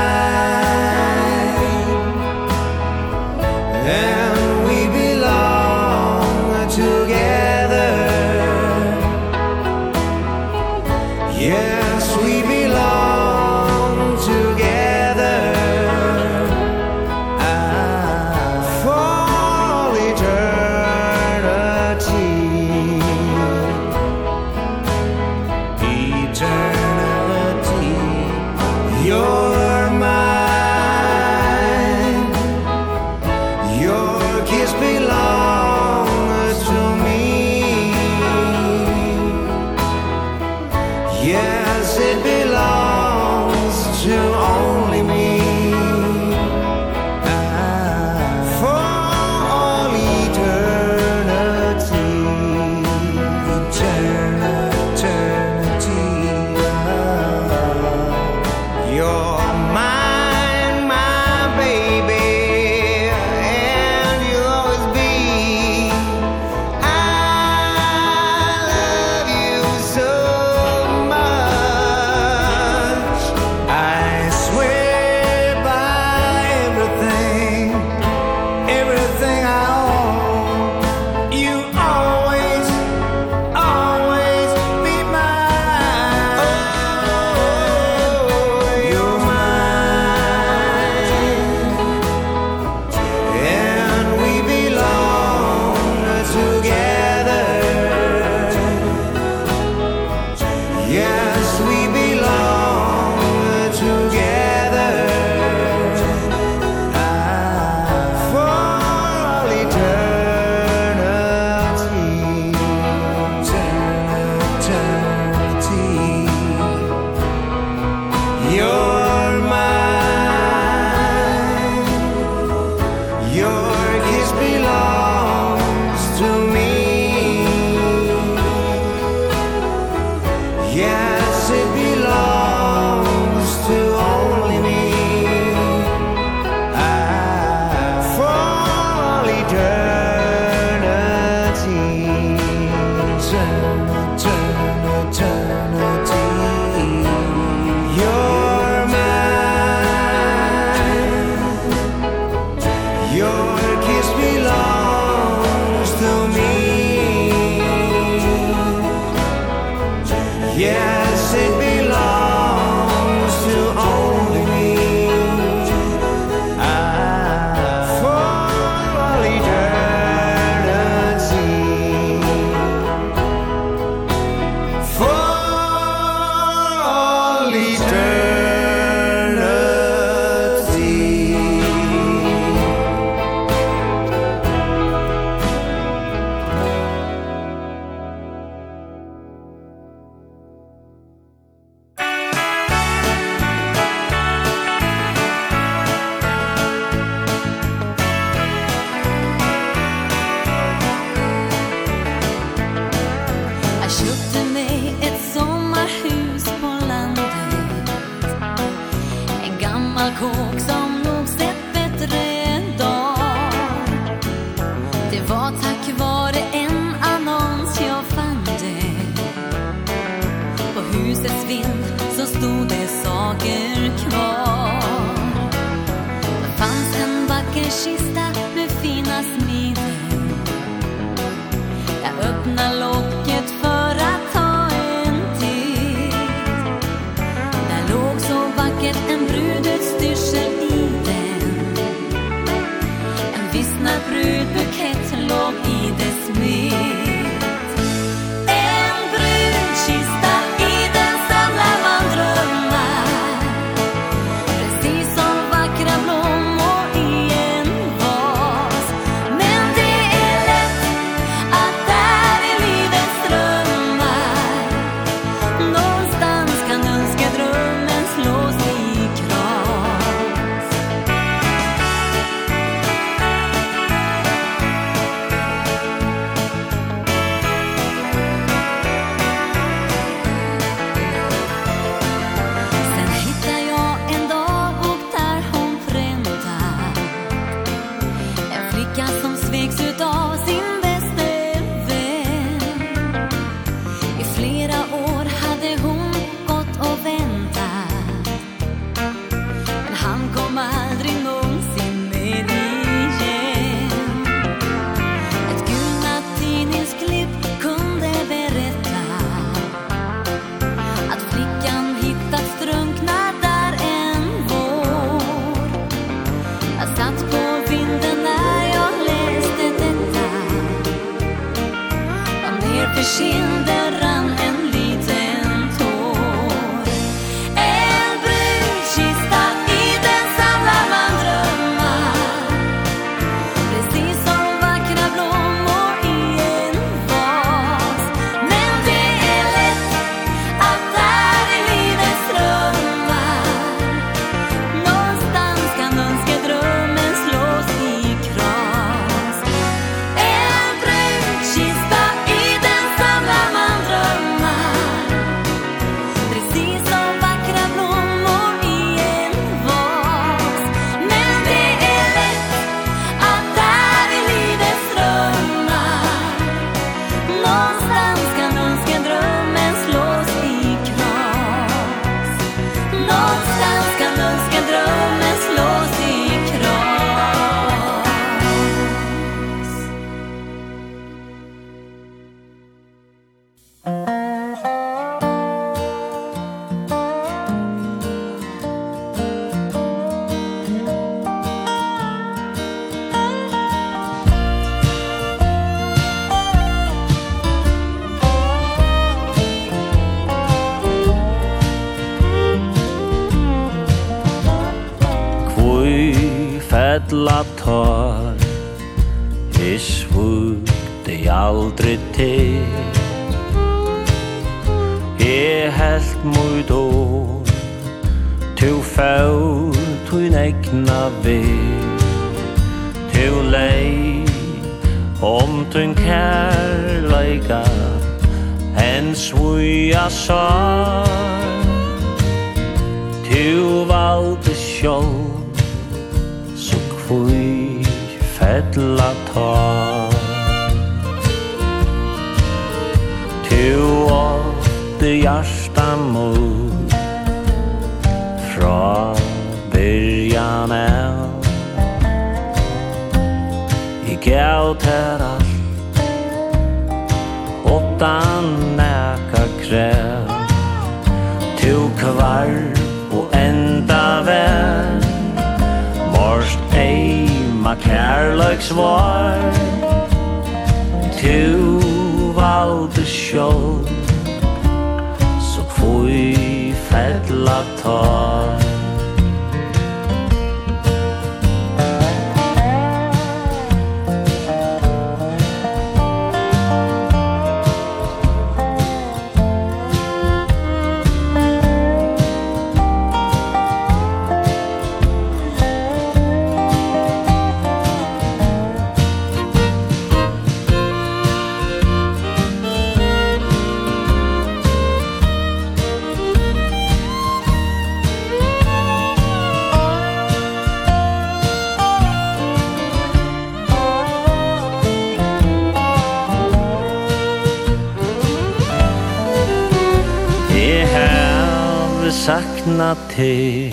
sakna te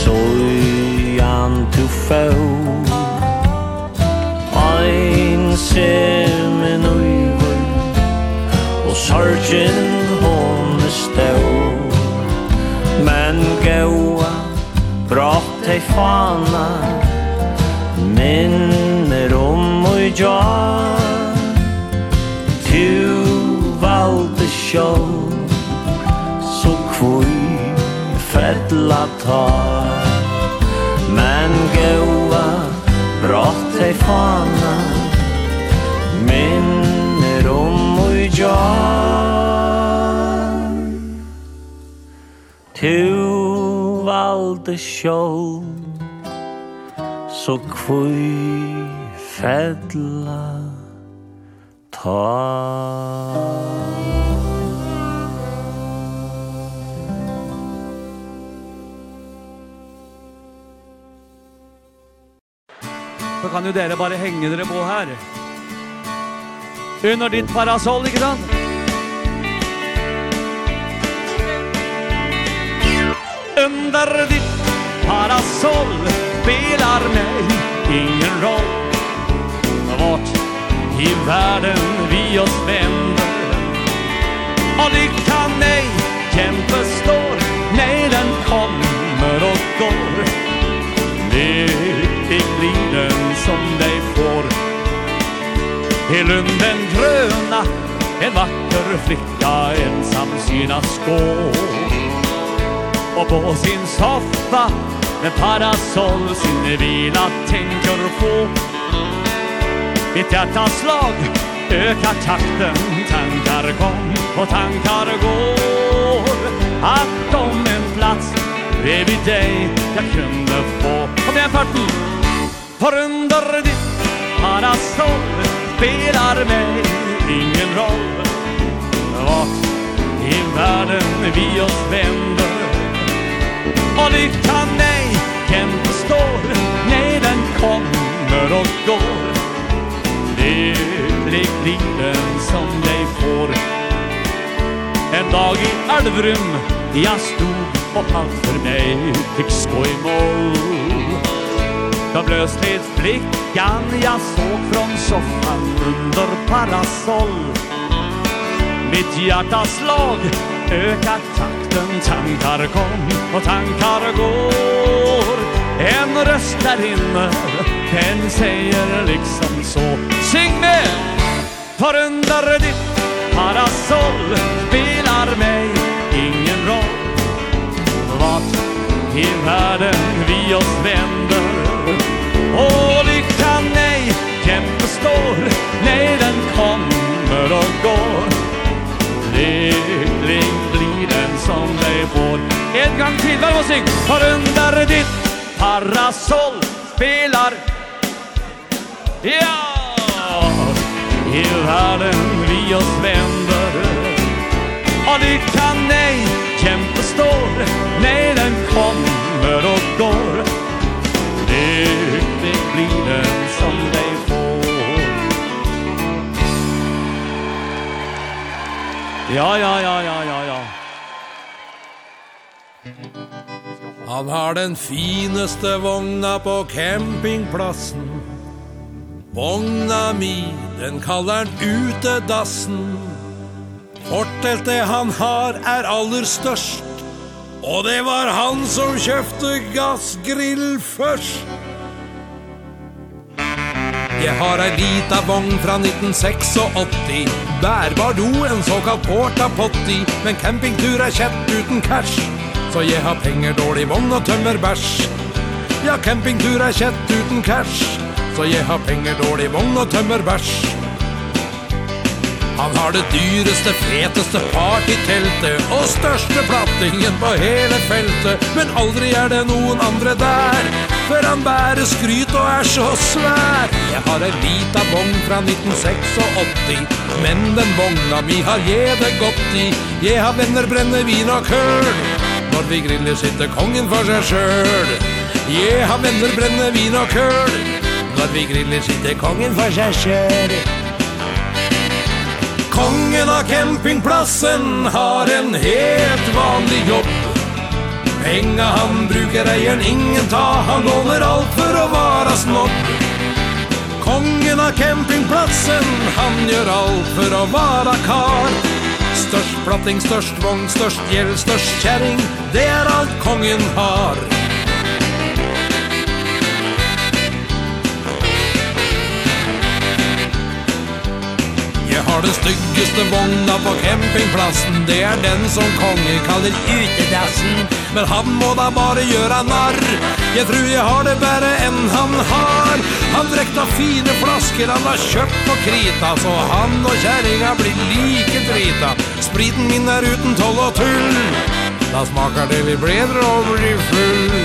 Sojan tu fau. Ein semen uivur Og sorgen hon stau. Men gaua brått ei fana. Minner om oi jar Tu valde sjål ella tar Men gaua brott ei fana Minner om ui jan Tu valde sjål Så kvui fedla tar så kan jo dere bare henge dere på her. Under ditt parasoll, ikke sant? Under ditt parasoll spelar mig ingen roll Vart i världen vi oss vänder Och det kan ej jämt står Nej, den kommer och går Lycklig blir den som dig får. I lunden gröna En vacker flicka ensam sina skår. Och på sin soffa Med parasoll sin vila tänker på. Mitt hjärtas slag ökar takten Tankar kom och tankar går. Att om en plats bredvid dig jag kunde få på den farten För under ditt parasoll spelar mig ingen roll. Vart i världen vi oss vänder. Och lyckan nej, Kent står Nej, den kommer och går. Lycklig den som dig får. En dag i Alvrum Jag stod och allt för mig Fick skoj mål. Då plötsligt flickan jag såg från soffan under parasoll. Mitt hjärtas slag ökar takten Tankar kom och tankar går. En röst där inne, den säger liksom så. Sing med! För under ditt parasoll spelar mig ingen roll. Vart i världen vi oss vänder Och lyckan nej, jämt består Nej, den kommer och går. Lycklig blir den som dig får. En gång till, vad och sing Har under ditt parasoll spelar. Ja! I världen vi oss vänder. Och lyckan nej, jämt består Nej, den kommer blir som dig får. Ja, ja, ja, ja, ja, ja. Han har den fineste vogna på campingplassen. Vogna mi, den kallar han utedassen. Forteltet han har er aller størst. Og det var han som kjøpte gassgrill først. Jeg har ei lita vogn fra 1986 Bærbar do, en såkalt porta potti Men campingtur er kjett uten cash. Så jeg har penger, dårlig vogn og tømmer bæsj. Ja, campingtur er kjett uten cash. Så jeg har penger, dårlig vogn og tømmer bæsj. Han har det dyreste, feteste partyteltet Og største plattingen på hele feltet. Men aldri er det noen andre der For han bærer skryt og er så svær. Jeg har en lita vogn fra 1986 Men den vogna mi har jeg det godt i. Jeg har venner, brennevin og køl Når vi griller sitter kongen for seg sjøl. Jeg har venner, brennevin og køl Når vi griller sitter kongen for seg sjøl. Kongen av campingplassen har en helt vanlig jobb. Penga han brukar eieren ingen ta. Han låner allt för att vara snobb Kongen av campingplassen Han gör allt för att vara kar. Störst platting, störst vång, störst gäll, störst kjæring Det er allt kongen har. har den styggeste vogna på campingplassen. Det er den som kongen kaller utedassen. Men han må da bare gjøre narr. Jeg tror jeg har det bedre enn han har. Han drekta fine flasker han har kjøpt på krita Så han og kjæringa blir like drita. Spriten min er uten toll og tull. Da smaker det litt bedre og blir full.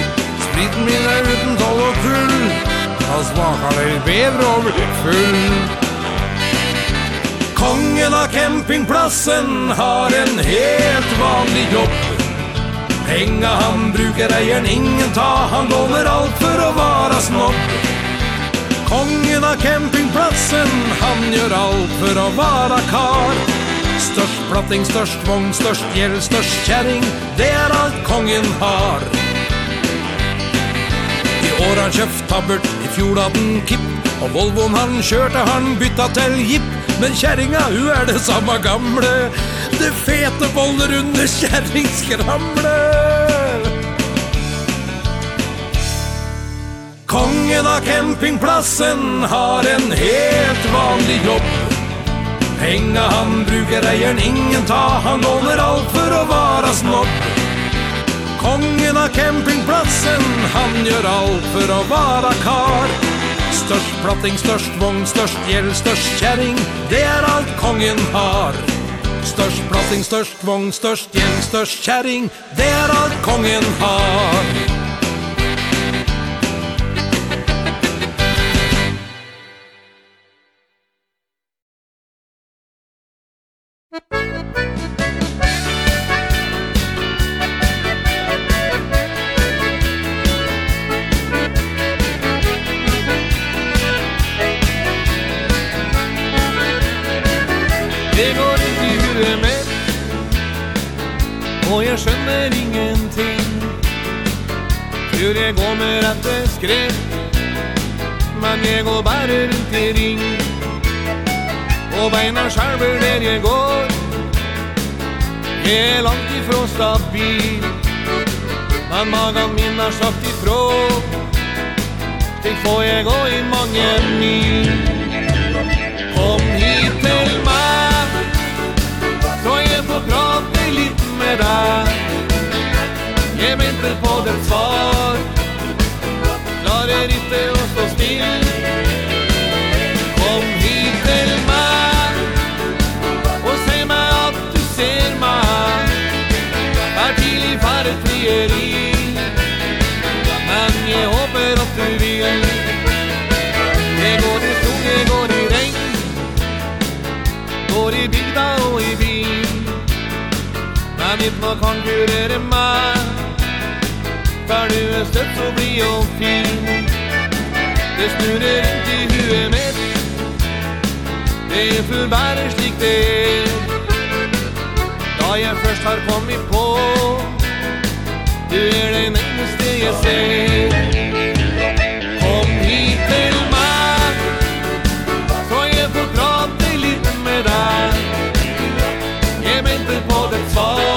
Spriten min er uten toll og tull. Da smaker det litt bedre og blir full. Kongen av campingplassen har en helt vanlig jobb. Penga han brukar eieren ingen ta. Han låner allt för att vara snobb Kongen av campingplassen Han gör allt för att vara kar. Störst platting, störst vogn, störst gjeld, störst kärring Det är allt kongen har. I år han köpt tabbert, i fjol hade han kipp. Og Volvoen han kjørte han bytta til jipp Men kjæringa, hun er det samme gamle. Det fete boller under kjæringskramle Kongen av campingplassen har en helt vanlig jobb. Penga han bruker eieren, ingen ta. Han låner alt for å vara snopp Kongen av campingplatsen, han gjør alt for å vara kar størst, platting størst, vogn størst, gjeld størst, kjæring Det er alt kongen har. Størst, platting størst, vogn størst, gjeld størst, kjæring Det er alt kongen har. regnar skärver när jeg går. Jeg är långt ifrån stabil Men magen min har sagt ifrå Stig får jag gå i många mil Kom hit till meg Så jag får prate litt med dig Jeg venter på den svar Klarar inte att stå still batteri Ja, men jeg håper at du vil Det går i skog, det går i regn Går i bygda og i byen Men ikke kan kurere meg For du er støtt så bli og fin Det snurrer rundt i huet mitt Det er full bære slik det er Da jeg først har kommet på Du er det närmaste jeg ser. Kom hit till mig Så jag får prata lite med dig Ge mig på ditt svar.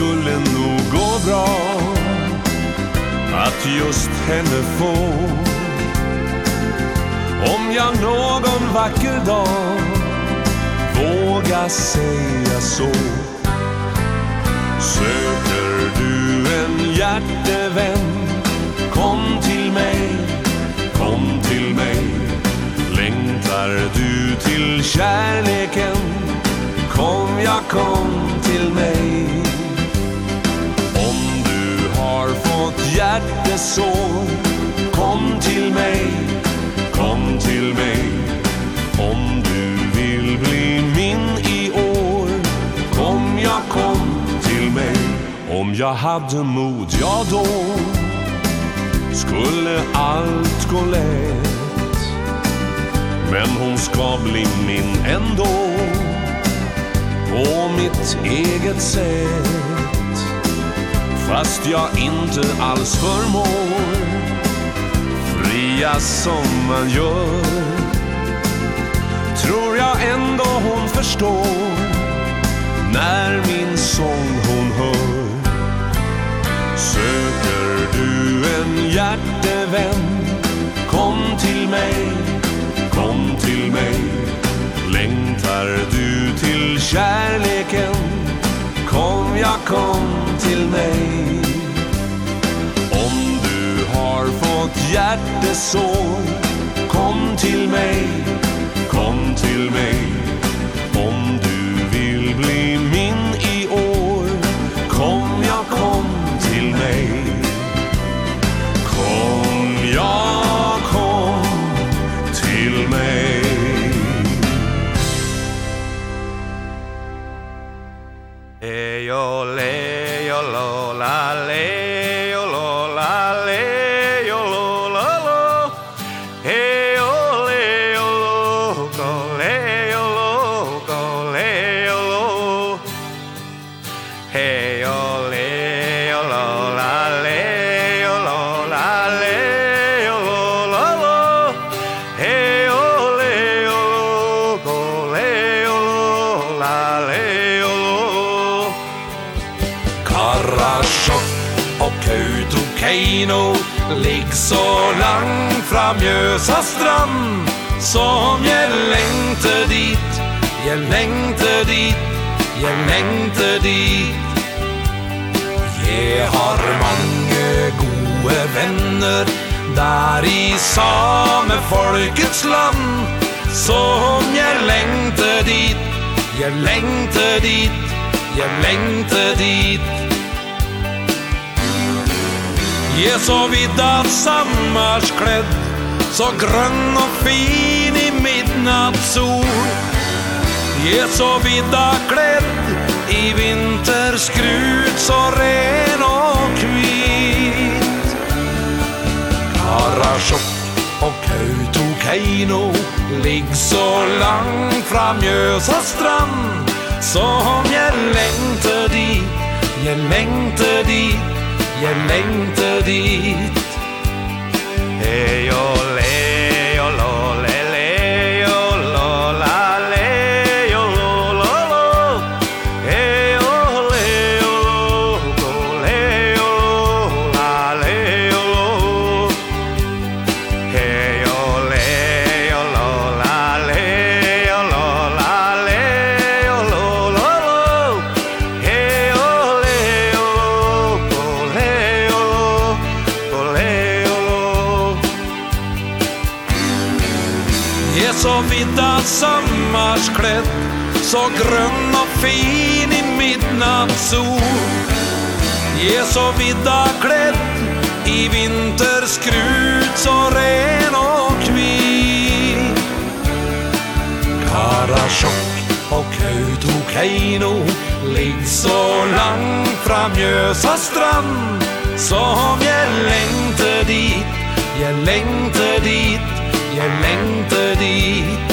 skulle nog gå bra Att just henne få. Om jag någon vacker dag Våga säga så Söker du en hjärtevän? Kom till mig, kom till mig. Längtar du till kärleken? Kom, ja kom till mig. hjärte sår Kom till mig, kom till mig Om du vill bli min i år Kom, ja kom till mig Om jag hade mod, ja då Skulle allt gå lätt Men hon ska bli min ändå På mitt eget sätt Fast jag inte alls förmår Fria som man gör. Tror jag ändå hon förstår När min sång hon hör. Söker du en hjärtevän? Kom till mig, kom till mig. Längtar du till kärleken? jag kom till mig Om du har fått hjärtesår Kom till mig, kom till mig. Om du Rösa strand Som jeg lengte dit Jeg lengte dit Jeg lengte dit. Jeg har mange gode venner Der i same folkets land. Som jeg lengte dit Jeg lengte dit Jeg lengte dit. Jeg så vidt av sammarskledd Så grønn og fin i midnattssol Jeg så vidda kledd i vinterskrut Så ren og kvit Karasjokk og Kautokeino Ligg så langt fra Mjøsa strand. Som jeg lengte dit Jeg lengte dit Jeg lengte dit. Hej och grønn og fin i midnattssol Jeg så vidda kledd i vinterskrut så ren og kvi Karasjokk og Kautokeino ligg så langt fra Mjøsa strand. Som jeg lengte dit, jeg lengte dit, jeg lengte dit.